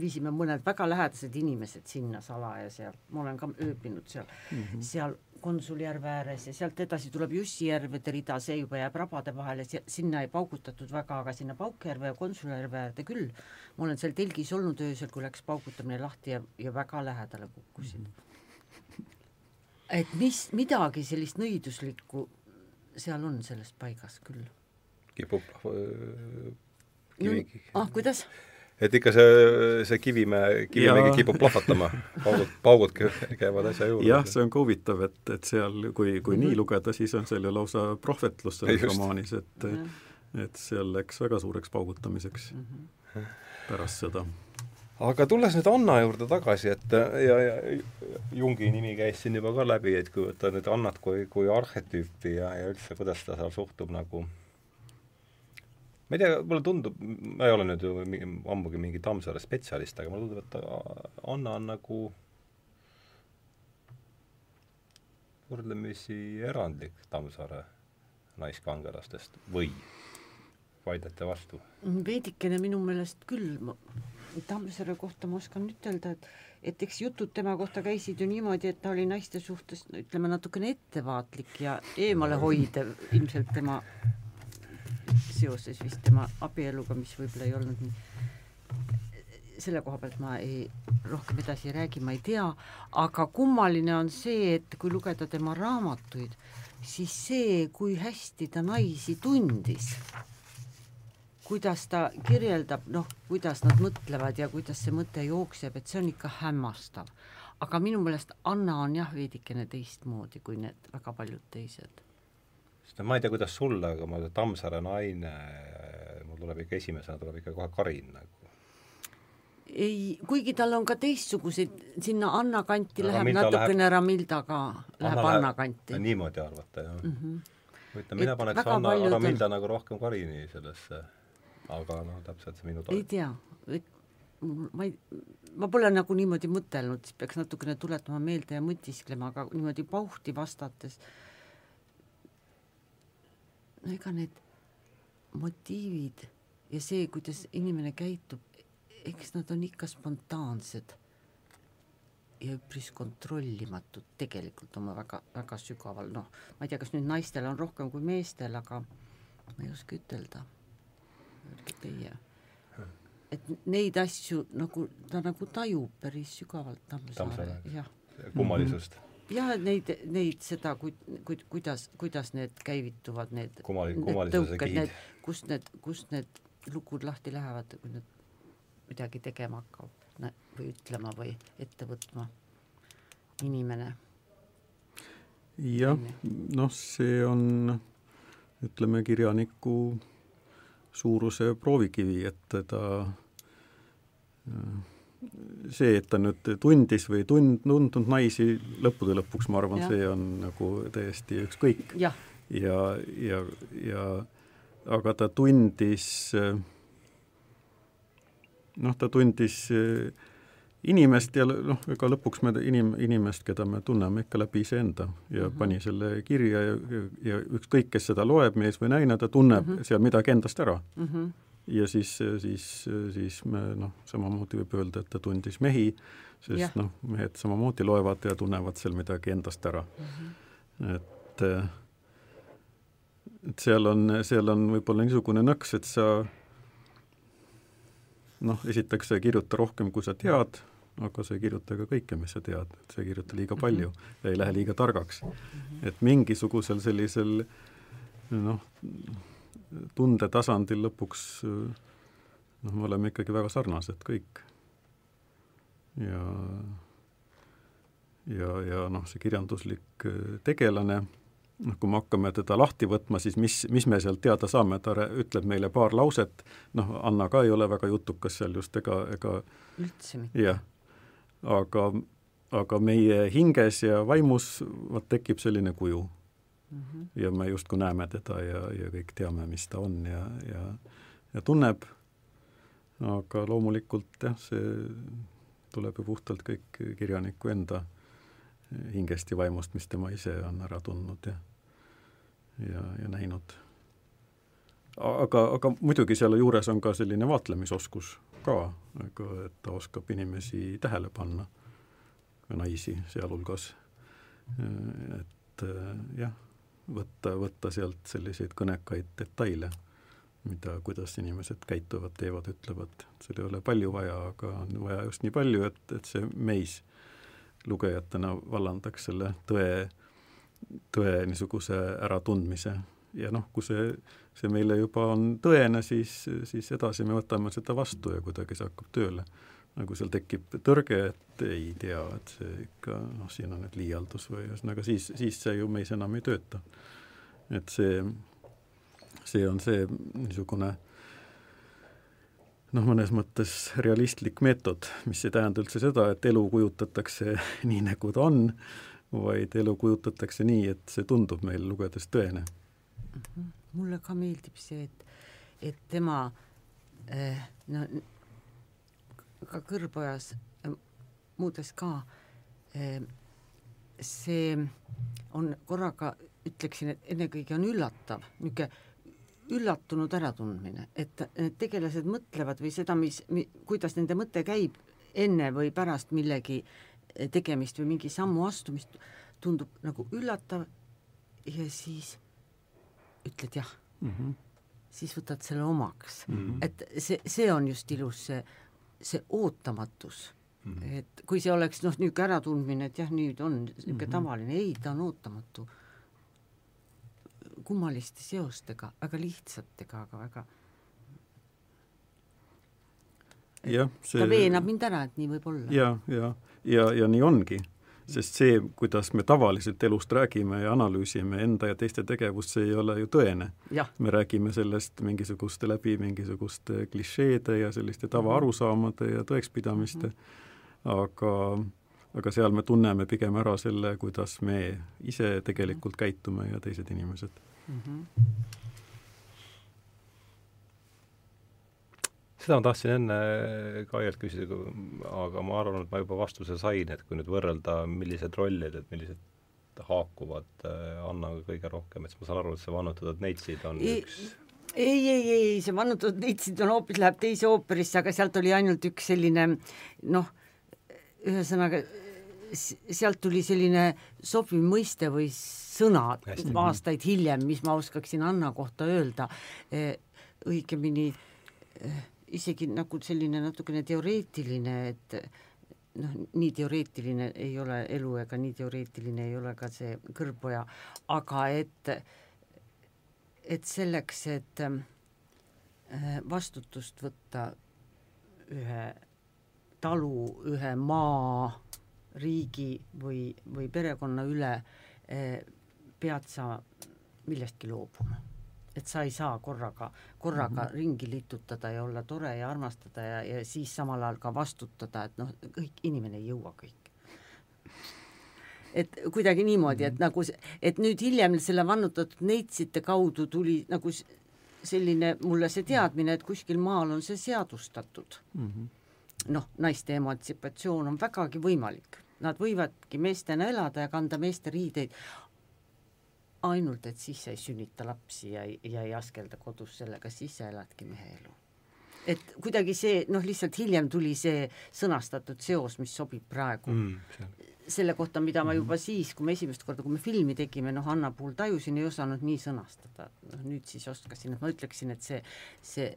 viisime mõned väga lähedased inimesed sinna salaja seal, ma olen ka ööbinud seal mm, -hmm. seal Konsuljärve ääres ja sealt edasi tuleb Jussijärvede rida, see juba jääb rabade vahele, sinna ei paugutatud väga, aga sinna Paukjärve ja Konsuljärve äärde küll. ma olen seal telgis olnud öösel, kui läks paugutamine lahti ja, ja väga lähedale kukkusin mm. -hmm. et mis, midagi sellist nõiduslikku seal on selles paigas küll. kipub äh, kivi no,. ah, kuidas? Et ikka see, see Kivimäe, Kivimägi kipub plahvatama, paugud, paugud käivad asja juurde. jah, see on ka huvitav, et, et seal, kui, kui mm -hmm. nii lugeda, siis on seal ju lausa prohvetlus selles romaanis, et mm -hmm. et seal läks väga suureks paugutamiseks mm -hmm. pärast seda. aga tulles nüüd Anna juurde tagasi, et ja, ja Jungi nimi käis siin juba ka läbi, et kui võtta nüüd Annat kui, kui arhetüüpi ja, ja üldse, kuidas ta seal suhtub nagu ma ei tea, mulle tundub, ma ei ole nüüd ju ammugi mingi Tammsaare spetsialist, aga mulle tundub, et Anna on nagu võrdlemisi erandlik Tammsaare naiskangelastest või vaidlete vastu? veidikene minu meelest küll, Tammsaare kohta ma oskan ütelda, et et eks jutud tema kohta käisid ju niimoodi, et ta oli naiste suhtes ütleme natukene ettevaatlik ja eemalehoidev ilmselt tema seoses vist tema abieluga, mis võib-olla ei olnud nii selle koha pealt ma ei, rohkem edasi ei räägi, ma ei tea, aga kummaline on see, et kui lugeda tema raamatuid, siis see, kui hästi ta naisi tundis, kuidas ta kirjeldab, noh, kuidas nad mõtlevad ja kuidas see mõte jookseb, et see on ikka hämmastav. aga minu meelest Anna on jah, veidikene teistmoodi kui need väga paljud teised. Sest ma ei tea, kuidas sulle, aga ma Tammsaare naine, mul tuleb ikka esimesena tuleb ikka kohe Karin nagu ei, kuigi tal on ka teistsuguseid, sinna Anna kanti Ramilda läheb natukene läheb... Ramilda ka, läheb Anna, Anna kanti. niimoodi arvata, jah mm. -hmm. ütlen, mina paneks Anna, Ramilda nagu rohkem Karini sellesse, aga noh, täpselt see minu ei tea, ma ei, ma pole nagu niimoodi mõtelnud, siis peaks natukene tuletama meelde ja mõtisklema, aga niimoodi pauhti vastates, no ega need motiivid ja see, kuidas inimene käitub, eks nad on ikka spontaansed ja üpris kontrollimatud tegelikult oma väga, väga sügaval, noh, ma ei tea, kas nüüd naistel on rohkem kui meestel, aga ma ei oska ütelda. öelge teie. et neid asju nagu, ta nagu tajub päris sügavalt Tammsaare, jah. kummalisust jah, et neid, neid seda, kui, kui, kuidas, kuidas need käivituvad, need Kummali, kummalisuse kihid. kust need, kust need lugud lahti lähevad, kui need midagi tegema hakkab või ütlema või ette võtma inimene. jah, noh, see on ütleme, kirjaniku suuruse proovikivi, et teda see, et ta nüüd tundis või tund-, tundnud naisi, lõppude lõpuks ma arvan, see on nagu täiesti ükskõik. ja, ja, ja, ja aga ta tundis noh, ta tundis eh, inimest ja noh, ega lõpuks me inim-, inimest, keda me tunneme ikka läbi iseenda ja mm -hmm. pani selle kirja ja, ja, ja ükskõik, kes seda loeb, mees või naine, ta tunneb mm -hmm. seal midagi endast ära mm. -hmm. Ja siis, siis, siis me noh, samamoodi võib öelda, et ta tundis mehi, sest noh, mehed samamoodi loevad ja tunnevad seal midagi endast ära mm. -hmm. et et seal on, seal on võib-olla niisugune nõks, et sa noh, esiteks sa ei kirjuta rohkem, kui sa tead, aga sa ei kirjuta ka kõike, mis sa tead, et sa ei kirjuta liiga palju mhm. ja ei lähe liiga targaks. et mingisugusel sellisel noh, tundetasandil lõpuks noh, me oleme ikkagi väga sarnased kõik. ja, ja, ja noh, see kirjanduslik tegelane noh, kui me hakkame teda lahti võtma, siis mis, mis me sealt teada saame, ta ütleb meile paar lauset, noh, Anna ka ei ole väga jutukas seal just, ega, ega üldse mitte. jah, aga, aga meie hinges ja vaimus vot tekib selline kuju. -hmm. ja me justkui näeme teda ja, ja kõik teame, mis ta on ja, ja, ja tunneb, aga loomulikult jah, see tuleb ju puhtalt kõik kirjaniku enda hingest ja vaimust, mis tema ise on ära tundnud ja ja, ja näinud. aga, aga muidugi selle juures on ka selline vaatlemisoskus ka, ega et ta oskab inimesi tähele panna, naisi sealhulgas, et jah, võtta, võtta sealt selliseid kõnekaid detaile, mida, kuidas inimesed käituvad, teevad, ütlevad, seal ei ole palju vaja, aga on vaja just nii palju, et, et see meis lugejatena vallandaks selle tõe, tõe niisuguse äratundmise ja noh, kui see, see meile juba on tõene, siis, siis edasi me võtame seda vastu ja kuidagi see hakkab tööle. Nagu seal tekib tõrge, et ei tea, et see ikka noh, siin on nüüd liialdus või ühesõnaga siis, siis see ju meis enam ei tööta. et see, see on see niisugune noh, mõnes mõttes realistlik meetod, mis ei tähenda üldse seda, et elu kujutatakse (laughs) nii, nagu ta on, vaid elu kujutatakse nii, et see tundub meil lugedes tõene. -hmm. mulle ka meeldib see, et, et tema eh, no ka Kõrbojas eh,, muudes ka eh,, see on korraga, ütleksin, et ennekõike on üllatav, niisugune üllatunud äratundmine, et need tegelased mõtlevad või seda, mis mi,, kuidas nende mõte käib enne või pärast millegi tegemist või mingi sammu astumist, tundub nagu üllatav ja siis ütled jah mm. -hmm. siis võtad selle omaks mm. -hmm. et see, see on just ilus, see see ootamatus mm, -hmm. et kui see oleks noh, niisugune äratundmine, et jah, nüüd on niisugune mm -hmm. tavaline, ei, ta on ootamatu. kummaliste seostega, väga lihtsatega, aga väga jah, see ta veenab mind ära, et nii võib olla. ja, ja, ja, ja nii ongi sest see, kuidas me tavaliselt elust räägime ja analüüsime enda ja teiste tegevust, see ei ole ju tõene. me räägime sellest mingisuguste läbi mingisuguste klišeede ja selliste tavaarusaamade ja tõekspidamiste mm, -hmm. aga aga seal me tunneme pigem ära selle, kuidas me ise tegelikult käitume ja teised inimesed mm. -hmm seda ma tahtsin enne Kaielt küsida, aga ma arvan, et ma juba vastuse sain, et kui nüüd võrrelda, millised rollid, et millised haakuvad äh, Annaga kõige rohkem, et siis ma saan aru, et see vannutatud neitsid on ei, üks ei, ei, ei, see vannutatud neitsid on hoopis, läheb teise ooperisse, aga sealt oli ainult üks selline noh, ühesõnaga sealt tuli selline sobiv mõiste või sõnad aastaid hiljem, mis ma oskaksin Anna kohta öelda, e, õigemini eh, isegi nagu selline natukene teoreetiline, et noh, nii teoreetiline ei ole elu ega nii teoreetiline ei ole ka see kõrgpoja, aga et, et selleks, et äh, vastutust võtta ühe talu, ühe maa, riigi või, või perekonna üle, äh, pead sa millestki loobuma et sa ei saa korraga, korraga mm -hmm. ringi litutada ja olla tore ja armastada ja, ja siis samal ajal ka vastutada, et noh, kõik, inimene ei jõua kõike. et kuidagi niimoodi, et mhm. nagu, et nüüd hiljem selle vannutatud neitsite kaudu tuli nagu selline mulle see teadmine, et kuskil maal on see seadustatud mm. -hmm. noh, naiste emantsipatsioon on vägagi võimalik, nad võivadki meestena elada ja kanda meeste riideid, ainult, et siis sa ei sünnita lapsi ja, ja ei askelda kodus sellega, siis sa eladki mehe elu. et kuidagi see, noh, lihtsalt hiljem tuli see sõnastatud seos, mis sobib praegu. Mm, selle kohta, mida ma juba siis, kui me esimest korda, kui me filmi tegime, noh, Anna puhul tajusin, ei osanud nii sõnastada, noh nüüd siis oskasin, et ma ütleksin, et see, see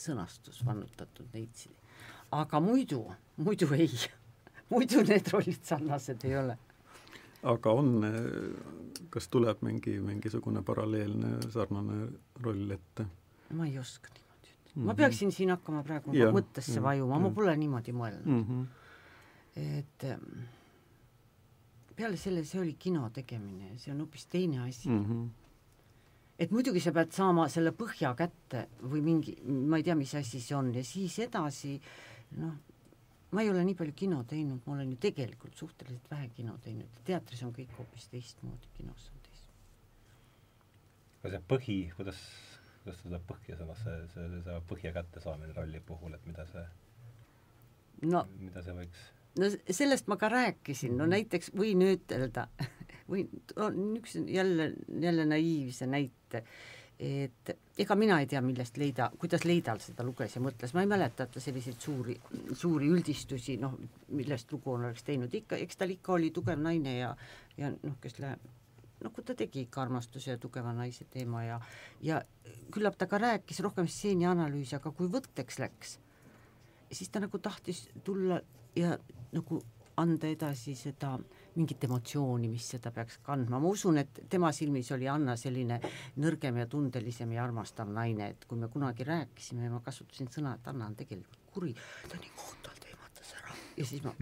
sõnastus vannutatud neitsi. aga muidu, muidu ei. (laughs) Muidu need rollid sarnased ei ole aga on, kas tuleb mingi, mingisugune paralleelne sarnane roll ette? ma ei oska niimoodi ütelda mm. -hmm. ma peaksin siin hakkama praegu ja, mõttesse ja, vajuma, ma pole niimoodi mõelnud mm. -hmm. et ähm, peale selle, see oli kino tegemine, see on hoopis teine asi mm. -hmm et muidugi sa pead saama selle põhja kätte või mingi, ma ei tea, mis asi see on ja siis edasi noh, ma ei ole nii palju kino teinud, ma olen ju tegelikult suhteliselt vähe kino teinud, teatris on kõik hoopis teistmoodi, kinos on teistmoodi. aga see põhi, kuidas, kuidas seda põhja sõnas, see, see, see põhja kättesaamine rolli puhul, et mida see no, mida see võiks no sellest ma ka rääkisin, no näiteks võin ütelda, (laughs) võin, üks jälle, jälle naiivse näite et ega mina ei tea, millest Leida, kuidas Leidal seda luges ja mõtles, ma ei mäleta, et ta selliseid suuri, suuri üldistusi, noh, millest lugu on, oleks teinud, ikka, eks tal ikka oli tugev naine ja, ja noh, kes läheb, noh, kui ta tegi ikka armastuse ja tugeva naise teema ja, ja küllap ta ka rääkis rohkem stseenianalüüsi, aga kui võtteks läks, siis ta nagu tahtis tulla ja nagu anda edasi seda mingit emotsiooni, mis seda peaks kandma, ma usun, et tema silmis oli Anna selline nõrgem ja tundelisem ja armastav naine, et kui me kunagi rääkisime, ma kasutasin sõna, et Anna on tegelikult kuri, ta nii kohutavalt ehmatas ära. Ja siis ma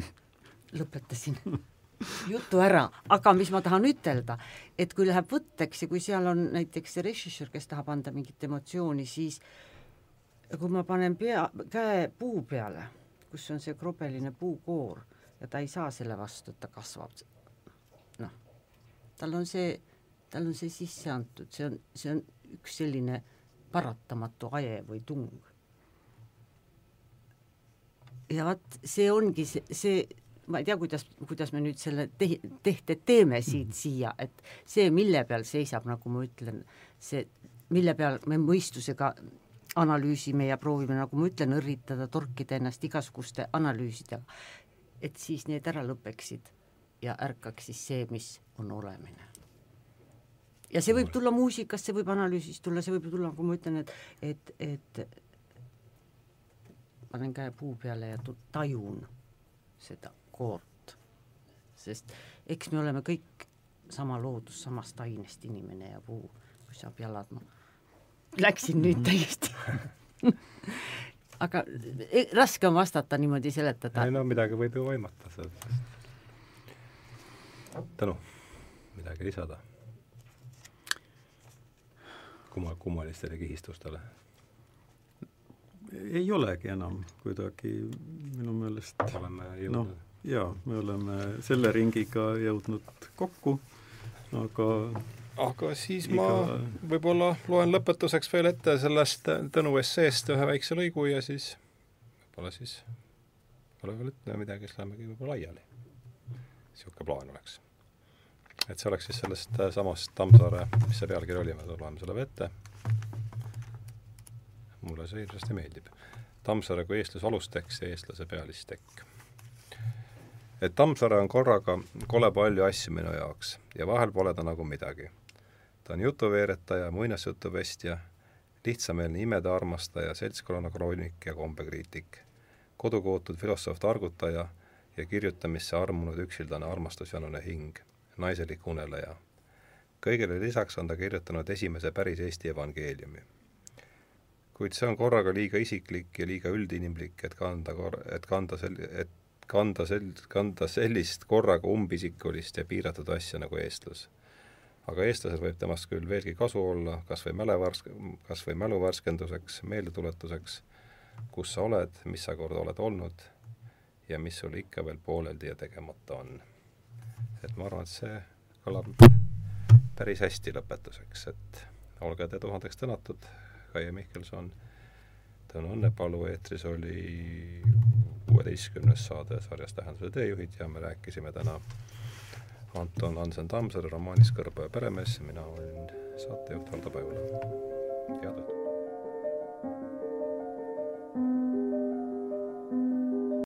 lõpetasin (laughs) jutu ära, aga mis ma tahan ütelda, et kui läheb võtteks ja kui seal on näiteks režissöör, kes tahab anda mingit emotsiooni, siis kui ma panen pea, käe puu peale, kus on see krobeline puukoor ja ta ei saa selle vastu, et ta kasvab. noh, tal on see, tal on see sisse antud, see on, see on üks selline paratamatu aje või tung. ja vot see ongi see, see, ma ei tea, kuidas, kuidas me nüüd selle te-, tehte teeme siit siia, et see, mille peal seisab, nagu ma ütlen, see, mille peal me mõistusega analüüsime ja proovime, nagu ma ütlen, õrritada, torkida ennast igasuguste analüüsidega et siis need ära lõpeksid ja ärkaks siis see, mis on olemine. ja see võib tulla muusikast, see võib analüüsist tulla, see võib tulla, nagu ma ütlen, et, et, et panen käe puu peale ja tajun seda koort. sest eks me oleme kõik sama loodus, samast ainest inimene ja puu, kui saab jalad, ma läksin nüüd täiesti (laughs) aga e, raske on vastata niimoodi seletada. ei no midagi võib ju aimata sellest. Tõnu, midagi lisada? kumma, kummalistele kihistustele? ei olegi enam kuidagi minu meelest oleme jõudnud no, jaa, me oleme selle ringiga jõudnud kokku, aga aga siis iga... ma võib-olla loen lõpetuseks veel ette sellest Tõnu esseest ühe väikse lõigu ja siis võib-olla siis pole veel ütelda midagi, siis lähemegi võib-olla laiali. niisugune plaan oleks. et see oleks siis sellest samast Tammsaare, mis see pealkiri oli, me loeme selle ette. mulle see hirmsasti meeldib. Tammsaare kui eestlase alustekst ja eestlase pealistekk et Tammsaare on korraga kole palju asju minu jaoks ja vahel pole ta nagu midagi ta on jutuveeretaja, muinasjutuvestja, lihtsameelne imede armastaja, seltskonna kroonik ja kombekriitik, kodukootud filosoof targutaja ja kirjutamisse armunud üksildane armastusjanune hing, naiselik uneleja. kõigele lisaks on ta kirjutanud esimese päris Eesti evangeeliumi. kuid see on korraga liiga isiklik ja liiga üldinimlik, et kanda kor-, et kanda sel-, et kanda sel-, kanda sellist korraga umbisikulist ja piiratud asja nagu eestlus aga eestlasel võib temast küll veelgi kasu olla, kas või mälevärsk-, kas või mäluvärskenduseks, meeldetuletuseks, kus sa oled, mis sa kord oled olnud ja mis sul ikka veel pooleldi ja tegemata on. et ma arvan, et see kõlab päris hästi lõpetuseks, et olge te tuhandeks tänatud, Kaie Mihkelson, Tõnu Õnnepalu eetris oli kuueteistkümnes saade sarjas Tähenduse teejuhid ja me rääkisime täna Anton Hansen Tammsaare romaanis Kõrboja peremees ja mina olin saatejuht Valdo Pajula. head õhtut!